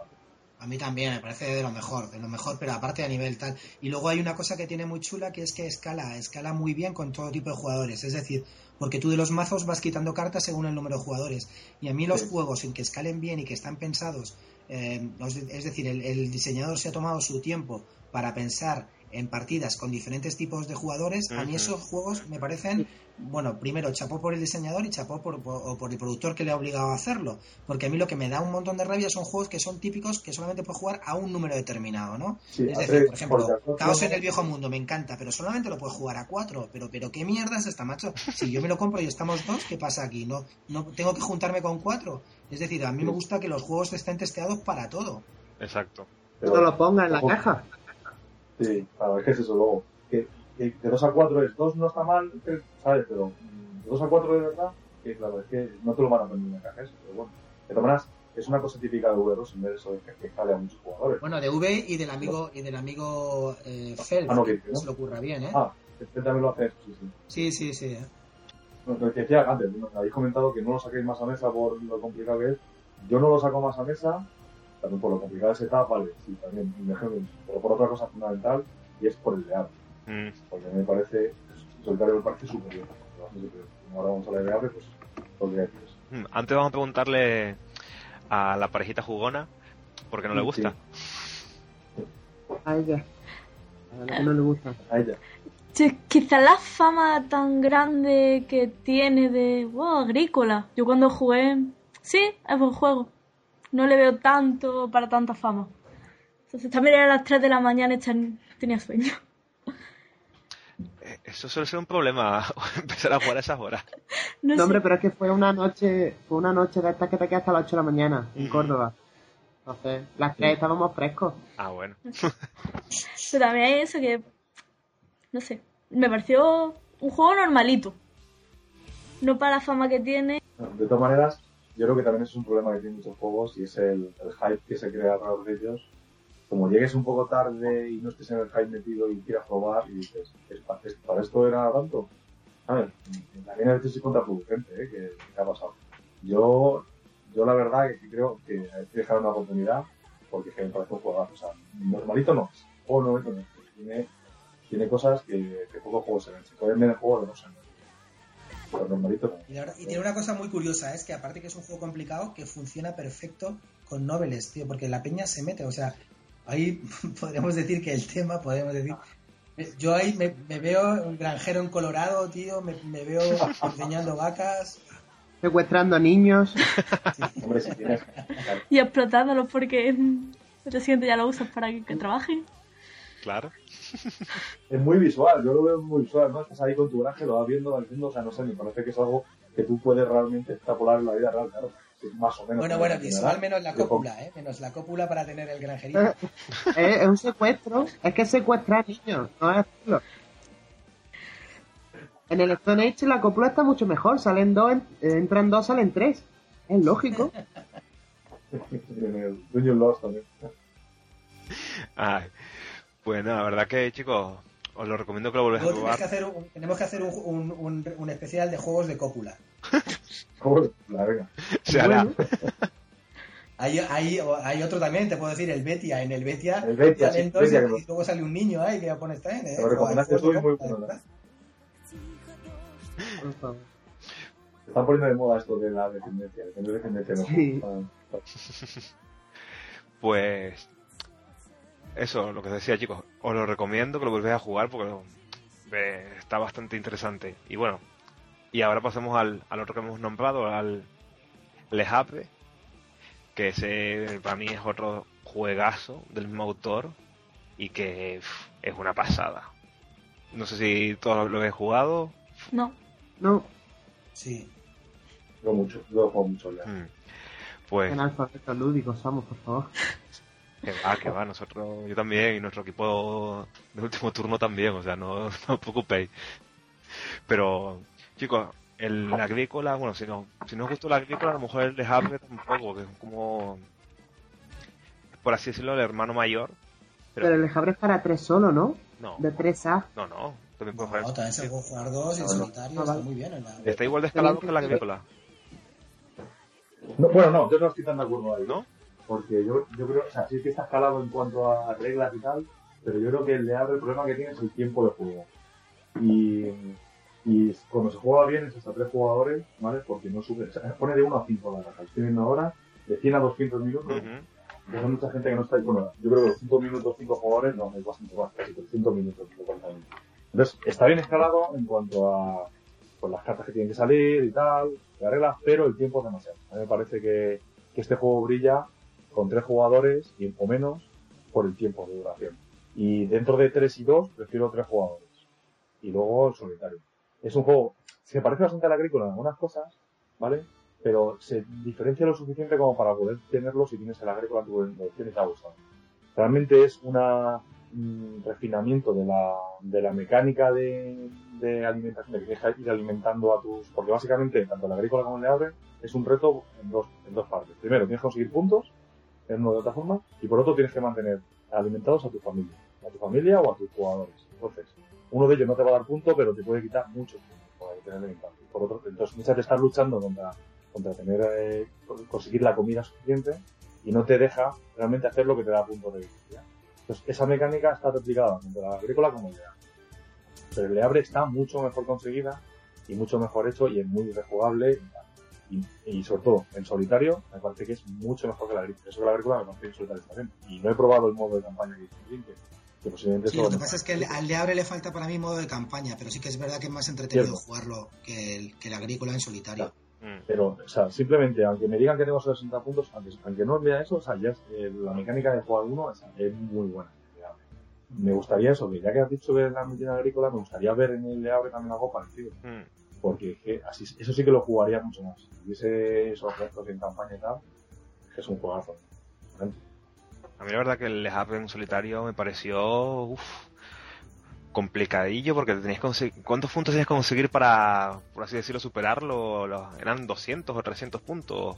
A mí también, me parece de lo mejor, de lo mejor, pero aparte a nivel tal. Y luego hay una cosa que tiene muy chula que es que escala, escala muy bien con todo tipo de jugadores. Es decir, porque tú de los mazos vas quitando cartas según el número de jugadores. Y a mí los Sí. juegos en que escalen bien y que están pensados, eh, es decir, el, el diseñador se ha tomado su tiempo para pensar en partidas con diferentes tipos de jugadores, a mí esos juegos me parecen, bueno, primero chapó por el diseñador y chapó por, por- o por el productor que le ha obligado a hacerlo. Porque a mí lo que me da un montón de rabia son juegos que son típicos que solamente puedes jugar a un número determinado, ¿no? Sí, es decir, por ejemplo, hace- Caos en el Viejo Mundo me encanta, pero solamente lo puedes jugar a cuatro. Pero, pero ¿qué mierda es esta, macho? Si yo me lo compro y estamos dos, ¿qué pasa aquí? No, no tengo que juntarme con cuatro. Es decir, a mí me gusta que los juegos estén testeados para todo. Exacto. pero- No lo ponga en la caja. Sí, claro, es que es eso luego. Que, que de 2 a 4 es 2 no está mal, ¿sabes? Pero mm, de 2 a 4 de verdad, que claro, es que no te lo van a poner en la caja eso, pero bueno. De todas maneras, es una cosa típica de V2 en vez de eso de que, jale a muchos jugadores. Bueno, de V y del amigo y del amigo eh, Felp, Ah, no, que que- ¿no? se lo ocurra bien, ¿eh? Ah, este también lo hace, sí, sí. Sí, sí, sí. ¿eh? Lo que decía antes, habéis comentado que no lo saquéis más a mesa por lo complicado que es. Yo no lo saco más a mesa, también por lo complicado que está, vale, sí, también, un ejemplo, pero por otra cosa fundamental, y es por el de Mm, porque me parece, solitario me parece superior. Como ahora vamos a la de pues, lo que decir eso. mm. Antes vamos a preguntarle a la parejita jugona por qué no le Sí, gusta. A ella. A la que no le gusta. A ella. Sí, quizá la fama tan grande que tiene de wow, agrícola. Yo cuando jugué, sí, es buen juego. No le veo tanto para tanta fama. Entonces también era a las 3 de la mañana y ten- tenía sueño. Eh, Eso suele ser un problema, empezar a jugar a esas horas. No, No, sé. hombre, pero es que fue una noche, fue una noche de estas que te quedas hasta las 8 de la mañana en Mm. Córdoba. Entonces, las tres estábamos frescos. Ah, bueno. Pero también hay eso que, no sé, me pareció un juego normalito. No para la fama que tiene. De todas maneras, yo creo que también es un problema que tienen muchos juegos y es el, el hype que se crea alrededor de ellos. Como llegues un poco tarde y no estés en el hype metido y quieras probar y dices, ¿es pa- es- ¿para esto era tanto? A ver, también a veces es contraproducente, ¿eh? Que, que ha pasado. Yo, yo la verdad que creo que hay que dejar una oportunidad porque me parece un juego, o sea, normalito no es, o no, no es, tiene, tiene cosas que, que pocos juegos se ven. Se pueden ver en juegos de no se Y, la verdad- y tiene una cosa muy curiosa, es que aparte que es un juego complicado, que funciona perfecto con noveles, tío, porque la peña se mete, o sea, ahí podríamos decir que el tema, podríamos decir, yo ahí me, me veo un granjero en Colorado, tío, me, me veo ordeñando vacas, Secuestrando niños. Hombre, si tienes, claro, Y explotándolos porque el siguiente ya lo usas para que, que trabajen. Claro. es muy visual, yo lo veo muy visual, ¿no? Estás ahí con tu garaje, lo vas viendo, vas viendo, o sea, no sé, me parece que es algo que tú puedes realmente extrapolar en la vida real, claro. Más o menos. Bueno, bueno, en visual menos la cópula, ¿eh? Menos la cópula para tener el granjerito. es, es un secuestro. Es que es secuestrar niños, no es hacerlo. En el Stone Age la copula está mucho mejor. Salen dos, en- entran dos, salen tres. Es lógico. en el Dungeon Lost también. Ay, pues nada, la verdad que chicos, os lo recomiendo que lo volváis a probar. que hacer, un, tenemos que hacer un, un, un- un especial de juegos de cópula. Joder, la venga. Se hará. Bueno, Hay, hay, hay otro también, te puedo decir, el Betia. En el Betia, El Betia, sí, Betia, y, que lo- y luego sale un niño ahí que pones también. ¿eh? Te lo recomendaste Juegos de tú y muy bueno. Se están poniendo de moda esto de la dependencia, de tener dependencia en Sí. juegos. Ah, Pues eso, lo que os decía chicos, os lo recomiendo que lo volvéis a jugar porque lo- eh, está bastante interesante. Y bueno, y ahora pasemos al, al otro que hemos nombrado, al Le Havre, que ese para mí es otro juegazo del mismo autor y que es una pasada. No sé si todos lo habéis jugado. No. No, Sí. Yo mucho, yo juego mucho ya. Mm. Pues en alfabetos lúdicos, vamos, por favor. Que va, que va, nosotros, yo también, y nuestro equipo de último turno también, o sea, no, no os preocupéis. Pero, chicos, el agrícola, bueno, si no, si no os gustó el agrícola, a lo mejor el de Hambre tampoco, que es como, por así decirlo, el hermano mayor. Pero, Pero el Lejabre es para tres solo, ¿no? no, De 3A. no, no, también No, puede jugar. también se puede jugar dos y en No, no. solitario Ah, está muy bien. en la- Está igual de escalado que el agrícola, No, bueno, no, yo no estoy tan de acuerdo ahí. ¿no? Porque yo, yo creo, o sea, sí que está escalado en cuanto a reglas y tal, pero yo creo que el de Abre el problema que tiene es el tiempo de juego. Y, y cuando se juega bien es hasta tres jugadores, ¿vale? Porque no sube, o sea, pone de 1 a 5 la raja. Estoy viendo ahora, de 100 a 200 minutos, Ujú. que hay mucha gente que no está ahí. Bueno, yo creo que 200 minutos, 5 jugadores, no, es bastante más, casi 300 minutos. Entonces, está bien escalado en cuanto a pues, las cartas que tienen que salir y tal, las reglas, pero el tiempo es demasiado. A mí me parece que, que este juego brilla con tres jugadores y o menos por el tiempo de duración. Y dentro de 3 y 2, prefiero tres jugadores. Y luego solitario. Es un juego, se parece bastante al agrícola en algunas cosas, ¿vale? Pero se diferencia lo suficiente como para poder tenerlo si tienes el agrícola y te ha gustado. Realmente es una, un refinamiento de la, de la mecánica de, de alimentación, de que tienes que ir alimentando a tus... Porque básicamente, tanto el agrícola como el de abre, es un reto en dos, en dos partes. Primero, tienes que conseguir puntos, en una de otra forma, y por otro tienes que mantener alimentados a tu familia, a tu familia o a tus jugadores. Entonces, uno de ellos no te va a dar punto, pero te puede quitar muchos puntos por tener por otro, entonces muchas te estás luchando contra, contra tener, eh, conseguir la comida suficiente y no te deja realmente hacer lo que te da puntos de victoria. Entonces, esa mecánica está replicada tanto la agrícola como Leabre. Pero el Leabre está mucho mejor conseguida y mucho mejor hecho y es muy rejugable y. Y, y sobre todo, en solitario, me parece que es mucho mejor que la agrícola. Eso que la agrícola me parece en solitario está bien. Y no he probado el modo de campaña que dice que, que posiblemente Sí, lo que pasa es que al- al de Abre le falta para mí modo de campaña, pero sí que es verdad que es más entretenido Cierto. jugarlo que el, que el agrícola en solitario. Mm. Pero, o sea, simplemente, aunque me digan que tengo 60 puntos, aunque, aunque no vea eso, o sea, ya es- eh, la mecánica de jugar uno o sea, es muy buena. Me gustaría eso, que ya que has dicho que es la medida agrícola, me gustaría ver en el de Abre también algo parecido. Mm. Porque que así, eso sí que lo jugaría mucho más. Si hubiese esos retos en campaña y tal, es que es un juegazo. A mí la verdad que el Le Havre en solitario me pareció uf, complicadillo porque tenías que conseguir... ¿Cuántos puntos tenías que conseguir para, por así decirlo, superarlo? Los- ¿Eran 200 o 300 puntos?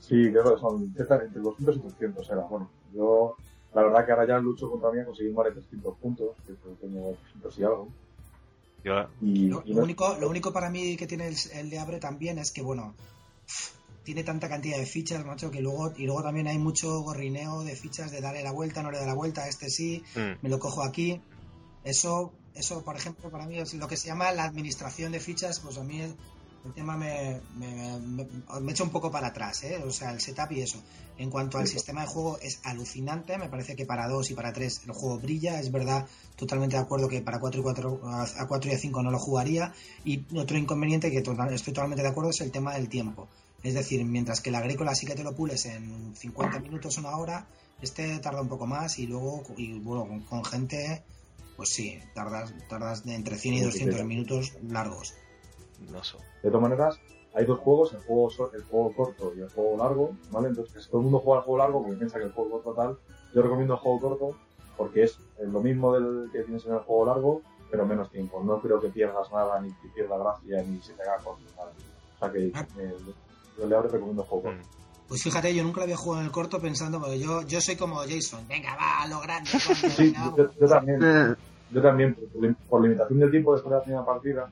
Sí, creo que son entre 200 y 300 era. Bueno, yo, la verdad que ahora ya lucho contra mí a conseguir más de 300 puntos, que tengo 300 y algo. Yo, Y, Lo, y lo no- único, lo único para mí que tiene el, el de Abre también es que, bueno, tiene tanta cantidad de fichas, macho, que luego, y luego también hay mucho gorrineo de fichas de darle la vuelta, no le da la vuelta, a este sí, mm, me lo cojo aquí. Eso, eso por ejemplo, para mí es lo que se llama la administración de fichas, pues a mí el, el tema me, me, me, me echa un poco para atrás, ¿eh? o sea, el setup y eso. En cuanto al sistema de juego es alucinante, me parece que para 2 y para 3 el juego brilla, es verdad, totalmente de acuerdo que para 4 y 4 a 4 y a 5 no lo jugaría y otro inconveniente que total- estoy totalmente de acuerdo es el tema del tiempo. Es decir, mientras que el agrícola sí que te lo pules en 50 minutos, una hora, este tarda un poco más y luego, y bueno, con, con gente, pues sí, tardas, tardas de entre 100 y Sí, 200 sí. minutos largos. No sé. De todas maneras, hay dos juegos, el juego, el juego corto y el juego largo, ¿vale? Entonces, si todo el mundo juega el juego largo porque piensa que el juego corto tal, yo recomiendo el juego corto porque es lo mismo del que tienes en el juego largo, pero menos tiempo. No creo que pierdas nada, ni que pierda gracia, ni se te haga corto. O sea que eh, yo le recomiendo el juego corto. Mm. Pues fíjate, yo nunca lo había jugado en el corto pensando, porque yo, yo soy como Jason, venga, va, a lo grande. coño, Sí, venga, yo, yo también. Eh, Yo también, por, por limitación del tiempo después de la primera partida,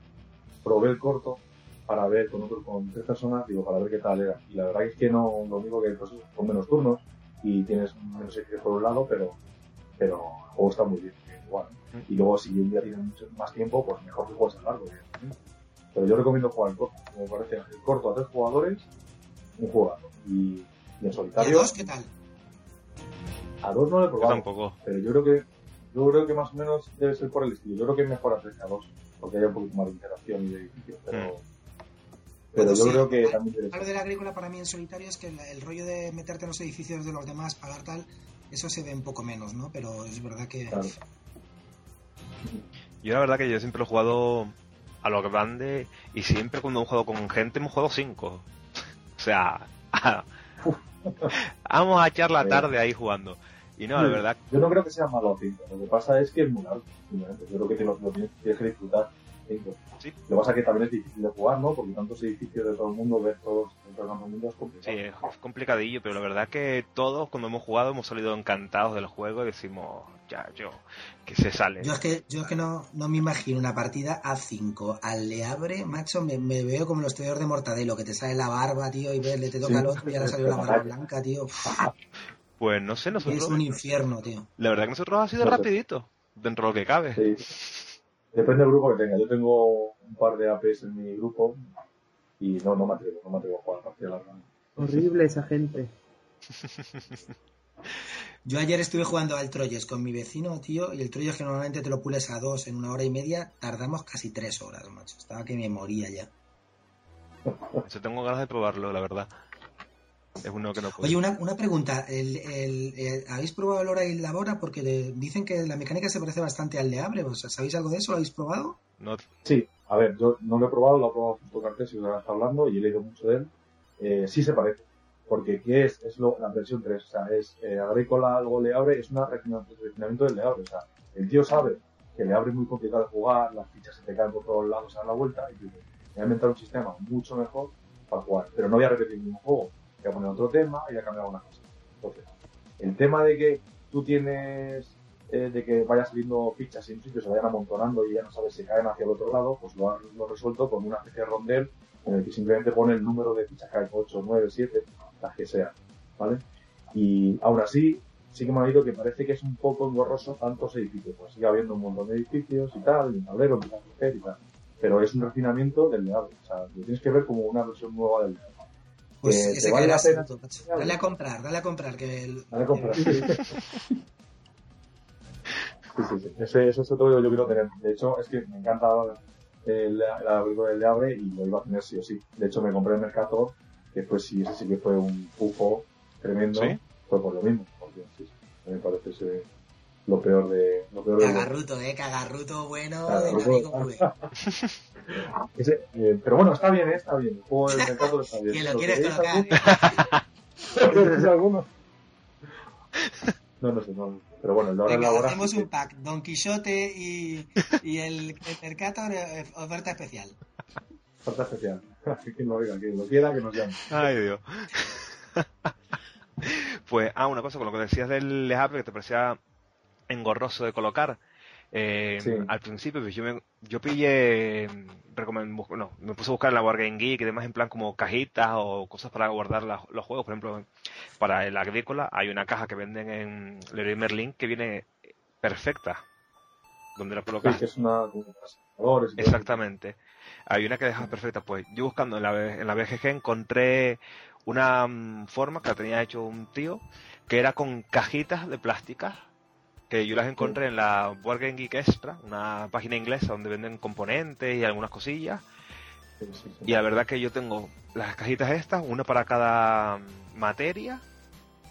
probé el corto para ver con otros, con tres personas, digo, para ver qué tal era. Y la verdad es que no, lo único que, pues, con menos turnos y tienes menos equipos por un lado, pero, pero el juego está muy bien, igual. Y luego, si un día tienes mucho más tiempo, pues mejor que juegues a largo, evidentemente. Pero yo recomiendo jugar el corto, como parece, el corto a tres jugadores, un jugador. Y, y en ¿Y a solitario, dos qué tal? a dos no lo he Yo probado. tampoco. Pero yo creo que yo creo que más o menos debe ser por el estilo. Yo creo que es mejor a 3 que a 2, porque hay un poquito más de interacción y de edificios, pero, Mm. pero yo sí. creo que también Lo ser. del agrícola para mí en solitario es que el, el rollo de meterte en los edificios de los demás, pagar tal, eso se ve un poco menos, ¿no? Pero es verdad que... Claro. Yo la verdad que yo siempre lo he jugado a lo grande y siempre cuando he jugado con gente hemos jugado 5. o sea, vamos a echar la tarde ahí jugando. Y no, la Sí. verdad, Yo no creo que sea malo 5. Lo que pasa es que es muy largo. Yo creo que te lo, lo tienes, tienes que disfrutar. 5. Sí. Lo que pasa es que también es difícil de jugar, ¿no? Porque tantos edificios de todo el mundo, ver todos dentro del mundo es sí, complicado. es complicadillo, pero la verdad que todos cuando hemos jugado hemos salido encantados del juego y decimos, ya, yo, que se sale. Yo es que, yo es que no, no me imagino una partida a 5 al le abre, macho, me, me veo como los estudios de Mortadelo, que te sale la barba, tío, y ves, le te toca Sí. al otro y ahora salió la barba blanca, tío. Pues no sé, Es nosotros, un infierno, tío. la verdad que nosotros ha sido rapidito, dentro de lo que cabe. Sí. Depende del grupo que tenga. Yo tengo un par de APs en mi grupo y no, no me atrevo, no me atrevo a jugar partida larga. horrible esa gente. Yo ayer estuve jugando al Troyes con mi vecino, tío, y el Troyes que normalmente te lo pules a dos en una hora y media, tardamos casi tres horas, macho. Estaba que me moría ya. Yo tengo ganas de probarlo, la verdad. Es uno que no puedo. Oye, una, una pregunta. El, el- el- ¿Habéis probado el Hora y la Hora? Porque le- dicen que la mecánica se parece bastante al de Abre. O sea, ¿Sabéis algo de eso? ¿Lo habéis probado? No, Sí, a ver, yo no lo he probado, lo ha probado justo Cartes y lo está hablando y he leído mucho de él. Eh, sí se parece, porque ¿qué es? Es lo, la versión 3, o sea, es eh, agrícola, algo le abre, es un refinamiento del le abre, o sea, el tío sabe que le abre es muy complicado de jugar, las fichas se te caen por todos lados, a la vuelta y dice, voy a inventar un sistema mucho mejor para jugar, pero no voy a repetir el mismo juego, voy a poner otro tema y voy a cambiar algunas cosas. Entonces, el tema de que tú tienes eh, de que vaya saliendo fichas en sitio, se vayan amontonando y ya no sabes si caen hacia el otro lado, pues lo han lo resuelto con una especie de rondel en el que simplemente pone el número de fichas que hay, 8, 9, 7, las que sean, ¿vale? Y aún así, sí que me ha oído que parece que es un poco engorroso tantos edificios, pues sigue habiendo un montón de edificios y tal, y un tablero, a crecer y tal. Pero es un refinamiento del Leable, o sea, lo tienes que ver como una versión nueva del Leable. Pues ese ¿te vale que la pena? Dale a comprar, dale a comprar. Que el- Dale a comprar. Sí, sí, sí. Ese, ese es otro que yo quiero tener. De hecho, es que me encanta el, el abrigo del Leabre y lo iba a tener sí o sí. De hecho, me compré el Mercator, que fue sí, ese sí que fue un pufo tremendo. ¿Sí? Fue por lo mismo, porque sí, sí, me parece ese, lo peor de lo peor de Cagarruto, eh, cagarruto bueno Cagarruto. Cube. ese, eh, pero bueno, está bien, eh, está bien. El juego del Mercator está bien. ¿Quién lo ¿Lo quieres colocar? alguno? No, no sé, no. Pero bueno, el de ahora Venga, laboral. hacemos un pack. Don Quixote y, y el, el Mercator, eh, oferta especial. Falta especial. Quien lo oiga, quien lo quiera, que nos llame. Ay, Dios. pues, ah, una cosa, con lo que decías del Le Havre, que te parecía engorroso de colocar. Eh, Sí. Al principio, pues yo, me, yo pillé, bus- no, me puse a buscar en la Wargame Geek y demás en plan como cajitas o cosas para guardar la- los juegos. Por ejemplo, para el agrícola hay una caja que venden en Leroy Merlin que viene perfecta, donde la Sí, colocas que es una. Exactamente. Hay una que deja perfecta. Pues yo buscando en la, en la BGG encontré una mm, forma que la tenía hecho un tío que era con cajitas de plásticas que yo las encontré en la Board Game Geek Extra, una página inglesa donde venden componentes y algunas cosillas. Sí, sí, sí. Y la verdad que yo tengo las cajitas estas, una para cada mm, materia,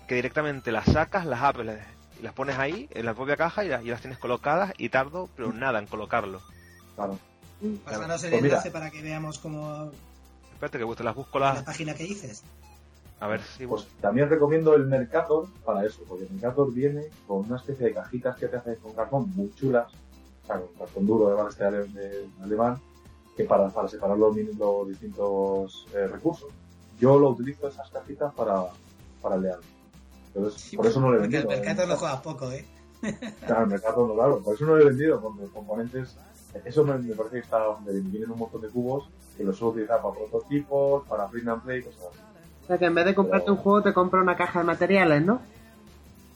que directamente las sacas, las abres y las pones ahí en la propia caja y las, y las tienes colocadas y tardo, pero nada en colocarlo. Claro. Pásanos el Pues enlace para que veamos cómo Espérate que te las busco la las... página que dices. A ver si... Pues también recomiendo el Mercator para eso, porque el Mercator viene con una especie de cajitas que te hacen con cartón muy chulas, o sea, con cartón duro, además este alemán, que para, para separar los, distintos eh, recursos. yo lo utilizo esas cajitas para, para el Leal. Entonces, por eso no lo he Porque vendido. el mercado ¿eh? lo juegas poco, ¿eh? Claro, el mercado no, claro. Por eso no lo he vendido, porque los componentes, eso me, me parece que está, donde vienen un montón de cubos que los suelo utilizar para prototipos, para print and play, cosas así. O sea que en vez de comprarte Pero- un juego te compra una caja de materiales, ¿no?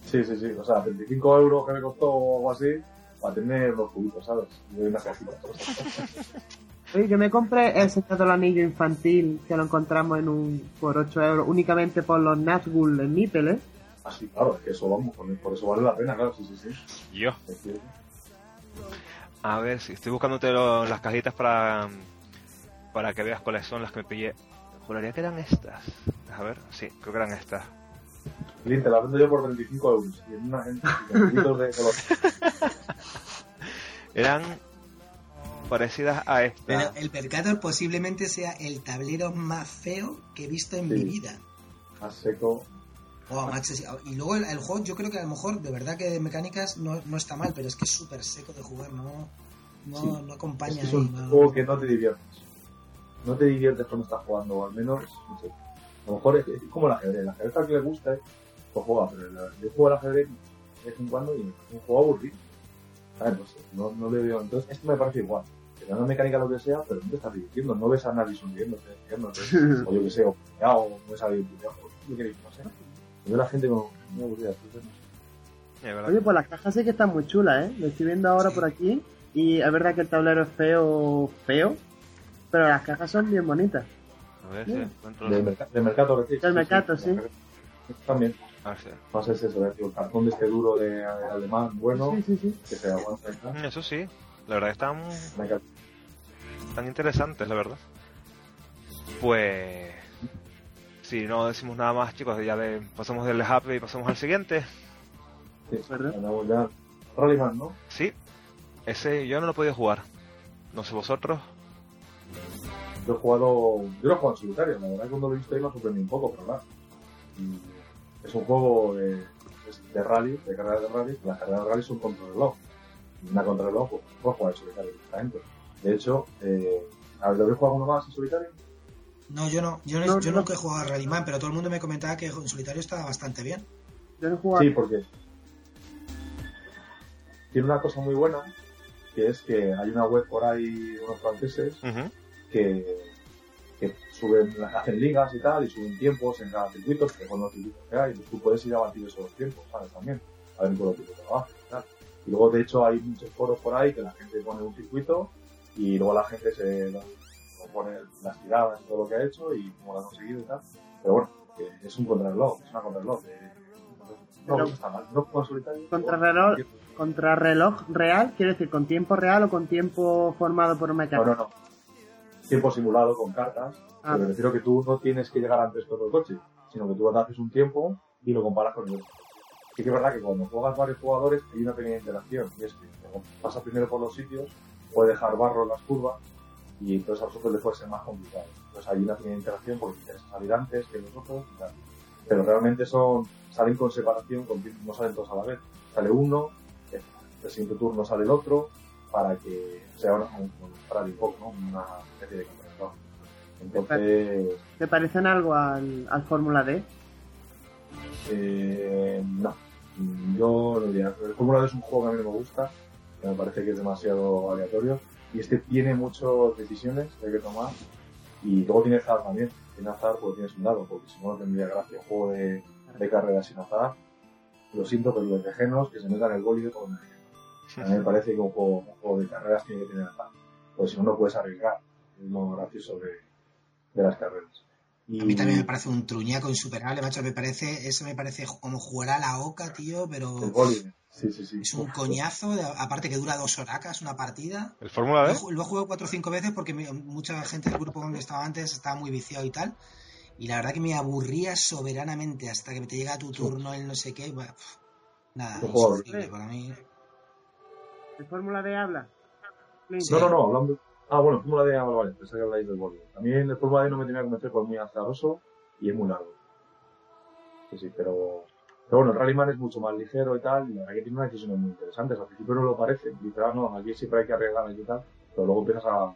Sí, sí, sí. O sea, 35 euros que me costó o algo así, para tener los cubitos, ¿sabes? Y una cajita. Oye, yo me compré el secreto del anillo infantil que lo encontramos en un por 8 euros únicamente por los Nazgûl en Mipel, ¿eh? Así, claro, es que eso vamos, por por eso vale la pena, claro, sí, sí, sí. Yo. Es que- A ver, si estoy buscándote lo- las cajitas para, para que veas cuáles son las que me pillé. Juraría que eran estas. A ver, sí, creo que eran estas. Lin, te la vendo yo por 25 euros. Y en, una, en, en cubitos de color. Eran parecidas a Pero esta. el Percator posiblemente sea el tablero más feo que he visto en Sí. mi vida. Más seco. Oh, macho, sí. y luego el, el juego, yo creo que a lo mejor, de verdad que de mecánicas no, no está mal, pero es que es súper seco de jugar, no, no, Sí. no acompaña. Es que es ahí, un no. juego que no te diviertes. No te diviertes cuando estás jugando, o al menos, no sé. A lo mejor es, es como el ajedrez. El ajedrez al que le gusta, eh, pues juega, pero el- yo juego al ajedrez de vez en cuando y es un juego aburrido. ¿Sabes? No sé, no, no le veo. Entonces, esto me parece igual. Que da una mecánica lo que sea, pero no te estás divirtiendo. No ves a nadie sonriéndose, riéndose, o yo que sé, o peleado, o no ves a alguien peleado, o yo qué no sé. Yo veo a la gente como muy aburrida. entonces, no sé. Es. Oye, pues las cajas sí que están muy chulas, ¿eh? Lo estoy viendo ahora Sí. por aquí y es verdad que el tablero es feo, feo, pero las cajas son bien bonitas. A ver si encuentro. Del, del mercado. Del mercado, sí. También. A ver si- Más es eso, el cartón de este duro de, de alemán bueno, Sí, sí, sí. que se aguanta. Eso sí, la verdad que están Me encanta. tan interesantes, la verdad. Pues. Si no decimos nada más, chicos, ya de, pasamos del happy y pasamos al siguiente. Sí, ¿Verdad? andamos ya. Rallyman, ¿no? Sí, ese yo no lo he podido jugar. No sé vosotros. Yo he jugado, yo lo he jugado en solitario, la verdad que cuando lo he visto ahí me ha sorprendido un poco, pero nada. Es un juego de, es de rally, de carreras de rally, las carreras de rally son contra reloj. Y una contra reloj, pues puedes jugar en solitario directamente. De hecho, eh, a ver, ¿lo habéis jugado uno más en solitario? No, yo no, yo, no- No, yo no. nunca he jugado a Rallyman, pero todo el mundo me comentaba que en solitario estaba bastante bien. Yo no he jugado. Sí, porque tiene una cosa muy buena, que es que hay una web por ahí, unos franceses. Que, que suben, hacen ligas y tal, y suben tiempos en cada circuito, que con los circuitos que hay, pues tú puedes ir a batir esos tiempos, ¿sabes? También, a ver con los tipos de trabajo y tal. Y luego, de hecho, hay muchos foros por ahí que la gente pone un circuito y luego la gente se lo, lo pone las tiradas y todo lo que ha hecho y cómo lo ha conseguido y tal. Pero bueno, que es un contrarreloj, es una contrarreloj. no, no está mal. No solitario. Contrarreloj. Contrarreloj real, quiere decir con tiempo real o con tiempo formado por un No, mecánico. no, no. Tiempo simulado con cartas. Ah. Pero me refiero que tú no tienes que llegar antes con el coche, sino que tú haces un tiempo y lo comparas con el otro. Sí que es verdad que cuando juegas varios jugadores hay una pequeña interacción, y es que pasas primero por los sitios, puede dejar barro en las curvas, y entonces a vosotros les puede ser más complicado. Entonces hay una pequeña interacción porque tienes que salir antes que los otros y tal. Pero realmente son, salen con separación, no salen todos a la vez. Sale uno, eh, el siguiente turno sale el otro, para que sea una, un, un, poco, ¿no? Una especie de campeonato. Entonces, ¿Te parecen algo al, al Fórmula D? eh, no. Yo no diría. El Fórmula D es un juego que a mí no me gusta, que me parece que es demasiado aleatorio. Y este tiene muchas decisiones que hay que tomar. Y luego tiene azar también. Tiene azar porque tienes un dado, porque si no, no tendría gracia un juego de, de carreras sin azar. Lo siento, pero los tejenos que se metan el bolide con el A mí me parece que un juego, un juego de carreras tiene que tener azar. Porque si no, no puedes arriesgar. Es lo gracioso de, de las carreras. Y, A mí también me parece un truñaco insuperable, macho. Me parece, eso me parece como jugar a la oca, tío, pero El bolide. Sí, sí, sí. es un coñazo. de- aparte que dura dos horacas una partida. ¿El Fórmula Lo, D? lo he jugado cuatro o cinco veces porque me- mucha gente del grupo donde estaba antes estaba muy viciado y tal. Y la verdad que me aburría soberanamente hasta que te llega tu turno, el no sé qué. nada, juego. insufrible para mí. ¿De Fórmula D habla? Sí. No, no, no, hablando. Ah, bueno, Fórmula D, ah, vale, pensé que habláis del bolide. A mí el Fórmula D no me tenía que convencer por muy azaroso y es muy largo. Sí, sí, pero. Pero bueno, el Rallyman es mucho más ligero y tal, y la verdad que tiene unas decisiones muy interesantes. Al principio no lo parece, dices, ah, no, aquí siempre hay que arriesgar y tal, pero luego empiezas a.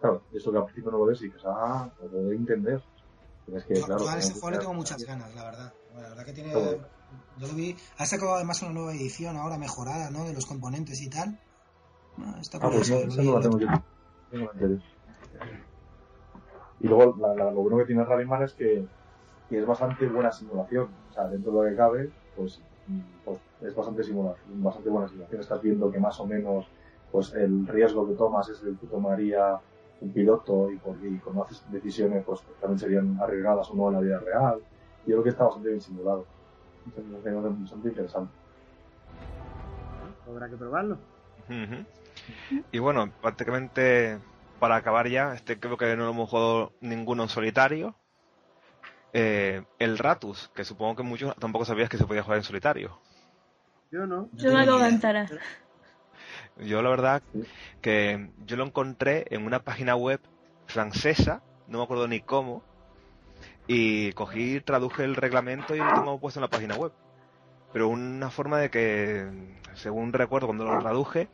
Claro, eso que al principio no lo ves y dices, ah, lo puedo entender. Tienes que, claro, este que juego le tengo muchas ganas, la verdad. La verdad que tiene. Todo. Yo lo vi. Ha sacado además una nueva edición ahora mejorada, ¿no? De los componentes y tal. Ah, está Ah, pues curioso. no, lo no tengo yo. No. Y luego la- la- lo bueno que tiene Rallyman es que, que es bastante buena simulación. O sea, dentro de lo que cabe, pues, pues es bastante simulación, bastante buena simulación. Estás viendo que más o menos pues el riesgo que tomas es el que tomaría un piloto y, por, y cuando haces decisiones pues también serían arriesgadas o no en la vida real. Yo creo que está bastante bien simulado. Entonces, me parece bastante interesante. Habrá que probarlo. Y bueno, prácticamente para acabar ya, este creo que no lo hemos jugado ninguno en solitario. Eh, el Ratus, que supongo que muchos tampoco sabías que se podía jugar en solitario. Yo no. Yo me acabo de enterar. Yo la verdad que yo lo encontré en una página web francesa, no me acuerdo ni cómo, y cogí, traduje el reglamento y lo tengo puesto en la página web. Pero una forma de que, según recuerdo cuando lo traduje,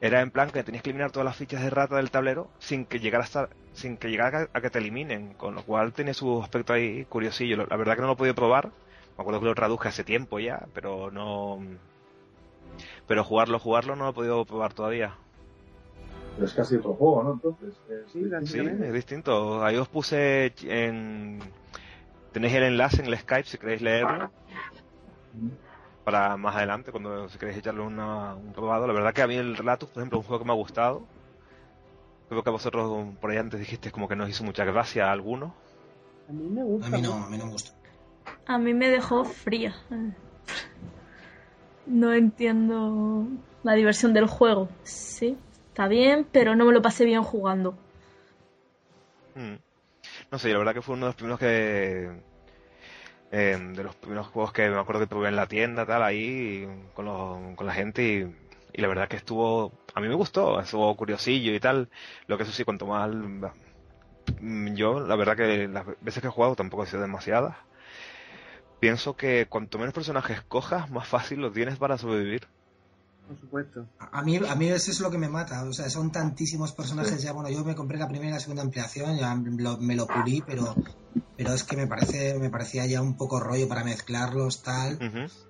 era en plan que tenías que eliminar todas las fichas de rata del tablero sin que llegara hasta, sin que llegara a que te eliminen, con lo cual tiene su aspecto ahí curiosillo. La verdad que no lo he podido probar, me acuerdo que lo traduje hace tiempo ya, pero no, pero jugarlo, jugarlo no lo he podido probar todavía. Pero es casi otro juego, ¿no? Entonces, es- Sí, la- Sí, es distinto. Ahí os puse en... Tenéis el enlace en el Skype si queréis leerlo para más adelante, cuando si queréis echarle una- un probado. La verdad que a mí el Relatus, por ejemplo, es un juego que me ha gustado. Creo que a vosotros por ahí antes dijiste como que nos hizo mucha gracia a algunos. A mí me gusta. A mí no, a mí no me gusta. A mí me dejó fría. No entiendo la diversión del juego. Sí, está bien, pero no me lo pasé bien jugando. Mm. No sé, la verdad que fue uno de los primeros que... eh, de los primeros juegos que me acuerdo que probé en la tienda, tal, ahí, con, los- con la gente y, y la verdad que estuvo... A mí me gustó, estuvo curiosillo y tal. Lo que eso sí, cuanto más... mm, Yo, la verdad que las veces que he jugado tampoco han sido demasiadas. Pienso que cuanto menos personajes cojas, más fácil lo tienes para sobrevivir. Por supuesto. A mí, a mí eso es lo que me mata. O sea, son tantísimos personajes ya. Bueno, yo me compré la primera y la segunda ampliación, ya lo- me lo pulí, pero, pero es que me parece, me parecía ya un poco rollo para mezclarlos, tal.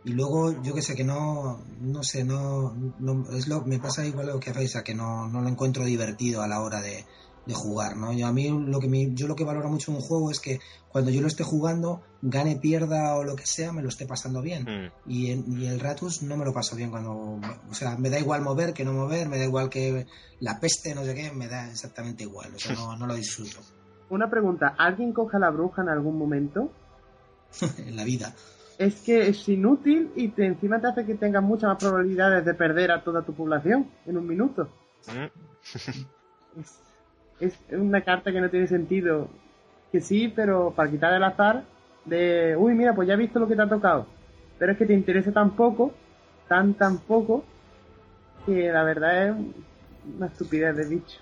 Y luego, yo que sé, que no, no sé, no, no- es lo, me pasa igual lo que hacéis, a que no, no lo encuentro divertido a la hora de, de jugar, ¿no? Yo a mí lo que me- yo lo que valoro mucho en un juego es que cuando yo lo esté jugando, gane, pierda o lo que sea, me lo esté pasando bien. Mm. Y, en- y el Ratus no me lo paso bien cuando, o sea, me da igual mover que no mover, me da igual que la peste, no sé qué, me da exactamente igual, o sea, no, no lo disfruto Una pregunta. ¿Alguien coge a la bruja en algún momento? en la vida. Es que es inútil y te, encima te hace que tengas muchas más probabilidades de perder a toda tu población en un minuto. Mm. Es, es una carta que no tiene sentido. Que sí, pero para quitar el azar de, uy, mira, pues ya he visto lo que te ha tocado. Pero es que te interesa tan poco, tan, tan poco, que la verdad es una estupidez de bicho.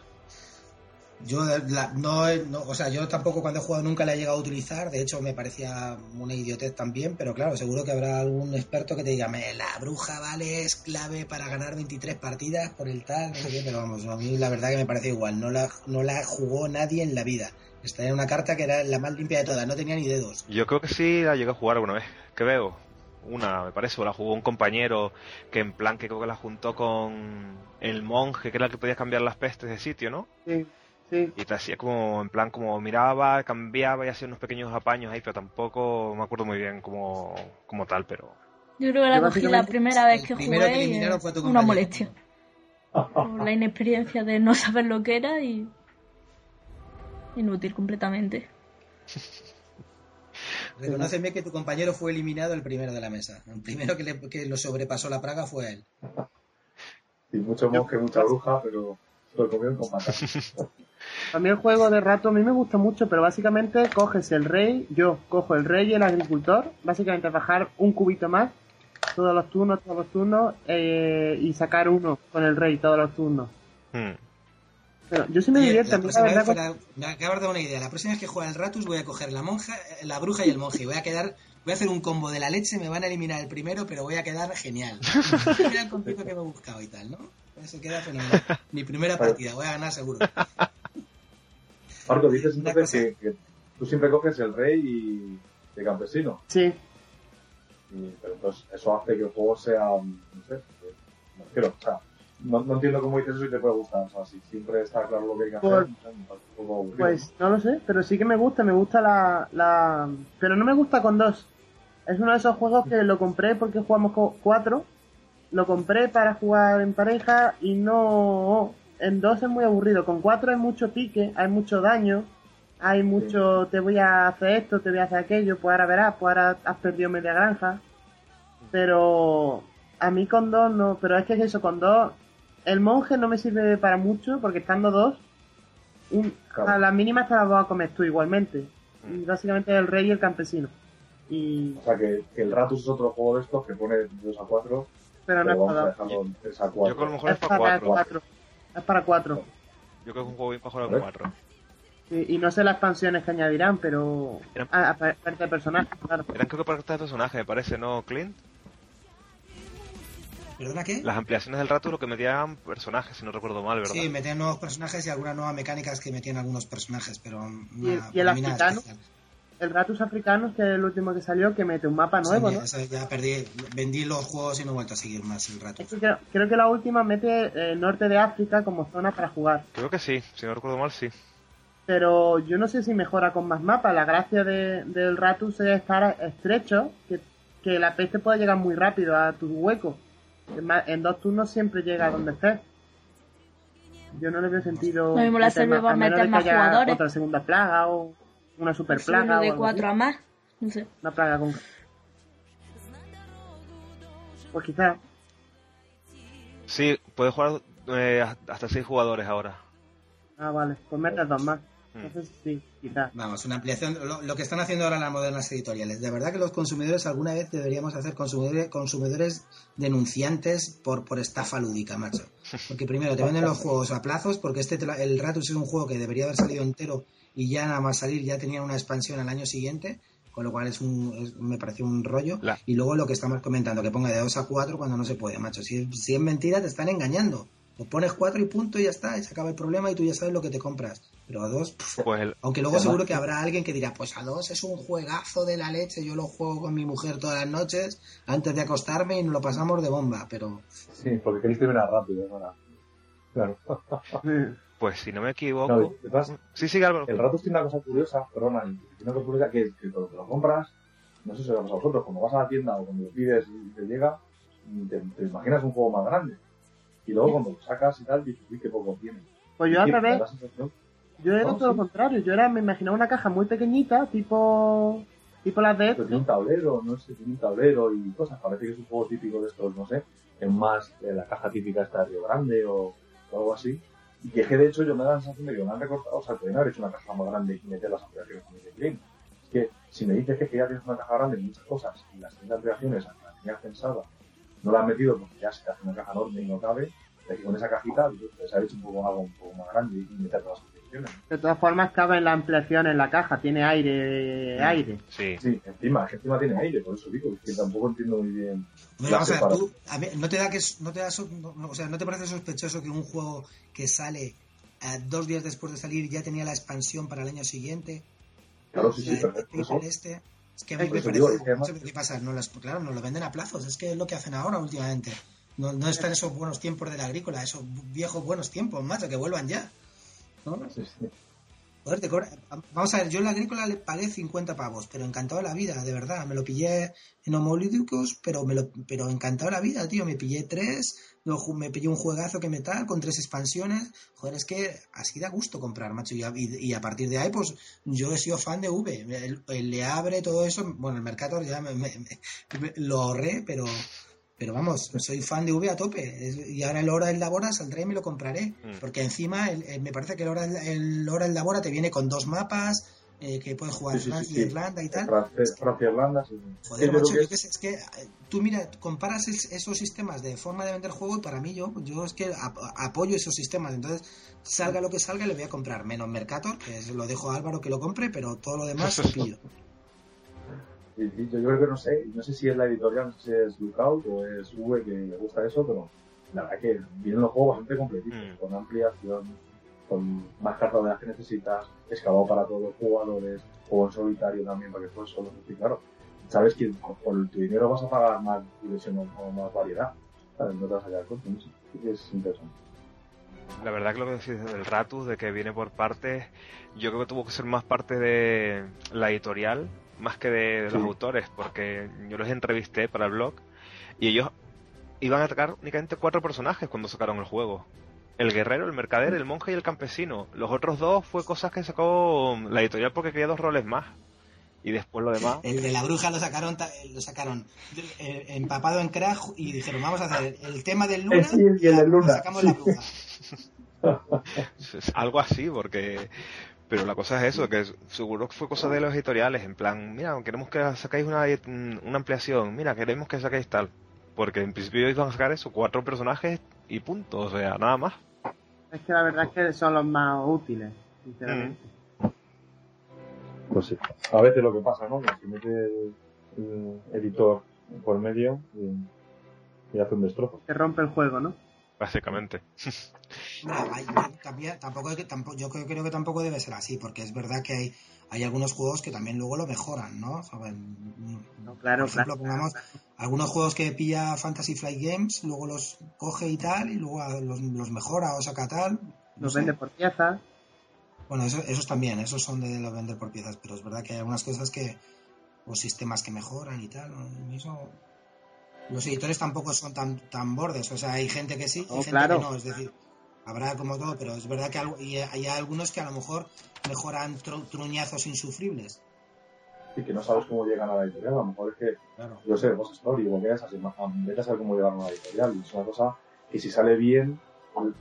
Yo la- no, no- o sea, yo tampoco cuando he jugado nunca la he llegado a utilizar, de hecho me parecía una idiotez también, pero claro, seguro que habrá algún experto que te diga, "Me, la bruja vale, es clave para ganar 23 partidas por el tal, no sé qué, pero vamos, a mí la verdad que me parece igual, no la, no la jugó nadie en la vida. Está en una carta que era la más limpia de todas, no tenía ni dedos. Yo creo que sí la llegué a jugar alguna vez. ¿Qué veo? Una, me parece, o la jugó un compañero que en plan que creo que la juntó con el monje, que era el que podía cambiar las pestes de sitio, ¿no? Sí, sí. Y te hacía como, en plan, como miraba, cambiaba y hacía unos pequeños apaños ahí, pero tampoco me acuerdo muy bien como, como tal, pero... Yo creo que la cogí la primera vez que jugué que y fue tu una molestia. La inexperiencia de no saber lo que era y inútil completamente. Reconóceme que tu compañero fue eliminado el primero de la mesa. El primero que, le- que lo sobrepasó la praga fue él. Y mucho monje, mucha bruja, pero lo comieron con patatas. A mí el juego de rato a mí me gusta mucho, pero básicamente coges el rey, yo cojo el rey y el agricultor, básicamente bajar un cubito más todos los turnos, todos los turnos, eh, y sacar uno con el rey todos los turnos. Hmm. Pero yo sí me divierto, la a mí la verdad fuera- me acabas de dar una idea. La próxima vez que juegue el Ratus voy a coger la monja, la bruja y el monje. Voy a quedar, voy a hacer un combo de la leche, me van a eliminar el primero, pero voy a quedar genial. Mira el que me he buscado y tal, ¿no? Eso queda fenomenal. Mi primera partida, voy a ganar seguro. Marco, dices entonces que, que, tú siempre coges el rey y el campesino. Sí, Y, pero entonces eso hace que el juego sea, no sé, eh, no quiero, o sea, no, no entiendo cómo dices eso y te puede gustar. O sea, si siempre está claro lo que hay que hacer, Pues- pues no lo sé, pero sí que me gusta, me gusta la, la... Pero no me gusta con dos. Es uno de esos juegos que lo compré porque jugamos con cuatro, lo compré para jugar en pareja y no... En dos es muy aburrido, con cuatro hay mucho pique, hay mucho daño, hay mucho te voy a hacer esto, te voy a hacer aquello, pues ahora verás, pues ahora has perdido media granja. Pero a mí con dos no, pero es que es eso, con dos, el monje no me sirve para mucho porque estando dos, un- Claro. a las mínimas te las vas a comer tú igualmente. Y básicamente el rey y el campesino. Y, O sea, que, que el Ratus es otro juego de estos que pone de 2 a 4, pero no es para dos. dejarlo en 3 a 4. Yo con lo mejor Es es para para 4. cuatro. Es para cuatro. Yo creo que es un juego bien para jugar a ¿Ves? 4. Y, y no sé las expansiones que añadirán, pero... Eran- A, a parte de personajes, claro. Eran creo que para cada personaje, me parece, ¿no, Clint? ¿Perdona qué? Las ampliaciones del rato lo que metían personajes, si no recuerdo mal, ¿verdad? Sí, metían nuevos personajes y algunas nuevas mecánicas que metían algunos personajes, pero ¿Y el- y el El Ratus Africanos, que es el último que salió, que mete un mapa nuevo, Sí, ¿no? eso ya perdí, vendí los juegos y no he vuelto a seguir más el que creo, creo que la última mete eh, norte de África como zona para jugar. Creo que sí, si no recuerdo mal, sí. Pero yo no sé si mejora con más mapas. La gracia de- del Ratus es estar estrecho, que, que la peste pueda llegar muy rápido a tu hueco. En dos turnos siempre llega a donde estés. Yo no le veo sentido. Lo mismo le meter sirve más- para a menos meter de que más haya jugadores. Otra segunda plaga o una super uno plaga. o de algo 4 así. a más. No sé. Una plaga con. Pues quizás. Sí, puedes jugar eh, hasta 6 jugadores ahora. Ah, vale. Pues metes dos más. Mm. Entonces sí, quizás. Vamos, una ampliación. Lo, lo que están haciendo ahora las modernas editoriales. De verdad que los consumidores alguna vez deberíamos hacer consumidores, consumidores denunciantes por, por estafa lúdica, macho. Porque primero te venden los juegos a plazos, porque este el Ratus es un juego que debería haber salido entero y ya nada más salir ya tenía una expansión al año siguiente, con lo cual es un, es- me pareció un rollo. La- Y luego lo que estamos comentando, que ponga de 2 a 4 cuando no se puede, macho. Si, es- si es mentira, te están engañando. Le pones 4 y punto y ya está, y se acaba el problema y tú ya sabes lo que te compras. Pero a 2, Pues aunque luego seguro que habrá alguien que dirá, pues a dos es un juegazo de la leche, yo lo juego con mi mujer todas las noches antes de acostarme y nos lo pasamos de bomba, pero Sí, porque queréis terminar rápido, ¿no? Claro. pues si no me equivoco. Sí, sí, Álvaro. El Ratus tiene una cosa curiosa, perdona, tiene una cosa curiosa que, que cuando te lo compras, no sé si lo pasa a vosotros, cuando vas a la tienda o cuando lo pides y te llega, te, te imaginas un juego más grande. Y luego cuando lo sacas y tal, dices, uy, qué poco tiene. Pues yo al revés. Yo era No, todo lo contrario. Yo era, me imaginaba una caja muy pequeñita, tipo. tipo las de Pero tiene un tablero, no sé, tiene un tablero y cosas. Parece que es un juego típico de estos, no sé, es más de la caja típica esta de Río Grande o, o algo así. Y que, es que de hecho yo me da la sensación de que me han recortado, o sea, podrían haber hecho una caja más grande y meter las ampliaciones con el Clean. Es que si me dices que, que ya tienes una caja grande y muchas cosas y las 30 ampliaciones las tenías pensadas, no las has metido porque ya se te hace una caja enorme y no cabe, y con esa cajita pues, haber hecho un poco algo un poco más grande y meter todas las ampliaciones. De todas formas, cabe en la ampliación en la caja, tiene aire. aire. Sí. Sí, encima, que encima tiene aire, por eso digo, que tampoco entiendo muy bien. Bueno, la vamos a ver, separación. tú, a mí, ¿no te da que no te da no- o sea, no te parece sospechoso que un juego que sale eh, dos días después de salir ya tenía la expansión para el año siguiente? Claro, sí, sí, perfecto. este. Es que a mí me digo, parece, es que además- no sé qué pasa, no las, claro, nos lo venden a plazos, es que es lo que hacen ahora últimamente. No, no están esos buenos tiempos de la agrícola, esos viejos buenos tiempos, macho, que vuelvan ya. ¿No? Sí, sí. Joder, te cobra- Vamos a ver, yo en la agrícola le pagué 50 pavos, pero encantado de la vida, de verdad. Me lo pillé en homolíticos, pero me lo, pero encantado de la vida, tío. Me pillé tres, luego me pillé un juegazo que me tal, con tres expansiones. Joder, es que así da gusto comprar, macho. Y a, y- a partir de ahí, pues yo he sido fan de V. El, el Le Abre, todo eso. Bueno, el Mercator ya me, me- me- me- lo ahorré, pero. Pero vamos, soy fan de V a tope. Y ahora el Hora del Labora saldré y me lo compraré. Mm. Porque encima el- el- me parece que el Hora, del- el Hora del Labora te viene con dos mapas, eh, que puedes jugar Sí, sí, sí, Francia sí. y Irlanda y tal. Francia, Francia, Irlanda, sí. Joder, macho, que yo qué sé, es que eh, tú mira, comparas es- esos sistemas de forma de vender juego y para mí yo, yo es que ap- apoyo esos sistemas. Entonces, salga lo que salga, le voy a comprar. Menos Mercator, que lo dejo a Álvaro que lo compre, pero todo lo demás lo pillo. Yo, yo creo que no sé, no sé si es la editorial, no sé si es Lookout o es V que le gusta eso, pero la verdad que vienen los juegos bastante completitos, Mm. con ampliación, con más cartas de las que necesitas, excavado para todos los jugadores, juego en solitario también para que juegues solo. Y claro, sabes que con tu dinero vas a pagar más diversión o más variedad. ¿sabes? No te vas a quedar corto. Es interesante. La verdad que lo que decís del Ratus, de que viene por partes, yo creo que tuvo que ser más parte de la editorial, más que de, de Sí. los autores, porque yo los entrevisté para el blog y ellos iban a atacar únicamente cuatro personajes cuando sacaron el juego. El guerrero, el mercader, el monje y el campesino. Los otros dos fue cosas que sacó la editorial porque quería dos roles más. Y después lo demás. El de la bruja lo sacaron, ta- lo sacaron eh, empapado en crack y dijeron, vamos a hacer el tema del luna Eh, sí, y el de Luna, sacamos sí. la bruja. Algo así, porque. Pero la cosa es eso, que seguro que fue cosa de los editoriales, en plan, mira, queremos que sacáis una, una ampliación, mira, queremos que saquéis tal. Porque en principio iban a sacar eso, cuatro personajes y punto, o sea, nada más. Es que la verdad es que son los más útiles, sinceramente. Pues sí. A veces lo que pasa, ¿no? Que se mete el, el editor por medio y, y hace un destrozo. Que rompe el juego, ¿no? Básicamente. Hay- también- tampoco, hay que- tampoco- yo creo, creo que tampoco debe ser así, porque es verdad que hay, hay algunos juegos que también luego lo mejoran, ¿no? No, claro, Por ejemplo, claro. pongamos algunos juegos que pilla Fantasy Flight Games, luego los coge y tal, y luego los, los mejora o saca tal. no Los sé. vende por piezas. Bueno, eso- esos también, esos son de los vender por piezas, pero es verdad que hay algunas cosas que, o sistemas que mejoran y tal. ¿no? Y eso- los editores tampoco son tan, tan bordes, o sea, hay gente que sí y No, gente claro. que no, es decir, habrá como todo, pero es verdad que algo- y hay algunos que a lo mejor mejoran tru- truñazos insufribles. Y que no sabes cómo llegan a la editorial. A lo mejor es que, Claro. yo sé, vos Story, o que es así, vete a saber cómo llegaron a la editorial. Y es una cosa que si sale bien,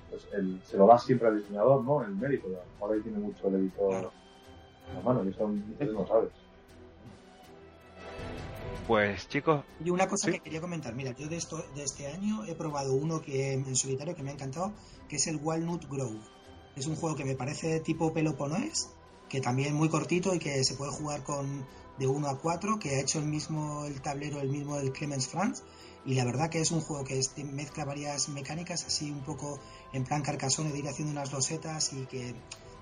pues el- se lo da siempre al diseñador, ¿no? El mérito. A lo mejor ahí tiene mucho el editor Claro. en la mano, y eso no sabes. Pues chicos, Y una cosa Sí. que quería comentar, mira, yo de esto de este año he probado uno que en solitario que me ha encantado, que es el Walnut Grove. Es un juego que me parece tipo Peloponés, que también muy cortito y que se puede jugar con de 1 a 4, que ha hecho el mismo el tablero, el mismo el Clemens Franz, y la verdad que es un juego que es- mezcla varias mecánicas, así un poco en plan carcasone de ir haciendo unas losetas y que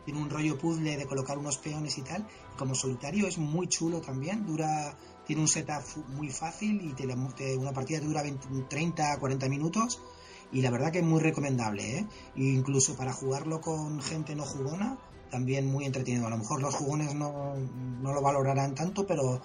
tiene un rollo puzzle de colocar unos peones y tal. Como solitario es muy chulo también, dura tiene un setup muy fácil y te, te- una partida te dura 20 30 40 minutos y la verdad que es muy recomendable ¿eh? E incluso para jugarlo con gente no jugona también muy entretenido a lo mejor los jugones no, no lo valorarán tanto pero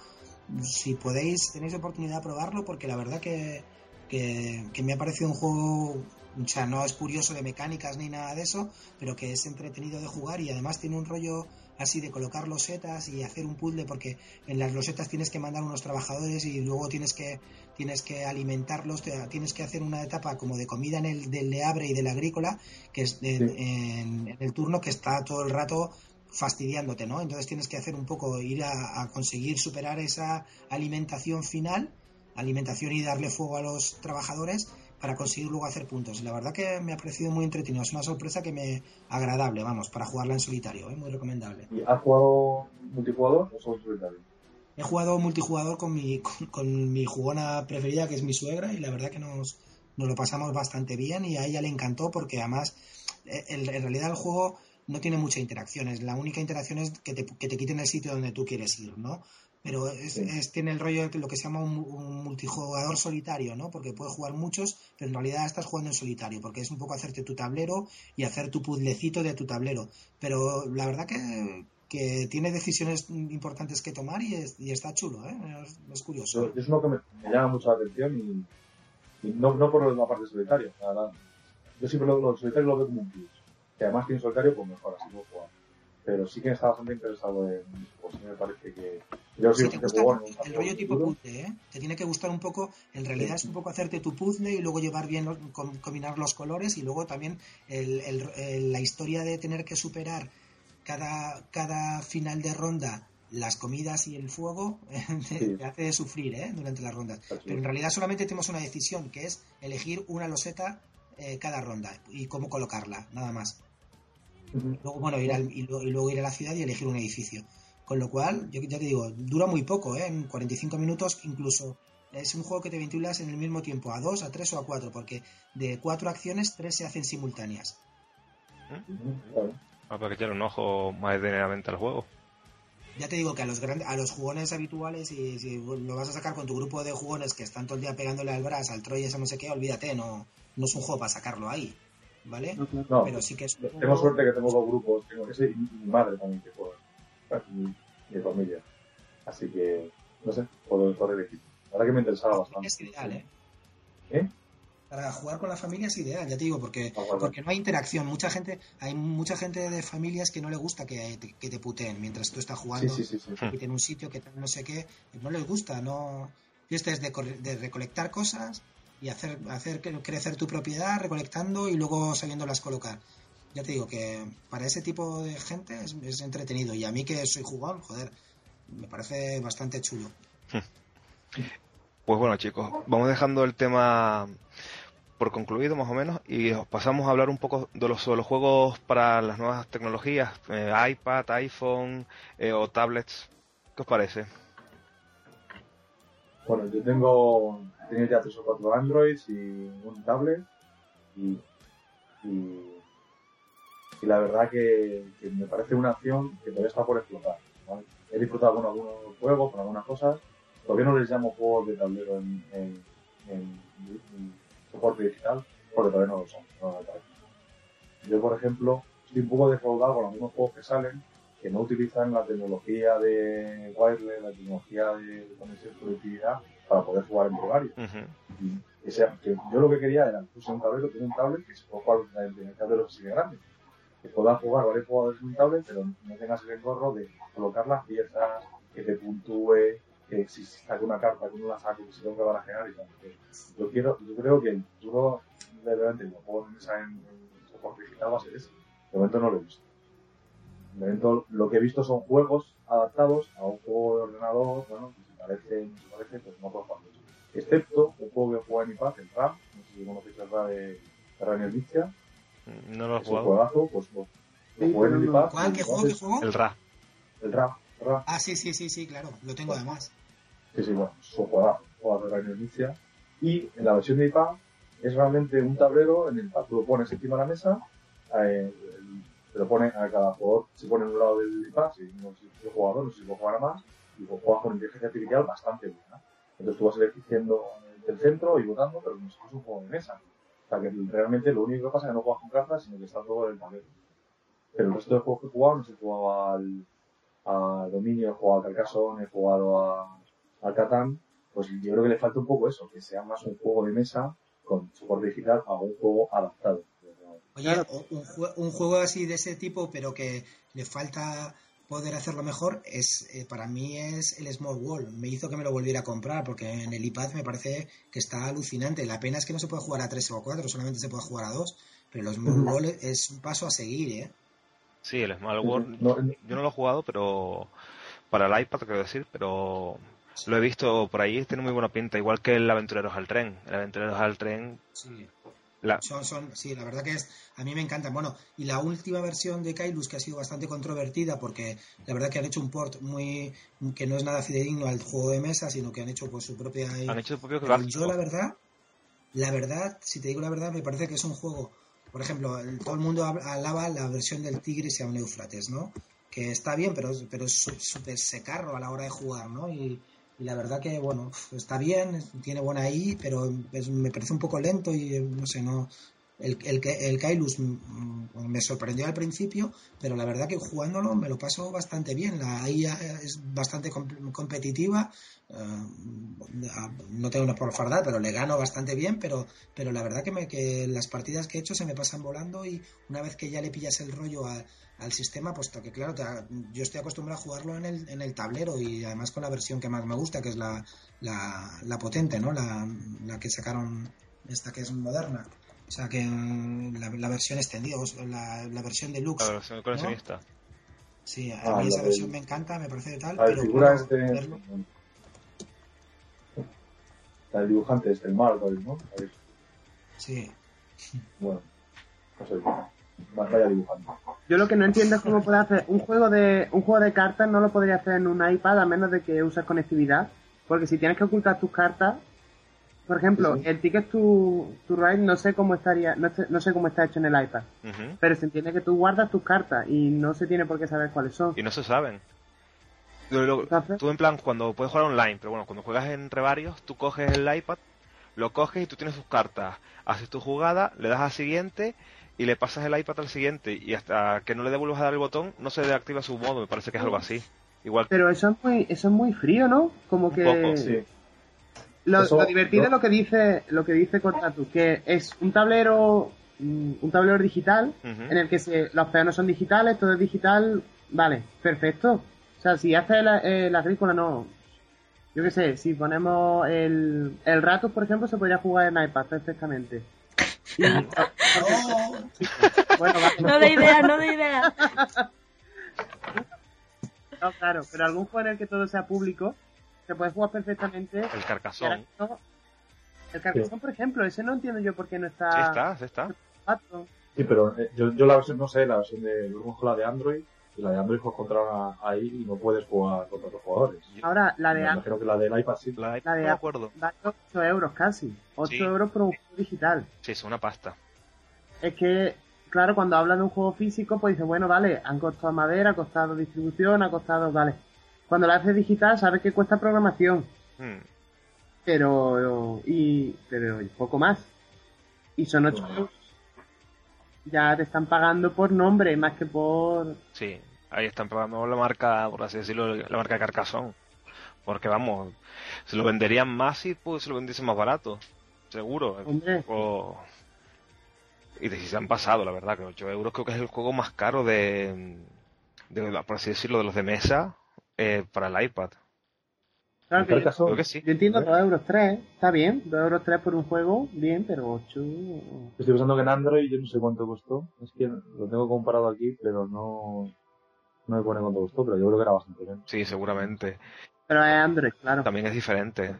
si podéis tenéis oportunidad de probarlo porque la verdad que, que me ha parecido un juego o sea no es curioso de mecánicas ni nada de eso pero que es entretenido de jugar y además tiene un rollo así de colocar losetas y hacer un puzzle porque en las losetas tienes que mandar unos trabajadores y luego tienes que tienes que alimentarlos te- tienes que hacer una etapa como de comida en el del leabre y del agrícola que es en, Sí. en- en el turno que está todo el rato fastidiándote no entonces tienes que hacer un poco ir a, a conseguir superar esa alimentación final alimentación y darle fuego a los trabajadores para conseguir luego hacer puntos. La verdad que me ha parecido muy entretenido. Es una sorpresa que me agradable, vamos, para jugarla en solitario, ¿eh? muy recomendable. ¿Y has jugado multijugador o solo en solitario? He jugado multijugador con mi, con, con mi jugona preferida, que es mi suegra, y la verdad que nos, nos lo pasamos bastante bien y a ella le encantó porque además, eh, en, en realidad el juego no tiene mucha interacción. La única interacción es que te, que te quiten el sitio donde tú quieres ir, ¿no? Pero es, Sí. es- tiene el rollo de lo que se llama un, un multijugador solitario, ¿no? Porque puedes jugar muchos, pero en realidad estás jugando en solitario, porque es un poco hacerte tu tablero y hacer tu puzzlecito de tu tablero. Pero la verdad que, que tiene decisiones importantes que tomar y, es- y está chulo, ¿eh? Es, es curioso. Es uno que me, me llama mucho la atención y, y no, no por la parte solitaria. o sea, la- yo siempre lo, lo solitario lo veo como un plus. Que además tiene solitario, pues mejor, así puedo jugar. Pero sí que está bastante interesado en. Pues me parece que. Yo sí te gusta el rollo tipo puzzle, ¿eh? Te tiene que gustar un poco, en realidad es un poco hacerte tu puzzle y luego llevar bien, los- combinar los colores y luego también el- el- el- la historia de tener que superar cada, cada final de ronda las comidas y el fuego Sí. te hace sufrir ¿eh? durante las rondas. Pero en realidad solamente tenemos una decisión, que es elegir una loseta eh, cada ronda y cómo colocarla, nada más. Luego, bueno, ir al- y luego ir a la ciudad y elegir un edificio. Con lo cual, yo ya te digo, dura muy poco, ¿eh? en 45 minutos incluso. Es un juego que te ventilas en el mismo tiempo, a dos, a tres o a cuatro, porque de cuatro acciones, tres se hacen simultáneas. Ah, para que echarle un ojo más detenidamente al juego. Ya te digo que a los grandes, a los jugones habituales, y si lo vas a sacar con tu grupo de jugones que están todo el día pegándole al Brass, al Troy, ese no sé qué, olvídate, no, no es un juego para sacarlo ahí, ¿vale? No, Pero sí que es un tengo juego- suerte que tengo dos grupos, tengo ese y mi madre también que juega. Mi, mi familia. Así que, no sé, puedo, puedo elegir. La verdad que me interesaba bastante. Es ideal, ¿eh? ¿Eh? Para jugar con la familia es ideal, ya te digo, porque, Ah, bueno. porque no hay interacción. Mucha gente, hay mucha gente de familias que no le gusta que te, que te puteen mientras tú estás jugando sí, sí, sí. y tiene un sitio que no sé qué, no les gusta, no. Y este es de, de recolectar cosas y hacer, hacer cre- crecer tu propiedad recolectando y luego sabiéndolas colocar. Ya te digo que para ese tipo de gente es, es entretenido y a mí que soy jugón, joder, me parece bastante chulo. Pues bueno, chicos, vamos dejando el tema por concluido más o menos y os pasamos a hablar un poco de los, sobre los juegos para las nuevas tecnologías, eh, iPad, iPhone eh, o tablets. ¿Qué os parece? Bueno, yo tengo, tengo ya tres o cuatro Androids y un tablet y, y, y la verdad que, que me parece una acción que todavía está por explotar. ¿vale? He disfrutado con algunos juegos, con algunas cosas, todavía no les llamo juegos de tablero en, en, en- en soporte digital porque todavía no lo son. no. Yo, por ejemplo, estoy un poco defraudado con algunos juegos que salen que no utilizan la tecnología de wireless, la tecnología de conexión conectividad para poder jugar entre varios. Ujú. Y que sea, que yo lo que quería era puse un tablero, tiene un tablet que se puede jugar en el tablero de grande. Que pueda jugar varios jugadores en un tablet, pero no tengas el engorro de colocar las piezas, que te puntúe, que si saque una carta, que no la saque, que se tengo que barajear y tal. Yo quiero, yo creo que el futuro de repente juego en en, soporte digital va a ser ese. De momento no lo he visto. De momento lo que he visto son juegos adaptados a un juego de ordenador, bueno, que se parece, no se parece, pues no puedo jugar. Excepto un juego que juega en iPad, el RAM, no sé si conocéis el RAM de, Rainer Nietzsche, No lo he es un jugado. juegazo, pues lo, lo Sí, jugué el no. iPad. ¿Cuál? ¿Qué juego? ¿Qué juego? El RA. El el RAM. Ah, sí, sí, sí, sí, claro, lo tengo además. Sí, sí, bueno, es un juegazo, juego de Nietzsche. Y en la versión de iPad es realmente un tablero en el que tú lo pones encima de la mesa, eh, el- te lo pone a cada jugador, se pone en un lado del iPad, si no si es jugador, no sé si puedo jugar a más, y pues juegas con inteligencia artificial bastante buena. Entonces tú vas eligiendo del centro y votando, pero si fuese un juego de mesa. Sea que realmente lo único que pasa es que no juegas con cartas, sino que está todo en el tablero. Pero el resto de juegos que he jugado, no sé, he jugado al, a Dominio, he jugado a Carcassonne, he jugado a, al Catán, pues yo creo que le falta un poco eso, que sea más un juego de mesa con soporte digital a un juego adaptado. Oye, un, un juego así de ese tipo, pero que le falta poder hacerlo mejor, es eh, para mí es el Small Wall. Me hizo que me lo volviera a comprar, porque en el iPad me parece que está alucinante. La pena es que no se puede jugar a 3 o a 4, solamente se puede jugar a 2. Pero el Small. Wall es un paso a seguir, ¿eh? Sí, el Small World. No, Yo no lo he jugado, pero para el iPad quiero decir, pero lo he visto por ahí, tiene muy buena pinta, igual que el Aventureros al Tren. El Aventureros al Tren, Sí. La, Son, son, sí, la verdad que es, a mí me encantan. Bueno, y la última versión de Kailus que ha sido bastante controvertida porque la verdad que han hecho un port muy que no es nada fidedigno al juego de mesa, sino que han hecho pues su propia han hecho su propio Pero yo la verdad, la verdad, si te digo la verdad, me parece que es un juego, por ejemplo, todo el mundo alaba la versión del Tigris y a un Eufrates, ¿no? Que está bien, pero, pero es súper secarro a la hora de jugar, ¿no? Y, y la verdad que, bueno, está bien, tiene buena ahí, pero me parece un poco lento y eh, no sé, no... El, el, el Kailus mm, me sorprendió al principio, pero la verdad que jugándolo me lo paso bastante bien. La IA es bastante com- competitiva. eh, no tengo una por fardar, pero le gano bastante bien. Pero, pero la verdad que, me, que las partidas que he hecho se me pasan volando y una vez que ya le pillas el rollo a- al sistema, pues que claro, te- yo estoy acostumbrado a jugarlo en el, en el tablero y además con la versión que más me gusta, que es la, la, la potente, ¿no? La, la que sacaron, esta que es moderna. O sea que la, la versión extendida, la, la versión deluxe. La versión coleccionista. Sí, a Ah, mí esa versión me encanta, me parece tal, La pero figura este. verlo- La del dibujante este, el Marvel, ¿no? Ver, sí. Bueno, no sé. Vaya dibujante. Yo lo que no entiendo es cómo puede hacer un juego de un juego de cartas no lo podría hacer en un iPad a menos de que uses conectividad, porque si tienes que ocultar tus cartas Por ejemplo, Sí, sí. el Ticket to, to Ride no sé cómo estaría, no sé, no sé cómo está hecho en el iPad, pero se entiende que tú guardas tus cartas y no se tiene por qué saber cuáles son. Y no se saben. Lo- lo- tú en plan, cuando puedes jugar online, pero bueno, cuando juegas entre varios, tú coges el iPad, lo coges y tú tienes tus cartas. Haces tu jugada, le das a siguiente y le pasas el iPad al siguiente. Y hasta que no le devuelvas a dar el botón, no se activa su modo. Me parece que es algo así. Igual Pero eso es muy, eso es muy frío, ¿no? Como que poco, Sí. Lo, Eso- lo divertido es lo que dice, lo que dice Cortatu, que es un tablero, mm, un tablero digital en el que se, los peones son digitales, todo es digital, vale, perfecto. O sea, si hace el, el agrícola, no. Yo qué sé, si ponemos el, el Ratus, por ejemplo, se podría jugar en iPad perfectamente. Y- No, bueno, vale, No de idea, no de idea. no, claro, pero algún juego en el que todo sea público, se puede jugar perfectamente. el carcasón. El Carcassonne, por ejemplo, ese no entiendo yo por qué no está. Sí está, sí está. Sí, pero eh, yo, yo la versión, no sé, la versión de, yo la de Android, y la de Android fue contra ahí y no puedes jugar contra otros jugadores. Ahora, la de Android que la del iPad sí. La, La de no acuerdo. vale 8 euros casi. 8 Sí. euros por un juego digital. Sí, es una pasta. Es que, claro, cuando hablan de un juego físico, pues dice, bueno, vale, han costado madera, ha costado distribución, ha costado, vale. Cuando la haces digital, sabes que cuesta programación, Hmm. pero, y, pero y poco más. Y son 8 Bueno. euros. Ya te están pagando por nombre, más que por... Sí, ahí están pagando la marca, por así decirlo, la marca de Carcassonne. Porque vamos, se lo venderían más y pues se lo vendiesen más barato. Seguro. Hombre, O... Y de si se han pasado, la verdad, que 8 euros creo que es el juego más caro de, de por así decirlo, de los de mesa eh, para el iPad. claro El que yo, Creo que sí. yo entiendo 2 euros 3, está bien, 2 euros 3 por un juego, bien, pero 8... Estoy pensando que en Android yo no sé cuánto costó. Es que lo tengo comparado aquí, pero no, no me pone cuánto costó, pero yo creo que era bastante bien. Sí, seguramente. Pero es Android, claro. También es diferente.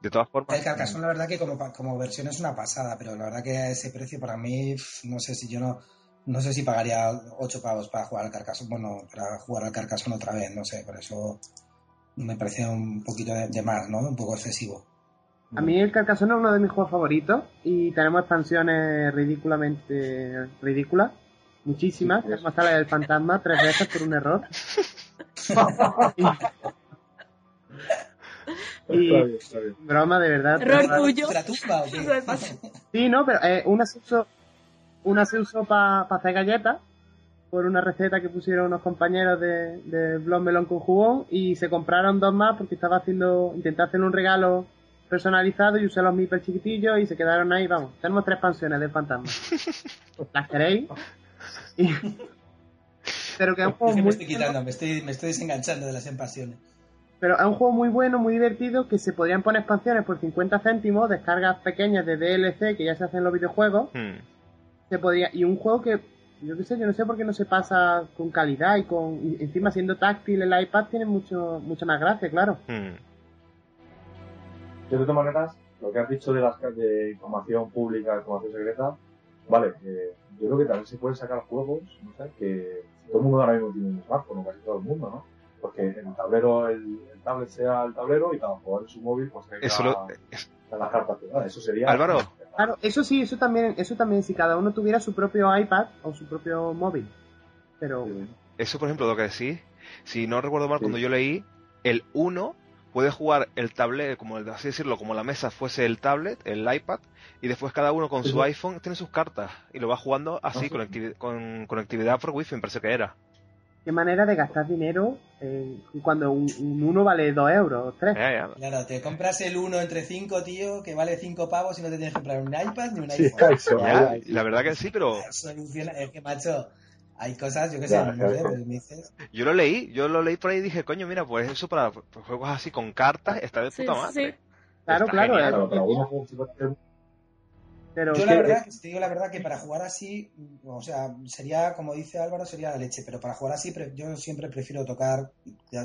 De todas formas, El Carcassonne, la verdad que como, pa- como versión es una pasada, pero la verdad que a ese precio para mí, no sé si yo no, no sé si pagaría 8 pavos para jugar al Carcassonne, bueno, para jugar al Carcassonne otra vez, no sé, por eso me parece un poquito de, de más, ¿no? Un poco excesivo. A mí el Carcassonne es uno de mis juegos favoritos y tenemos expansiones ridículamente ridículas, muchísimas. Sí, pues. tenemos hasta la del fantasma tres veces por un error. Y- Está bien, está bien. Broma, de verdad. Error tuyo. Sí, no, pero eh, una se usó, una se usó para hacer galletas por una receta que pusieron unos compañeros de, de Blond Melón con jugón y se compraron dos más porque estaba haciendo, intenté hacer un regalo personalizado y usé los mipers chiquitillos y se quedaron ahí, vamos, tenemos tres expansiones del fantasma. ¿Las queréis? Y- Pero que es un Es juego que me muy estoy quitando, me estoy, me estoy desenganchando de las expansiones. pero es un juego muy bueno, muy divertido, que se podrían poner expansiones por 50 céntimos, descargas pequeñas de DLC que ya se hacen en los videojuegos, hmm, se podría y un juego que yo qué sé yo no sé por qué no se pasa con calidad y con y encima siendo táctil el iPad tiene mucho mucha más gracia claro hmm. Yo, de todas maneras, lo que has dicho de las de información pública, información secreta, vale, eh, yo creo que también se pueden sacar juegos, no sé, que todo el mundo ahora mismo tiene un smartphone, casi todo el mundo, ¿no? Porque el tablero, el, el tablet sea el tablero y cada jugador en su móvil pues tenga Eso lo- es- las cartas. Eso sería... Álvaro. Claro eso sí eso también eso también si cada uno tuviera su propio iPad o su propio móvil pero. Eso, por ejemplo, lo que decís, si no recuerdo mal, Sí. cuando yo leí, el 1 puede jugar el tablet, como el, así decirlo, como la mesa fuese el tablet, el iPad, y después cada uno con Sí, su iPhone tiene sus cartas y lo va jugando así, Ah, sí. con conectividad por wifi, me parece que era. Qué manera de gastar dinero eh, cuando un, un uno vale 2 euros 3 Ya, ya. Claro, te compras el uno entre 5, tío, que vale 5 pavos y no te tienes que comprar un iPad ni un Sí, iPhone. eso, Ya, la verdad que sí, pero Soluciona, es que macho, hay cosas, yo que sé, no sé, claro. pues me dices. yo lo leí, yo lo leí por ahí y dije, coño, mira, pues eso para juegos así con cartas está de Sí, puta sí. madre. claro Está claro genial. eh, Claro, pero pero Yo la verdad, te digo la verdad que para jugar así, o sea, sería, como dice Álvaro, sería la leche, pero para jugar así pre- yo siempre prefiero tocar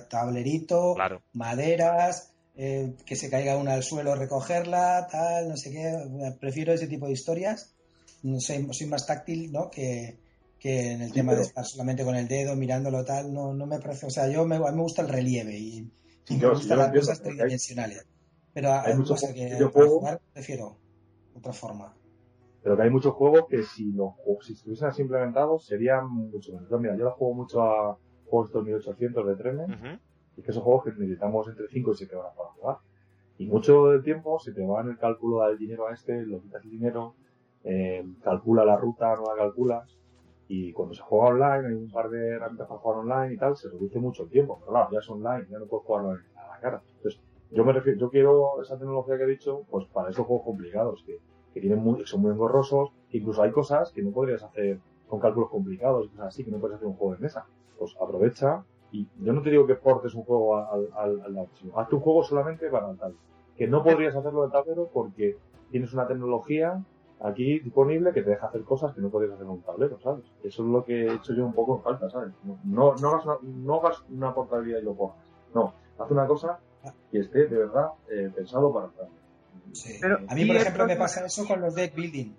tablerito, Claro. maderas, eh, que se caiga una al suelo, recogerla, tal, no sé qué, prefiero ese tipo de historias. No sé, soy más táctil, ¿no? Que, que en el Sí, tema de estar solamente con el dedo mirándolo tal, no, no me parece, o sea, yo me, a mí me gusta el relieve y, y Sí, me yo- gustan yo las cosas hay- tridimensionales. Pero Hay hay muchos pasa que videojuegos- para jugar prefiero otra forma. Pero que hay muchos juegos que si los si estuviesen así implementados serían mucho mejor. Mira, yo la juego mucho a juegos 2800 de trenes Ujú. y que esos juegos que necesitamos entre 5 y 7 horas para jugar. Y mucho del tiempo se te va en el cálculo del dinero a este, lo quitas el dinero, eh, calcula la ruta, no la calculas. Y cuando se juega online, hay un par de herramientas para jugar online y tal, se reduce mucho el tiempo. Pero claro, ya es online, ya no puedes jugarlo a la cara. Entonces, yo me refiero, yo quiero esa tecnología que he dicho, pues para esos juegos complicados, que, que tienen muy, son muy engorrosos, que incluso hay cosas que no podrías hacer con cálculos complicados y cosas así, que no puedes hacer un juego de mesa. Pues aprovecha y yo no te digo que portes un juego al, al, al, sino hazte un juego solamente para el tal. Que no podrías hacerlo de tablero porque tienes una tecnología aquí disponible que te deja hacer cosas que no podrías hacer en un tablero, ¿sabes? Eso es lo que he hecho yo un poco en falta, ¿sabes? No, no, hagas, una, no hagas una portabilidad y lo portes. No, haz una cosa que esté de verdad eh, pensado para el tablero. Sí. Pero- a mí, por ejemplo, me pasa eso con los deck building.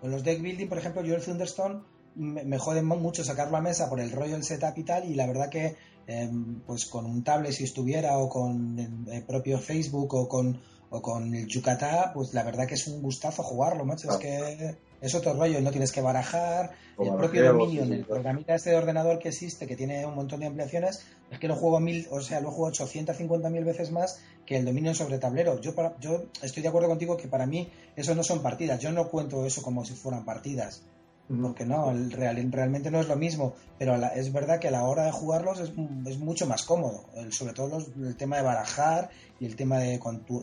Con los deck building, por ejemplo, yo el Thunderstone me, me jode mu- mucho sacarlo a mesa por el rollo del setup y tal, y la verdad que eh, pues con un tablet si estuviera, o con el, el propio Facebook, o con, o con el Yucatá, pues la verdad que es un gustazo jugarlo, macho. Es que es otro rollo, no tienes que barajar, Como el propio barajeo, Dominion, sí, sí, el claro. programita este de ordenador que existe, que tiene un montón de ampliaciones, es que lo juego mil, o sea, lo juego 850 mil veces más que el Dominion sobre tablero. Yo, para, yo estoy de acuerdo contigo que para mí eso no son partidas. Yo no cuento eso como si fueran partidas. Porque no, el real, realmente no es lo mismo. Pero la- es verdad que a la hora de jugarlos es, es mucho más cómodo. El- sobre todo los- el tema de barajar y el tema de,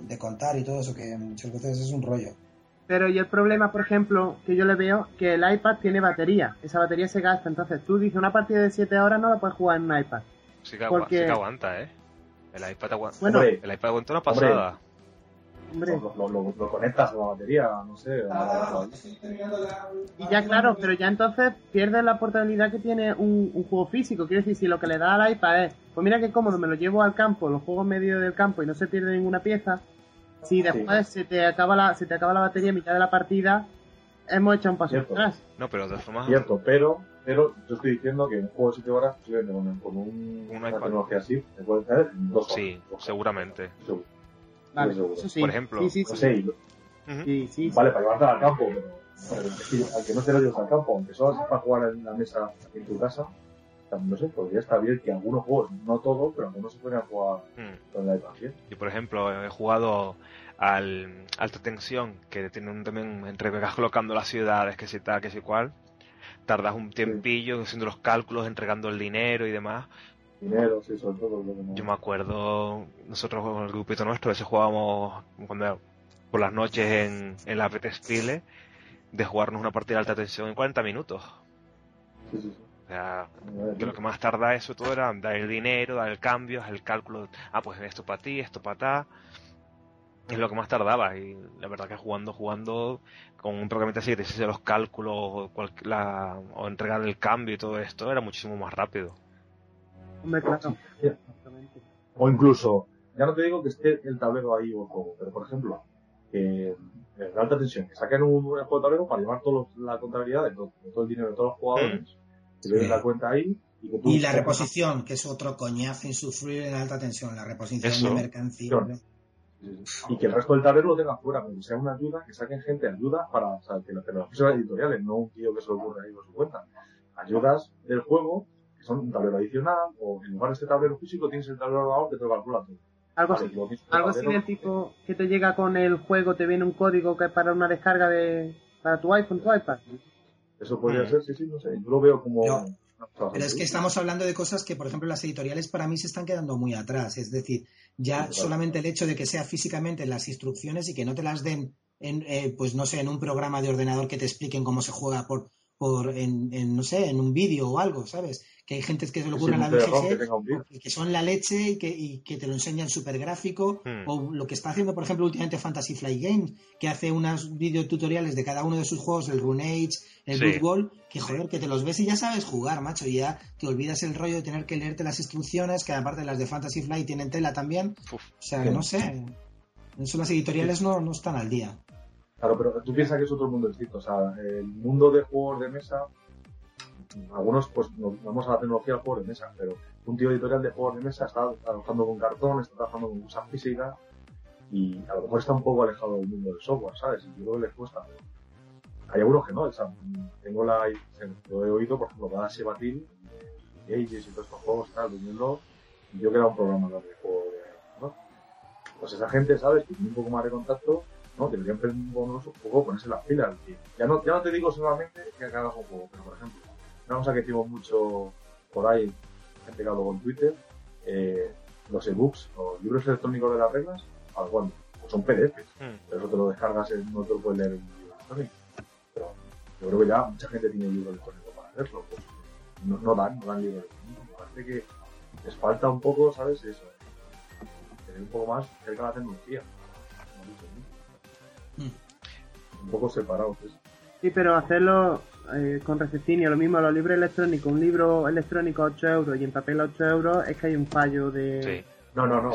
de contar y todo eso, que muchas veces es un rollo. Pero y el problema, por ejemplo, que yo le veo, que el iPad tiene batería. Esa batería se gasta. Entonces tú dices, una partida de 7 horas no la puedes jugar en un iPad. Sí que, agua- Porque- sí que aguanta, ¿eh? El iPad aguanta. Bueno, Hombre, El iPad aguanta una pasada. hombre. lo, lo, lo- lo conectas a la batería, no sé. a la- Y ya claro, pero ya entonces pierdes la portabilidad que tiene un, un juego físico. Quiero decir, si lo que le da al iPad es, pues mira qué cómodo, me lo llevo al campo, lo juego en medio del campo y no se pierde ninguna pieza. Si después se te acaba la, se te acaba la batería a mitad de la partida, hemos hecho un paso Cierto. atrás. No, pero de formas. Cierto, pero, pero yo estoy diciendo que en un juego de 7 horas, posiblemente con, con un, Un una iPad. tecnología así, se puede hacer en dos horas. Sí, Dos horas. seguramente. Seguro. Vale, seguro. eso sí. Por ejemplo, Sí, sí, No sí. Sí, sí, sí. vale, para llevarte al campo, pero, pero al que no te lo lleves al campo, aunque solo sea para jugar en la mesa en tu casa, no sé, podría estar bien que algunos juegos, no todos, pero algunos se podrían jugar Mm. con la iPad. Yo, por ejemplo, he jugado al Alta Tensión, que tiene un también entre que vas colocando las ciudades, que si tal, que si cual. Tardas un tiempillo haciendo los cálculos, entregando el dinero y demás. Dinero, sí, sobre todo. Lo que no... Yo me acuerdo, nosotros con el grupito nuestro, a veces jugábamos cuando, por las noches en, en la PT Spiele, de jugarnos una partida de alta tensión en 40 minutos. Sí, sí, sí. O sea, que lo que más tarda eso todo era dar el dinero, dar el cambio, el cálculo, ah, pues esto para ti, esto para ta. Es lo que más tardaba y la verdad que jugando, jugando con un programita así que te hiciese los cálculos o, cual- la- o entregar el cambio y todo esto era muchísimo más rápido. Hombre, claro. Sí. Exactamente. O incluso, ya no te digo que esté el tablero ahí o el juego, pero por ejemplo, eh, de alta tensión, que saquen un, un juego de tablero para llevar todo lo- la contabilidad de todo, de todo el dinero de todos los jugadores, que le den Sí. la cuenta ahí y que tú... Y la reposición, que es otro coñazo insufrible en alta tensión, la reposición Eso. de mercancía. Claro. Y que el resto del tablero lo tenga fuera, pero que sea una ayuda, que saquen gente ayuda para, o sea, que, lo- que los profesores editoriales, no un tío que se lo ocurre ahí por su cuenta. Ayudas del juego, que son un tablero adicional, o en lugar de este tablero físico tienes el tablero ordenador que te lo calcula todo. Algo Vale, así. Algo así del tipo que te llega con el juego, te viene un código que es para una descarga de para tu iPhone, tu iPad. Eso podría Mm. ser, sí, sí, no sé. Yo lo veo como. Pero es que estamos hablando de cosas que, por ejemplo, las editoriales para mí se están quedando muy atrás. Es decir, ya Sí, claro. solamente el hecho de que sea físicamente las instrucciones y que no te las den en, eh, pues no sé, en un programa de ordenador que te expliquen cómo se juega por, por en, en, no sé, en un vídeo o algo, ¿sabes? Que hay gente que se le ocurre en la Sí, CD-ROM que BGG que- que son la leche y que, y que te lo enseñan súper gráfico, Hmm. o lo que está haciendo, por ejemplo, últimamente Fantasy Flight Games, que hace unos videotutoriales de cada uno de sus juegos, el Rune Age, el Sí. Que joder, que te los ves y ya sabes jugar, macho, y ya te olvidas el rollo de tener que leerte las instrucciones, que aparte las de Fantasy Flight tienen tela también, Uf, o sea, no sé, eso las editoriales no, no están al día. Claro, pero tú piensas que es otro mundo distinto. O sea, el mundo de juegos de mesa, algunos pues nos vamos a la tecnología de juegos de mesa, pero un tío editorial de juegos de mesa está trabajando con cartón, está trabajando con cosas físicas y a lo mejor está un poco alejado del mundo del software, ¿sabes? Y yo creo que les cuesta, pero hay algunos que no, o sea, tengo la, lo he oído, por ejemplo, Galaxy Batil, Ages y todos estos juegos, tal, y yo que era un programador de juego de, ¿no? Pues esa gente, ¿sabes? Que tiene un poco más de contacto, ¿no? Deberían un poco ponerse las pilas. Ya no, ya no te digo solamente que hagas un juego, pero por ejemplo, una cosa que tengo mucho por ahí, gente que hablo con Twitter, eh, los ebooks, los libros electrónicos de las reglas, al cual pues son PDFs, hmm. pero eso te lo descargas en no te lo puedes leer en un libro electrónico. Pero yo creo que ya mucha gente tiene libro electrónico para hacerlo, pues no, no dan, no dan libro electrónico. Me parece que les falta un poco, ¿sabes? Eso, tener un poco más cerca de la tecnología. Hmm. Un poco separados. Sí, pero hacerlo eh, con raciocinio, lo mismo los libros electrónicos, un libro electrónico a 8 euros y en papel a 8 euros, es que hay un fallo de... Sí. No, no, no,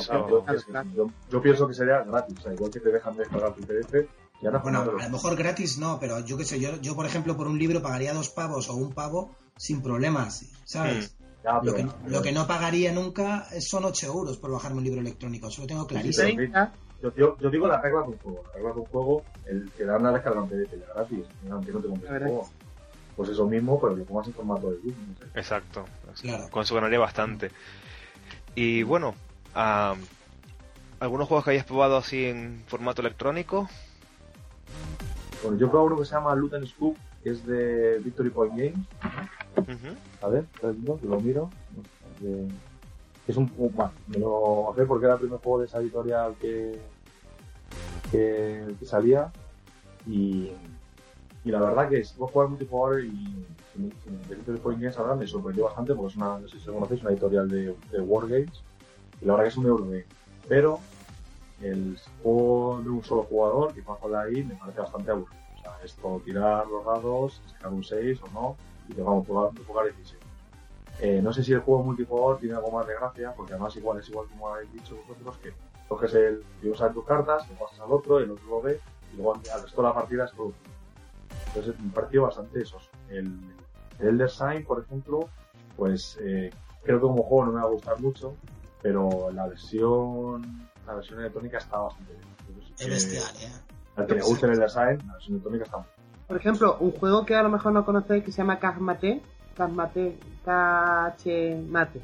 yo, pienso que sería gratis, o sea, igual que te dejan descargar tu PDF, ya no Bueno, a lo mejor gratis no, pero yo qué sé, yo, yo por ejemplo por un libro pagaría dos pavos o un pavo sin problemas, ¿sabes? lo, que, lo, que, no pagaría nunca son 8 euros por bajarme un libro electrónico, eso lo tengo clarísimo. Yo, yo, digo la regla de un juego, la regla de un juego, el que dan la descarga en PDF ya gratis, aunque no te compres el juego. Pues eso mismo, pero lo pongas en formato de Google. No sé. Exacto. Con eso ganaría bastante. Y bueno, ¿algunos juegos que hayas probado así en formato electrónico? Bueno, yo he probado uno que se llama Loot and Scoop, que es de Victory Point Games. A ver, lo miro. Es un. Bueno, me lo sé porque era el primer juego de esa editorial que, que, salía. Y, y, la verdad que si vos jugar multijugador y Victory Point Games ahora me sorprendió bastante porque es una, no sé si lo conocéis, una editorial de, de Wargames. Y la verdad que es un Eurogame. Pero el juego de un solo jugador, que juega ahí, me parece bastante aburrido. O sea, esto tirar los dados, sacar un 6 o no, y te vamos a jugar, jugar 16. Eh, no sé si el juego multijugador tiene algo más de gracia, porque además igual es igual como habéis dicho vosotros, que coges el, y usas tus cartas, lo pasas al otro, el otro lo ve, y luego al resto de la partida es todo. Entonces me pareció bastante eso. El, el Elder Sign, por ejemplo, pues eh, creo que como juego no me va a gustar mucho, pero la versión la versión electrónica está bastante bien. es bestial, ¿eh? Al que le guste el design, la versión electrónica está muy bien. Por ejemplo, un juego que a lo mejor no conocéis que se llama Kazmate, Kazmate, Kachemate.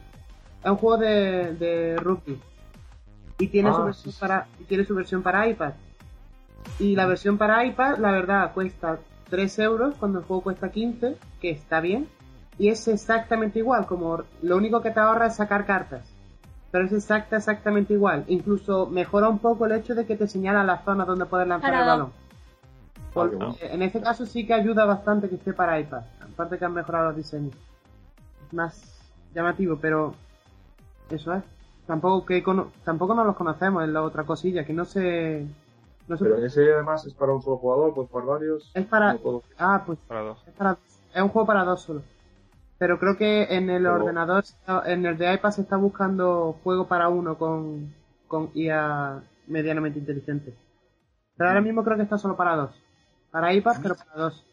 Es un juego de, de rugby. Y tiene, ah, su versión Para, y tiene su versión para iPad. Y la versión para iPad, la verdad, cuesta 3 euros cuando el juego cuesta 15, que está bien. Y es exactamente igual, como lo único que te ahorra es sacar cartas pero es exacta, exactamente igual. Incluso mejora un poco el hecho de que te señala la zona donde puedes lanzar el balón. en ese caso sí que ayuda bastante que esté para iPad. Aparte que han mejorado los diseños. Es más llamativo, pero eso es. Tampoco que tampoco nos los conocemos, es la otra cosilla, que no se... No Pero ese además es para un solo jugador, pues para varios. Es para... Ah, pues... Para dos. Es, para... es un juego para dos solo. Pero creo que en el ordenador, en el de iPad se está buscando juego para uno con, con IA medianamente inteligente. Pero ahora mm. mismo creo que está solo para dos. Para iPad, pero para dos.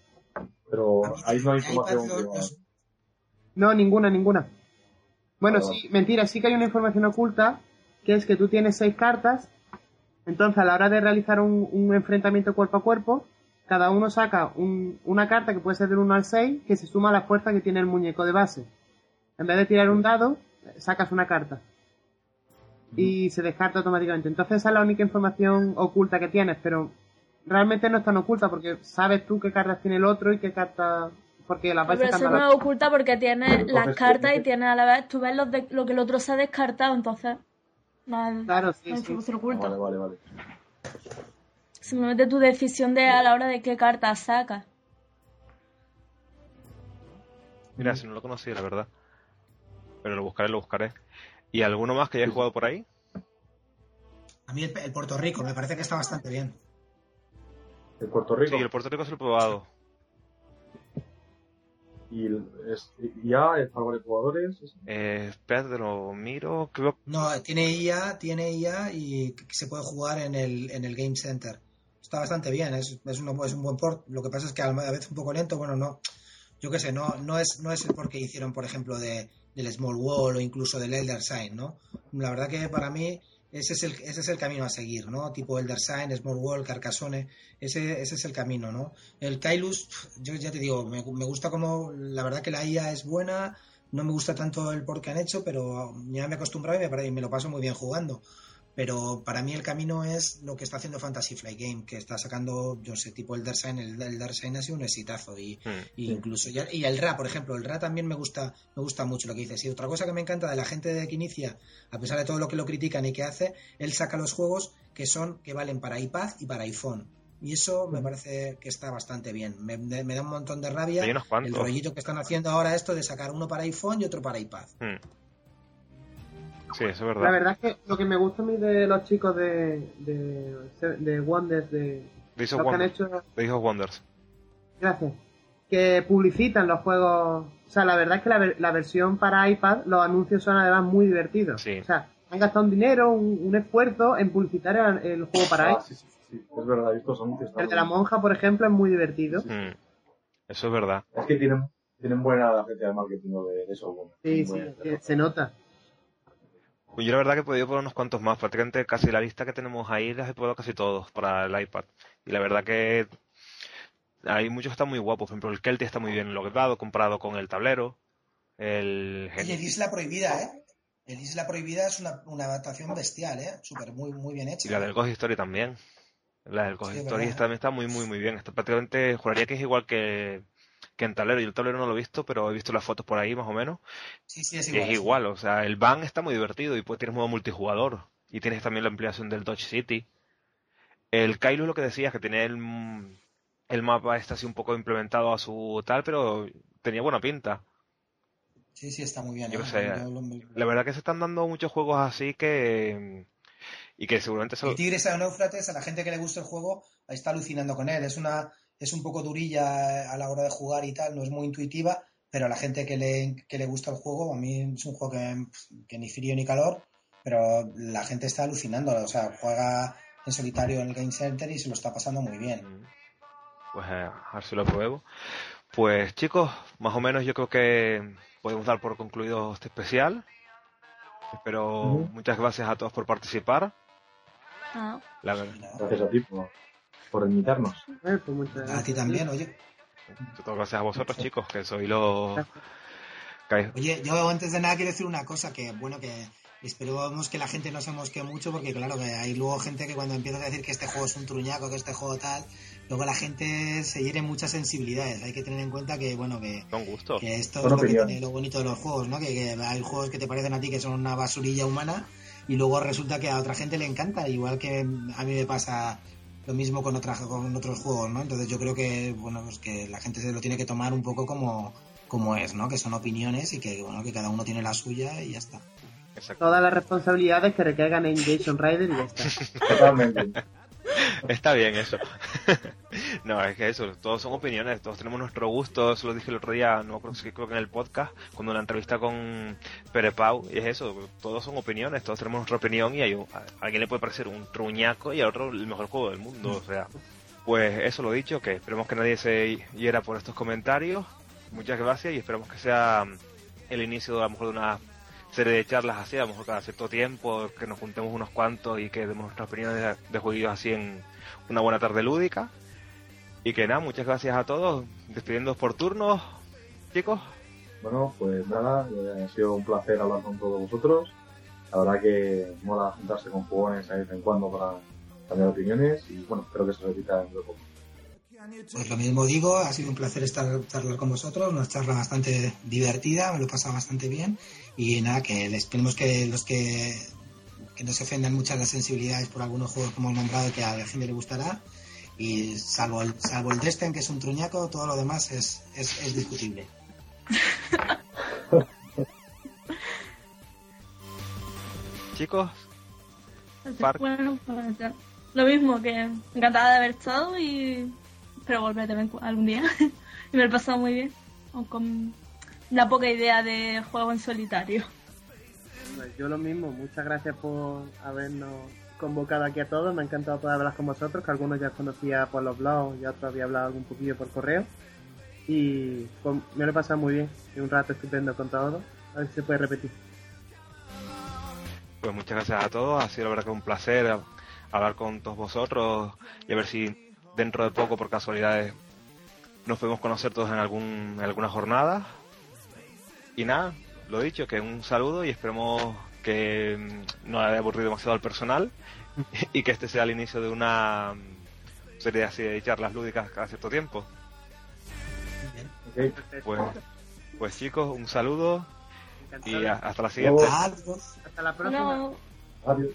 Pero ahí no hay información. No, ninguna, ninguna. Bueno, sí, mentira, sí que hay una información oculta, que es que tú tienes seis cartas, entonces a la hora de realizar un, un enfrentamiento cuerpo a cuerpo, cada uno saca una carta que puede ser del 1 al 6 que se suma a la fuerza que tiene el muñeco de base. En vez de tirar un dado, sacas una carta. Y se descarta automáticamente. Entonces esa es la única información oculta que tienes, pero realmente no es tan oculta porque sabes tú qué cartas tiene el otro y qué cartas porque las vais Pero eso no es oculta porque tiene las cartas y tiene a la vez, tú ves lo, de, lo que el otro se ha descartado, entonces no, claro, sí, sí. oculta. Vale, vale, vale. Simplemente tu decisión de a la hora de qué carta sacas. Mira, si no lo conocía, la verdad. Pero lo buscaré, lo buscaré. ¿Y alguno más que haya jugado por ahí? A mí el, Puerto Rico, me parece que está bastante bien. ¿El Puerto Rico? Sí, el Puerto Rico se lo he probado. ¿Y ya es para de jugadores? Eh, espérate, lo miro. No, tiene IA, tiene IA y se puede jugar en el, en el Game Center está bastante bien, es, es, un, es un buen port. Lo que pasa es que a veces un poco lento, bueno, no, yo qué sé, no, no, es, no es el port que hicieron, por ejemplo, de, del Small Wall o incluso del Elder Sign, ¿no? La verdad que para mí ese es el, ese es el camino a seguir, ¿no? Tipo Elder Sign, Small World, Carcassonne, ese, ese es el camino, ¿no? El Kailus, yo ya te digo, me, me gusta como, la verdad que la IA es buena, no me gusta tanto el por que han hecho, pero ya me he acostumbrado y me, y me lo paso muy bien jugando. Pero para mí el camino es lo que está haciendo Fantasy Flight Game, que está sacando, yo sé, tipo Elder Sign, el Elder Sign ha sido un exitazo y, Mm. y incluso ya- y el Ra, por ejemplo, el Ra también me gusta, me gusta mucho lo que dices. Y otra cosa que me encanta de la gente de que inicia, a pesar de todo lo que lo critican y que hace, él saca los juegos que son, que valen para iPad y para iPhone. Y eso me parece que está bastante bien. Me, me- me da un montón de rabia Hay unos el rollito que están haciendo ahora esto de sacar uno para iPhone y otro para iPad. Mm. Sí, eso es verdad. La verdad es que lo que me gusta a mí de los chicos de, de, de Wonders, de Days los of que han hecho, Days of Wonders. gracias, que publicitan los juegos. O sea, la verdad es que la, ver- la versión para iPad, los anuncios son además muy divertidos. Sí. O sea, han gastado un dinero, un, un esfuerzo en publicitar el, el juego para Ah, iPad. sí, sí, sí, es verdad, estos anuncios están El de la monja, por ejemplo, es muy divertido. Mm. Eso es verdad. Es que tienen, tienen buena agencia de marketing de, de eso. Bueno, Sí, sí, se nota. Pues yo la verdad que he podido poner unos cuantos más. Prácticamente casi la lista que tenemos ahí las he probado casi todos para el iPad. Y la verdad que hay muchos que están muy guapos. Por ejemplo, el Kelty está muy bien logrado comparado con el tablero. El Oye, el Isla Prohibida, ¿eh? El Isla Prohibida es una, una adaptación bestial, ¿eh? Súper, muy, muy bien hecha. Y la del Ghost Story también. La del Ghost Sí, Story también está muy, muy, muy bien. Está prácticamente, juraría que es igual que, que en tablero. Yo el tablero no lo he visto, pero he visto las fotos por ahí más o menos. Sí, sí, es Y igual. es igual, o sea, el van está muy divertido y pues tienes modo multijugador. Y tienes también la ampliación del Dodge City. El Kailu lo que decías, que tenía el, el mapa este así un poco implementado a su tal, pero tenía buena pinta. Sí, sí, está muy bien. Yo ¿eh? sé, La verdad que se están dando muchos juegos así que... Y que seguramente se El Tigres a Eufrates, a la gente que le gusta el juego, está alucinando con él. Es una es un poco durilla a la hora de jugar y tal, no es muy intuitiva, pero a la gente que le, que le gusta el juego, a mí es un juego que, que ni frío ni calor, pero la gente está alucinando. O sea, juega en solitario en el Game Center y se lo está pasando muy bien. Pues eh, a ver si lo pruebo. Pues chicos, más o menos yo creo que podemos dar por concluido este especial. Espero muchas gracias a todos por participar. Ah, La, nada, Gracias a ti por, por invitarnos. Eh, pues muchas a ti también, oye. todo gracias a vosotros chicos, que sois los... Oye, yo antes de nada quiero decir una cosa que, bueno, que esperemos que la gente no se mosquee mucho porque, claro, que hay luego gente que cuando empieza a decir que este juego es un truñaco, que este juego tal, luego la gente se hiere muchas sensibilidades. Hay que tener en cuenta que, bueno, que, Con gusto. que esto es lo que tiene lo bonito de los juegos, ¿no? Que, que hay juegos que te parecen a ti que son una basurilla humana y luego resulta que a otra gente le encanta, igual que a mí me pasa lo mismo con, otra, con otros juegos, ¿no? Entonces yo creo que, bueno, pues que la gente se lo tiene que tomar un poco como, como es, ¿no? Que son opiniones y que, bueno, que cada uno tiene la suya y ya está. Exacto. Todas las responsabilidades que recaigan en Jason Ryder y ya está. Totalmente. Está bien eso. no, es que eso, todos son opiniones, todos tenemos nuestro gusto, eso lo dije el otro día, no creo, creo que en el podcast, cuando una entrevista con Pere Pau, y es eso, todos son opiniones, todos tenemos nuestra opinión y hay un- a alguien le puede parecer un truñaco y a otro el mejor juego del mundo, o sea, pues eso lo dicho, que esperemos que nadie se hiera por estos comentarios, muchas gracias y esperamos que sea el inicio a lo mejor de una serie de charlas así, a lo mejor cada cierto tiempo, que nos juntemos unos cuantos y que demos nuestras opiniones de, de jueguillos así en una buena tarde lúdica. Y que nada, muchas gracias a todos, despidiéndoos por turnos, chicos. Bueno, pues nada, eh, ha sido un placer hablar con todos vosotros. La verdad que mola juntarse con jugones de vez en cuando para cambiar opiniones y bueno, espero que se repita en poco. Pues lo mismo digo, ha sido un placer estar charlar con vosotros, una charla bastante divertida, me lo he pasado bastante bien y nada, que esperemos que los que, que no se ofendan muchas las sensibilidades por algunos juegos como hemos nombrado que a la gente le gustará y salvo el, salvo el Destin que es un truñaco, todo lo demás es, es, es discutible. Chicos, Park. bueno, pues ya. lo mismo que encantada de haber estado y espero volver también algún día. y me lo he pasado muy bien, aun con una poca idea de juego en solitario. Pues yo lo mismo, muchas gracias por habernos convocado aquí a todos, me ha encantado poder hablar con vosotros, que algunos ya conocía por los blogs y otros había hablado algún poquillo por correo. Y pues, me lo he pasado muy bien, y un rato estupendo con todos, a ver si se puede repetir. Pues muchas gracias a todos, ha sido la verdad que un placer hablar con todos vosotros y a ver si dentro de poco, por casualidades, nos podemos conocer todos en, algún, en alguna jornada. Y nada, lo dicho, que un saludo y esperemos que mm, no haya aburrido demasiado al personal y que este sea el inicio de una mm, serie así de charlas lúdicas cada cierto tiempo. Ok. Pues, pues chicos, un saludo y a- hasta la siguiente. Adiós. Hasta la próxima. No. Adiós.